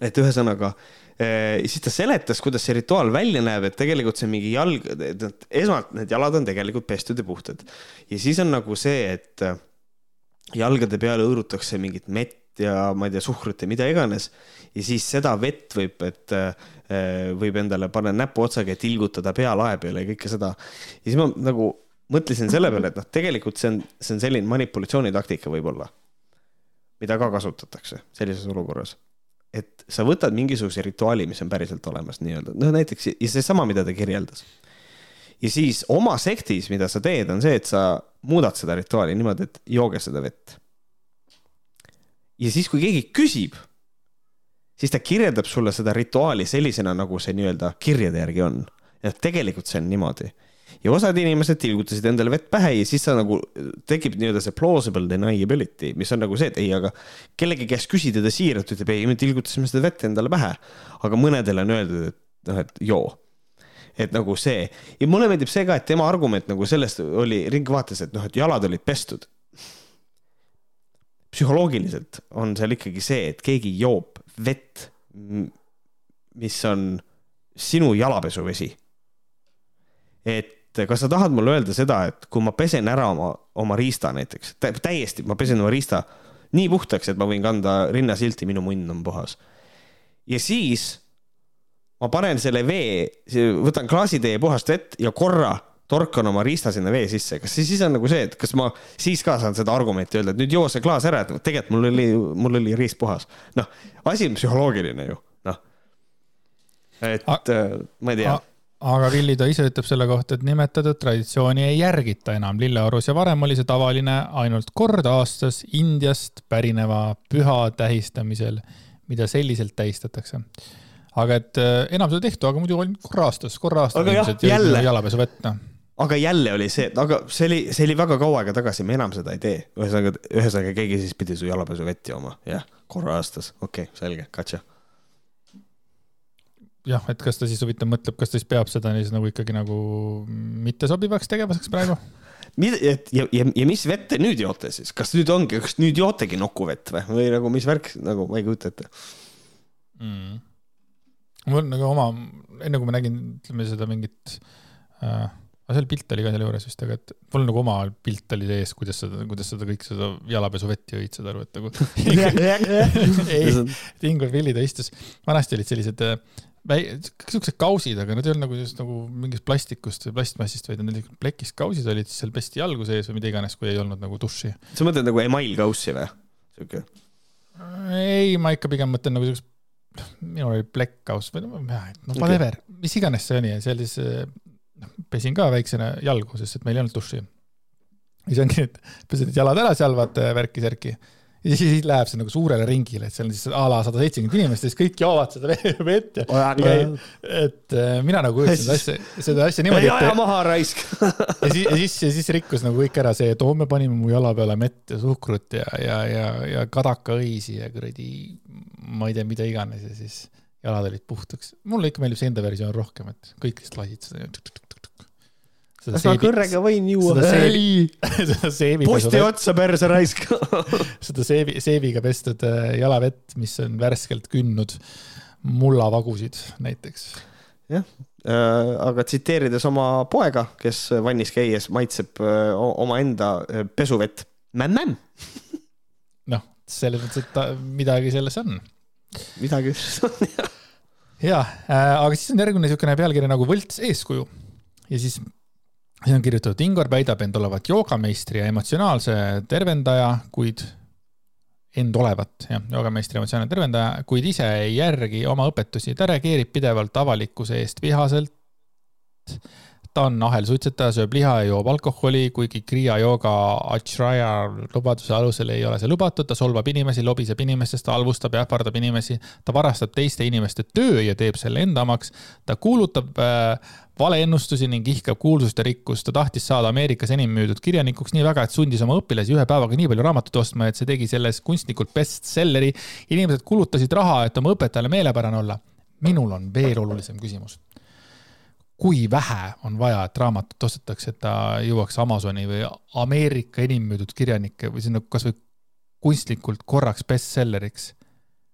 et ühesõnaga äh, siis ta seletas, kuidas see rituaal välja näeb, et tegelikult see mingi jalg, esmalt need jalad on tegelikult pestud ja puhtad ja siis on nagu see, et äh, jalgade peale hõõrutakse mingit mett ja ma ei tea, suhkrut ja mida iganes ja siis seda vett võib, et äh, võib endale panna näpuotsaga ja tilgutada pealae peale ja kõike seda. ja siis ma nagu mõtlesin selle peale, et noh, tegelikult see on, see on selline manipulatsioonitaktika võib-olla, mida ka kasutatakse sellises olukorras. et sa võtad mingisuguse rituaali, mis on päriselt olemas nii-öelda, noh näiteks ja seesama, mida ta kirjeldas. ja siis oma sektis, mida sa teed, on see, et sa muudad seda rituaali niimoodi, et jooge seda vett. ja siis, kui keegi küsib siis ta kirjeldab sulle seda rituaali sellisena, nagu see nii-öelda kirjade järgi on. et tegelikult see on niimoodi. ja osad inimesed tilgutasid endale vett pähe ja siis sa nagu, tekib nii-öelda see plausible deniability, mis on nagu see, et ei, aga kellegi käest küsida, ta siiralt ütleb, ei, me tilgutasime seda vett endale pähe. aga mõnedele on öeldud, et noh, et joo et nagu see ja mulle meeldib see ka, et tema argument nagu sellest oli ringvaates, et noh, et jalad olid pestud. psühholoogiliselt on seal ikkagi see, et keegi joob vett, mis on sinu jalapesuvesi. et kas sa tahad mulle öelda seda, et kui ma pesen ära oma, oma riista näiteks, täiesti, ma pesen oma riista nii puhtaks, et ma võin kanda rinnasilti, minu munn on puhas. ja siis ma panen selle vee, võtan klaasitäie puhast vett ja korra torkan oma riista sinna vee sisse, kas see siis on nagu see, et kas ma siis ka saan seda argumenti öelda, et nüüd joo see klaas ära, et tegelikult mul oli, mul oli riist puhas. noh, asi on psühholoogiline ju, noh. et A äh, ma ei tea aga Villi ta ise ütleb selle kohta, et nimetatud traditsiooni ei järgita enam Lilleorus ja varem oli see tavaline ainult kord aastas Indiast pärineva püha tähistamisel, mida selliselt tähistatakse. Aga et äh, enam seda tehta, aga muidu ainult korra aastas, korra aastas inimesed jõid jalapesuvett, noh aga jälle oli see, aga see oli, see oli väga kaua aega tagasi, me enam seda ei tee. ühesõnaga, ühesõnaga keegi siis pidi su jalapesuvett jooma, jah, korra aastas, okei okay,, selge, gotcha. jah, et kas ta siis huvitav mõtleb, kas ta siis peab seda siis nagu ikkagi nagu mittesobivaks tegevuseks praegu? [LAUGHS] mida, et ja, ja, ja mis vett te nüüd joote siis, kas nüüd ongi, kas nüüd jootegi nokuvett või, või nagu mis värk, nagu ma ei kujuta ette. Mm.. Mul nagu oma, enne kui ma nägin, ütleme seda mingit äh, aga seal pilt oli ka selle juures vist, aga et mul nagu oma pilt oli sees, kuidas seda, kuidas seda kõik seda jalapesuvett jõid, saad aru, et nagu [LAUGHS] ei, Ingvar Villi ta istus, vanasti olid sellised äh, väi-, siuksed kausid, aga nad ei olnud nagu just nagu mingist plastikust või plastmassist, vaid need plekist kausid olid, siis seal pesti jalgu sees või mida iganes, kui ei olnud nagu duši. sa mõtled nagu emailkaussi või? siuke? ei, ma ikka pigem mõtlen nagu siukest, minul oli plekkkauss või no, no whatever okay., mis iganes see oli, see oli siis äh, pesin ka väiksena jalgu, sest et meil ei olnud duši. ja siis ongi, et pesed jalad ära seal, vaata värki-särki. Ja siis, läheb see nagu suurele ringile, et seal on siis a la sada seitsekümmend inimest ja siis kõik joovad seda [LAUGHS] vett ja. et äh, mina nagu kujutasin seda asja, seda asja niimoodi. ei aja maha raisk [LAUGHS] ja siis, ja siis, ja siis rikkus nagu kõik ära see, et oo, me panime mu jala peale mett ja suhkrut ja, ja, ja, ja kadakaõisi ja kuradi, ma ei tea, mida iganes ja siis jalad olid puhtaks. mulle ikka meeldib see enda versioon rohkem, et kõik lihtsalt lasid seda kas ma kõrrega võin juua? ei, [LAUGHS] seda seebi. posti otsa perse raisk [LAUGHS] seda seebi, seebiga pestud äh, jalavett, mis on värskelt kündnud mullavagusid näiteks. jah äh,, aga tsiteerides oma poega, kes vannis käies maitseb äh, omaenda pesuvett, mämm-mämm [LAUGHS] noh, selles mõttes, et ta, midagi selles on midagi on jah. ja äh,, aga siis on järgmine niisugune pealkiri nagu võlts eeskuju ja siis siin on kirjutatud, Ingvar väidab end olevat joogameistri ja emotsionaalse tervendaja, kuid end olevat, jah, joogameistri emotsionaalne tervendaja, kuid ise ei järgi oma õpetusi, ta reageerib pidevalt avalikkuse eest vihaselt. Ta on ahelsuitsetaja, sööb liha ja joob alkoholi, kuigi Kriya jooga Acharya lubaduse alusel ei ole see lubatud, ta solvab inimesi, lobiseb inimestest, ta halvustab ja ähvardab inimesi, ta varastab teiste inimeste töö ja teeb selle enda omaks, ta kuulutab äh, valeennustusi ning ihkab kuulsust ja rikkust. ta tahtis saada Ameerikas enim müüdud kirjanikuks nii väga, et sundis oma õpilasi ühe päevaga nii palju raamatut ostma, et see tegi selles kunstnikult bestselleri. inimesed kulutasid raha, et oma õpetajale meelepärane olla. minul on veel olulisem küsimus kui vähe on vaja, et raamatut ostetakse, et ta jõuaks Amazoni või Ameerika enim müüdud kirjanike või sinna kasvõi kunstlikult korraks bestselleriks.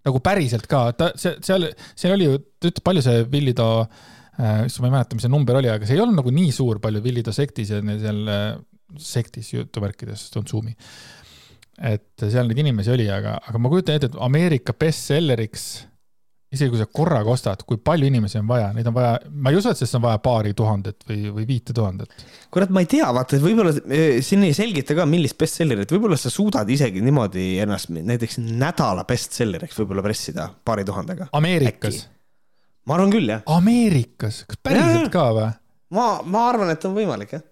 nagu päriselt ka, ta, see, seal, seal oli ju, ta ütles, palju see Villido äh,, issand, ma ei mäleta, mis see number oli, aga see ei olnud nagu nii suur, palju Villido sektis ja seal äh, sektis jutumärkides, Tonsumi. et seal neid inimesi oli, aga, aga ma kujutan ette, et Ameerika bestselleriks isegi kui sa korraga ostad, kui palju inimesi on vaja, neid on vaja, ma ei usu, et sellest on vaja paari tuhandet või, või viite tuhandet. kurat, ma ei tea, vaata, et võib-olla eh, siin ei selgita ka, millist bestsellerit, võib-olla sa suudad isegi niimoodi ennast näiteks nädala bestselleriks võib-olla pressida paari tuhandega. Ameerikas? Ma arvan küll, jah. Ameerikas, kas päriselt ja, ka või? ma, ma arvan, et on võimalik, jah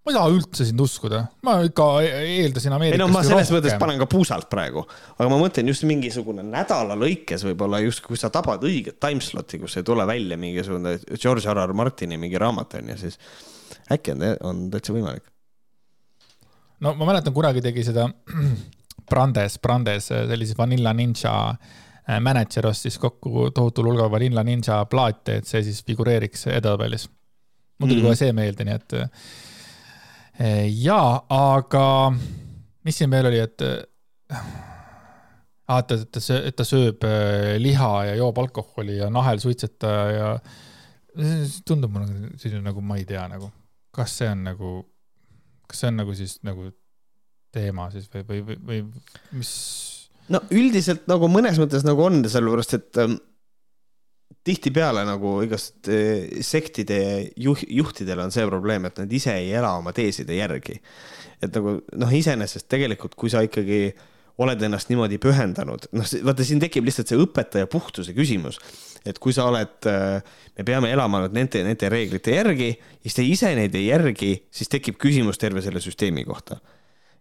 ma ei taha üldse sind uskuda, ma ikka eeldasin Ameerikast. ei no ma selles mõttes panen ka puusalt praegu, aga ma mõtlen just mingisugune nädala lõikes võib-olla just, kui sa tabad õiget timeslot'i, kus ei tule välja mingisugune George R. R. Martini mingi raamat on ju, siis äkki on, on täitsa võimalik. no ma mäletan, kunagi tegi seda [CLEARS THROAT] Brandes, Brandes sellise Vanilla Ninja äh, mänedžer ostis kokku tohutul hulgal Vanilla Ninja plaate, et see siis figureeriks edetabelis. mul tuli mm -hmm. kohe see meelde, nii et Eh, jaa, aga mis siin veel oli, et ah, et, et ta, et ta sööb liha ja joob alkoholi ja nahel suitsetaja ja tundub mulle selline nagu, ma ei tea nagu, kas see on nagu, kas see on nagu siis nagu teema siis või, või, või mis? No üldiselt nagu mõnes mõttes nagu on, sellepärast et ähm, tihtipeale nagu igast eh, sektide juh-, juhtidel on see probleem, et nad ise ei ela oma teeside järgi. et nagu noh, iseenesest tegelikult, kui sa ikkagi oled ennast niimoodi pühendanud, noh, vaata siin tekib lihtsalt see õpetaja puhtuse küsimus. et kui sa oled, eh, me peame elama nüüd nende, nende reeglite järgi, siis te ise neid ei järgi, siis tekib küsimus terve selle süsteemi kohta.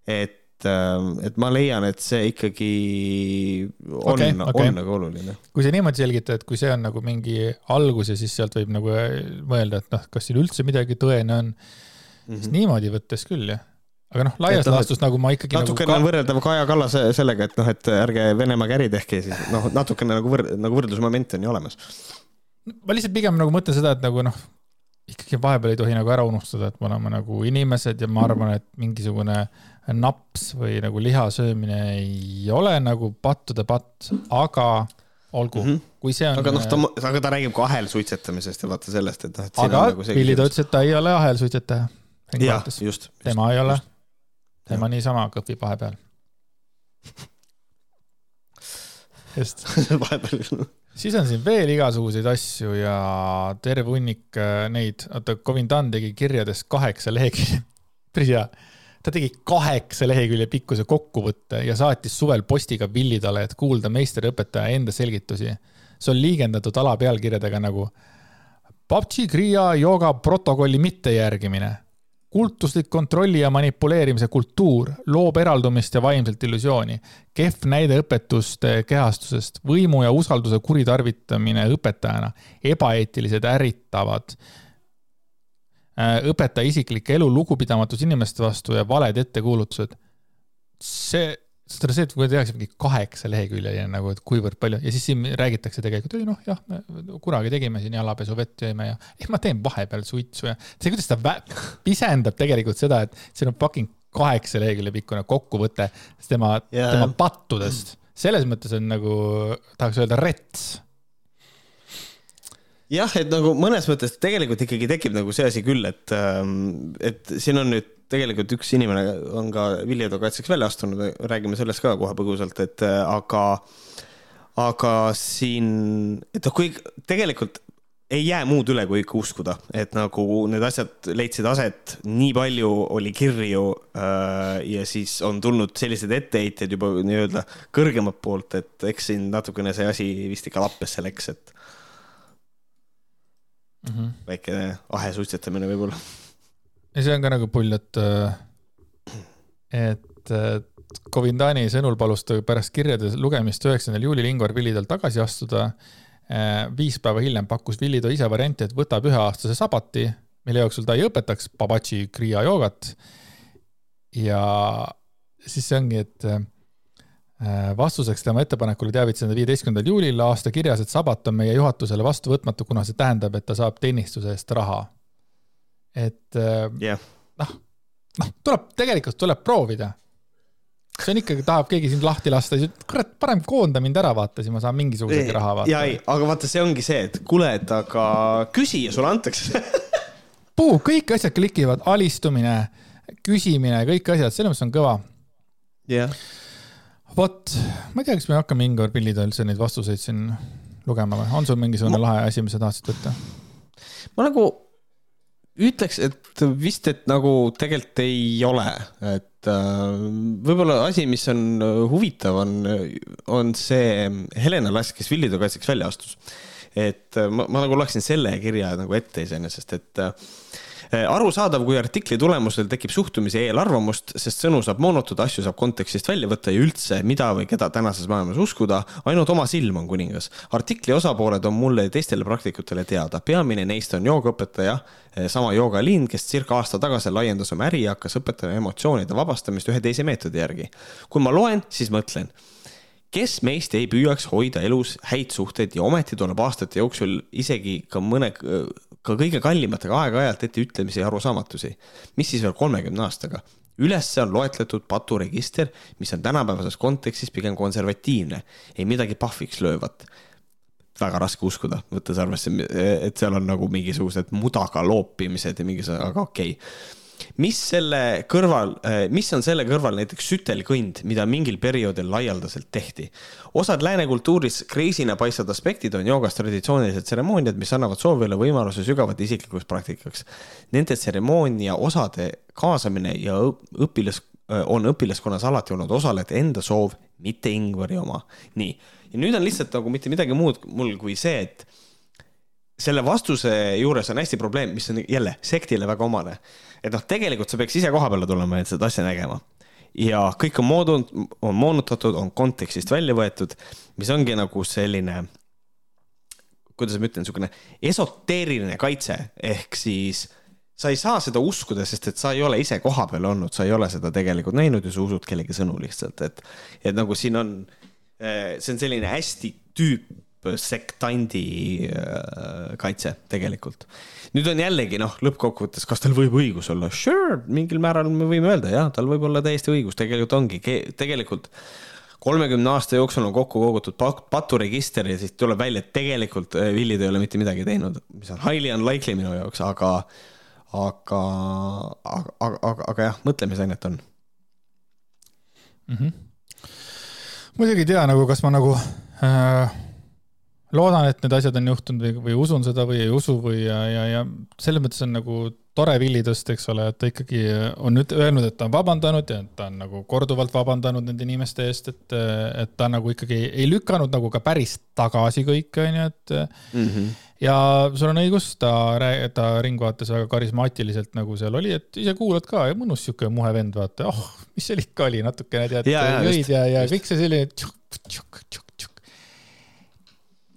et et ma leian, et see ikkagi on okay,, okay. on nagu oluline. kui sa niimoodi selgitad, et kui see on nagu mingi algus ja siis sealt võib nagu mõelda, et noh, kas siin üldse midagi tõene on mm, -hmm. siis mhm. niimoodi võttes küll jah aga noh, laias laastus nagu ma ikkagi natukene nagu ka... võrreldav Kaja Kallase sellega, et noh, et ärge Venemaaga äri tehke, siis noh, natukene nagu võrd-, nagu võrdlusmoment on ju olemas. ma lihtsalt pigem nagu mõtlen seda, et nagu noh, ikkagi vahepeal ei tohi nagu ära unustada, et me oleme nagu inimesed ja ma arvan, et mingisugune naps või nagu liha söömine ei ole nagu pattude patt, aga olgu mm, -hmm. kui see on. aga noh, ta, aga ta räägib ka ahelsuitsetamisest ja vaata sellest, et noh, et. aga nagu Villi ta ütles, et ta ei ole ahelsuitsetaja. jah, just. tema ei ole. tema niisama kõpib vahepeal [LAUGHS] just vahepeal siis on siin veel igasuguseid asju ja terve hunnik äh, neid, oota, Covindan tegi kirjadest kaheksa lehekülge, [LAUGHS] päris hea. Ta tegi kaheksa lehekülje pikkuse kokkuvõtte ja saatis suvel postiga Villidale, et kuulda meisterõpetaja enda selgitusi. see on liigendatud alapealkirjadega nagu PUBG Kriia jooga protokolli mittejärgimine kultuslik kontrolli ja manipuleerimise kultuur loob eraldumist ja vaimselt illusiooni. kehv näide õpetuste kehastusest, võimu ja usalduse kuritarvitamine õpetajana, ebaeetilised ärritavad, õpetaja isiklik elu, lugupidamatus inimeste vastu ja valed ettekulutused. see seda see, et kui tehakse mingi kaheksa lehekülje ja nagu, et kuivõrd palju ja siis siin räägitakse tegelikult, ei noh, jah, me kunagi tegime siin jalapesuvett jõime ja eh, ma teen vahepeal suitsu ja see, kuidas ta pisendab tegelikult seda, et siin on fucking kaheksa lehekülje pikkune kokkuvõte tema yeah., tema pattudest. selles mõttes on nagu, tahaks öelda rets jah, et nagu mõnes mõttes tegelikult ikkagi tekib nagu see asi küll, et, ähm, et siin on nüüd tegelikult üks inimene on ka Viljedo kaitseks välja astunud, räägime sellest ka kohe põgusalt, et äh, aga, aga siin, et noh, kui tegelikult ei jää muud üle, kui ikka uskuda, et nagu need asjad leidsid aset, nii palju oli kirju äh, ja siis on tulnud sellised etteheited juba nii-öelda kõrgemalt poolt, et eks siin natukene see asi vist ikka lappesse läks, et mm -hmm. väike ahe suitsetamine võib-olla. ja see on ka nagu pull, et, äh, et Covindani sõnul palus ta pärast kirjade lugemist üheksandal juulil Ingvar Villidel tagasi astuda Äh, viis päeva hiljem pakkus Villido ise varianti, et võtab üheaastase sabati, mille jooksul ta ei õpetaks Babachi kriia joogat. ja siis see ongi, et äh, vastuseks tema ettepanekule teavitas ta viieteistkümnendal juulil aasta kirjas, et sabat on meie juhatusele vastuvõtmatu, kuna see tähendab, et ta saab teenistuse eest raha. et yeah. Äh, noh, noh, tuleb, tegelikult tuleb proovida see on ikkagi, tahab keegi sind lahti lasta, siis kurat, parem koonda mind ära, vaata, siis ma saan mingisugusegi raha vaata. ja ei, aga vaata, see ongi see, et kuule, et aga küsi ja sulle antakse [LAUGHS] puu, kõik asjad klikivad, alistumine, küsimine, kõik asjad, selles mõttes on kõva. jah yeah.. Vot, ma ei tea, kas me hakkame Ingvar Pillida üldse neid vastuseid siin lugema või on sul mingisugune ma... lahe asi, mis sa tahtsid võtta? ma nagu ütleks, et vist, et nagu tegelikult ei ole, et äh, võib-olla asi, mis on huvitav, on, on see Helena Lass, kes Villido kaitseks välja astus. et äh, ma, ma nagu loeksin selle kirja nagu ette iseenesest, et äh, arusaadav, kui artikli tulemusel tekib suhtumise eelarvamust, sest sõnu saab moonutada, asju saab kontekstist välja võtta ja üldse, mida või keda tänases maailmas uskuda, ainult oma silm on kuningas. artikli osapooled on mulle ja teistele praktikutele teada, peamine neist on joogaõpetaja, eh, sama joogaliin, kes circa aasta tagasi laiendas oma äri ja hakkas õpetama emotsioonide vabastamist ühe teise meetodi järgi. kui ma loen, siis mõtlen kes meist ei püüaks hoida elus häid suhteid ja ometi tuleb aastate jooksul isegi ka mõne ka kõige kallimatega aeg-ajalt etteütlemisi ja arusaamatusi. mis siis veel kolmekümne aastaga? ülesse on loetletud paturegister, mis on tänapäevases kontekstis pigem konservatiivne, ei midagi pahviks löövat. väga raske uskuda, võttes arvesse, et seal on nagu mingisugused mudaga loopimised ja mingisugused, aga okei okay mis selle kõrval, äh, mis on selle kõrval näiteks sütelkõnd, mida mingil perioodil laialdaselt tehti? osad lääne kultuuris crazy'na paistvad aspektid on joogas traditsioonilised tseremooniad, mis annavad soovijale võimaluse sügavalt isiklikuks praktikaks. Nende tseremoonia osade kaasamine ja õpilas, äh, on õpilaskonnas alati olnud osalejate enda soov, mitte Ingvari oma. nii, ja nüüd on lihtsalt nagu mitte midagi muud mul kui see, et selle vastuse juures on hästi probleem, mis on jälle sektile väga omane et noh, tegelikult sa peaks ise koha peale tulema, et seda asja nägema. ja kõik on moodunud, on moonutatud, on kontekstist välja võetud, mis ongi nagu selline, kuidas ma ütlen, niisugune esoteeriline kaitse, ehk siis sa ei saa seda uskuda, sest et sa ei ole ise kohapeal olnud, sa ei ole seda tegelikult näinud ja sa usud kellegi sõnu lihtsalt, et, et nagu siin on, eh, see on selline hästi tüüp sektandi äh, kaitse tegelikult. nüüd on jällegi noh, lõppkokkuvõttes, kas tal võib õigus olla? Sure, mingil määral me võime öelda, jah, tal võib olla täiesti õigus, tegelikult ongi, tegelikult kolmekümne aasta jooksul on kokku kogutud paturegister ja siis tuleb välja, et tegelikult Villid äh, ei ole mitte midagi teinud, mis on highly unlikely minu jaoks, aga, aga, aga, aga, aga jah, mõtlemisainet on mm. -hmm. muidugi ei tea nagu, kas ma nagu äh loodan, et need asjad on juhtunud või, või usun seda või ei usu või ja, ja, ja selles mõttes on nagu tore villitõst, eks ole, et ta ikkagi on nüüd öelnud, et ta on vabandanud ja ta on nagu korduvalt vabandanud nende inimeste eest, et, et ta nagu ikkagi ei lükanud nagu ka päris tagasi kõike, onju, et mm. -hmm. ja sul on õigus, ta, ta Ringvaates väga karismaatiliselt nagu seal oli, et ise kuulad ka ja mõnus sihuke muhe vend, vaata, oh, mis seal ikka oli, natukene tead, jõid ja, ja, ja kõik see selline tšuk, tšuk, tšuk,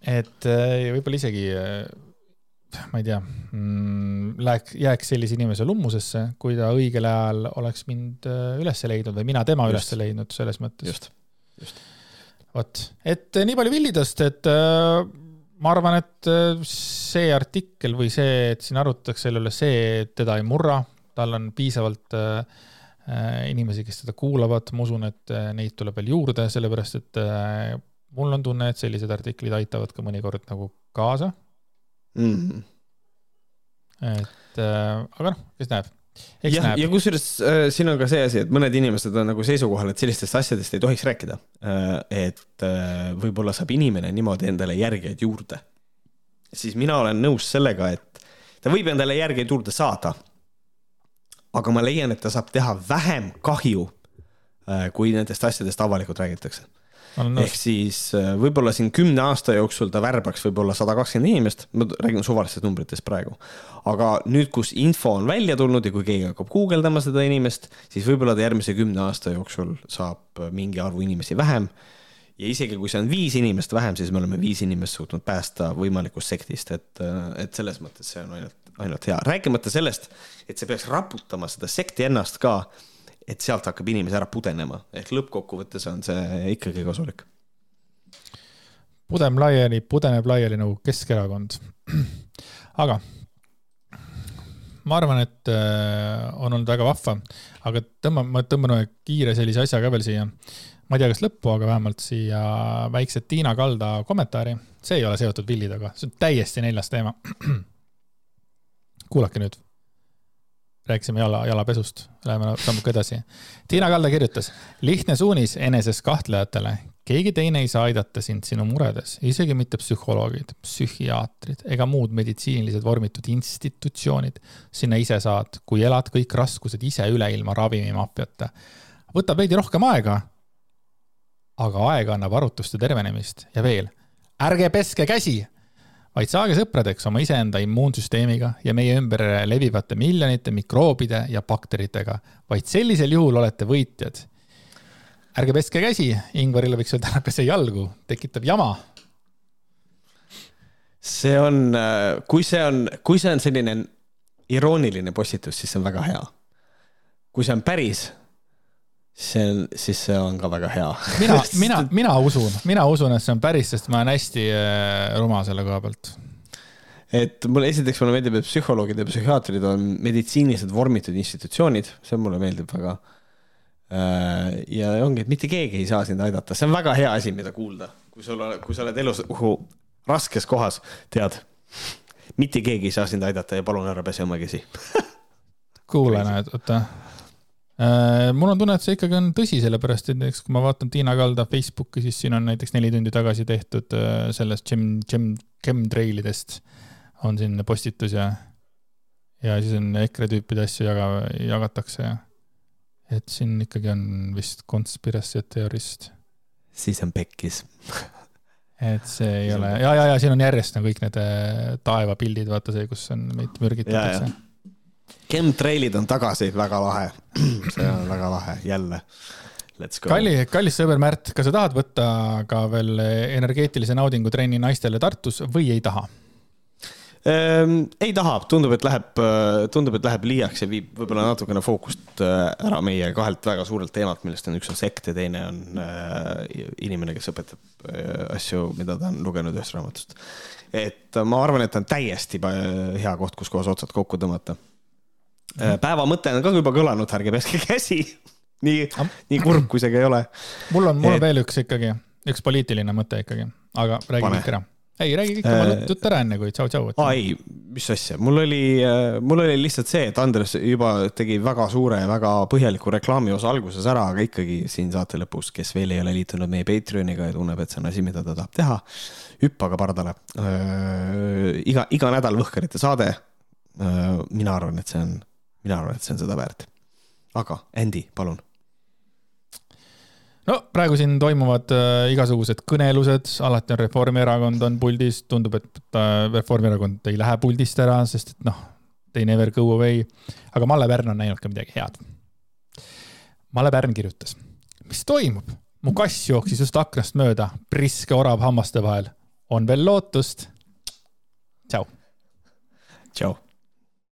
et äh, võib-olla isegi, äh, ma ei tea, mm, läheks, jääks sellise inimese lummusesse, kui ta õigel ajal oleks mind äh, üles leidnud või mina tema üles leidnud selles mõttes. just, just. vot, et nii palju villidest, et ma arvan, et see artikkel või see, et siin arutatakse selle üle, see teda ei murra, tal on piisavalt inimesi, kes teda kuulavad, ma usun, et neid tuleb veel juurde, sellepärast et mul on tunne, et sellised artiklid aitavad ka mõnikord nagu kaasa mm. -hmm. et äh, aga noh, kes näeb, jah, ja kusjuures äh, siin on ka see asi, et mõned inimesed on nagu seisukohal, et sellistest asjadest ei tohiks rääkida äh,. et äh, võib-olla saab inimene niimoodi endale järgijaid juurde. siis mina olen nõus sellega, et ta võib endale järgijaid juurde saada. aga ma leian, et ta saab teha vähem kahju äh,, kui nendest asjadest avalikult räägitakse ehk siis äh, võib-olla siin kümne aasta jooksul ta värbaks võib-olla sada kakskümmend inimest, ma räägin suvalistest numbritest praegu. aga nüüd, kus info on välja tulnud ja kui keegi hakkab guugeldama seda inimest, siis võib-olla ta järgmise kümne aasta jooksul saab äh, mingi arvu inimesi vähem. ja isegi kui see on viis inimest vähem, siis me oleme viis inimest suutnud päästa võimalikust sektist, et, äh, et selles mõttes see on ainult, ainult hea, rääkimata sellest, et see peaks raputama seda sekti ennast ka et sealt hakkab inimesi ära pudenema, ehk lõppkokkuvõttes on see ikkagi kasulik. pudem laiali, pudeneb laiali nagu Keskerakond. aga ma arvan, et äh, on olnud väga vahva, aga tõmba, ma tõmban ühe kiire sellise asja ka veel siia. ma ei tea, kas lõppu, aga vähemalt siia väikse Tiina Kalda kommentaari. see ei ole seotud pillidega, see on täiesti neljas teema. [CLEARS THROAT] kuulake nüüd rääkisime jala, jalapesust, läheme sammuke edasi. Tiina Kalda kirjutas, lihtne suunis eneses kahtlejatele. keegi teine ei saa aidata sind sinu muredes, isegi mitte psühholoogid, psühhiaatrid ega muud meditsiinilised vormitud institutsioonid. sinna ise saad, kui elad kõik raskused ise üle ilma ravimimaffiata. võtab veidi rohkem aega. aga aeg annab arutust ja tervenemist ja veel, ärge peske käsi vaid saage sõpradeks oma iseenda immuunsüsteemiga ja meie ümber levivate miljonite mikroobide ja bakteritega. vaid sellisel juhul olete võitjad. ärge peske käsi, Ingvarile võiks öelda, ära pese jalgu, tekitab jama. see on, kui see on, kui see on selline irooniline postitus, siis see on väga hea. kui see on päris see on, siis see on ka väga hea. mina, [LAUGHS] mina, mina usun, mina usun, et see on päris, sest ma olen hästi äh, ruma selle koha pealt. et mulle esiteks mulle meeldib, et psühholoogid ja psühhiaatrid on meditsiinilised vormitud institutsioonid, see mulle meeldib väga. Äh, ja ongi, et mitte keegi ei saa sind aidata, see on väga hea asi, mida kuulda, kui sul, kui sa oled elus uhu, raskes kohas, tead, mitte keegi ei saa sind aidata ja palun ära pese oma käsi [LAUGHS] kuule nüüd, oota mul on tunne, et see ikkagi on tõsi, sellepärast et näiteks kui ma vaatan Tiina Kalda Facebooki, siis siin on näiteks neli tundi tagasi tehtud äh, sellest gem, gem, chemtrailidest on siin postitus ja, ja siis on EKRE tüüpide asju jaga, jagatakse. Ja et siin ikkagi on vist conspiracy theorist. siis on pekkis. [LAUGHS] Et see ei ole, ja, ja, ja siin on järjest on kõik need äh, taevapildid, vaata see, kus on meid mürgitatakse Chemtrailid on tagasi, väga lahe. [CLEARS THROAT] see on väga lahe, jälle. kalli, kallis sõber Märt, kas sa tahad võtta ka veel energeetilise naudingu trenni naistele Tartus või ei taha? Ehm, ei taha, tundub, et läheb, tundub, et läheb liiaks ja viib võib-olla natukene fookust äh, ära meie kahelt väga suurelt teemalt, millest on üks on sekt ja teine on äh, inimene, kes õpetab äh, asju, mida ta on lugenud ühest raamatust. et ma arvan, et on täiesti hea koht, kus kohas otsad kokku tõmmata Äh, päeva mõte on ka juba kõlanud, ärge peske [LAUGHS] käsi. nii, nii kurb, kui see ka ei ole. mul on, mul on et... veel üks ikkagi, üks poliitiline mõte ikkagi, aga räägi kõik ära ei, räägi kõik oma äh, jutt ära enne, kui tšau-tšau. aa ei, mis asja, mul oli, äh, mul oli lihtsalt see, et Andres juba tegi väga suure ja väga põhjaliku reklaami osa alguses ära, aga ikkagi siin saate lõpus, kes veel ei ole liitunud meie Patreoniga ja tunneb, et see on asi, mida ta tahab teha, hüppaga pardale. iga, iga nädal Võhkarite saade. mina arvan, et see on mina arvan, et see on seda väärt. aga Andy, palun. no praegu siin toimuvad äh, igasugused kõnelused, alati on Reformierakond on puldis, tundub, et äh, Reformierakond ei lähe puldist ära, sest et noh, they never go away. aga Malle Pärn on näinud ka midagi head. Malle Pärn kirjutas, mis toimub? mu kass jooksis just aknast mööda, priske orav hammaste vahel. on veel lootust? tšau. tšau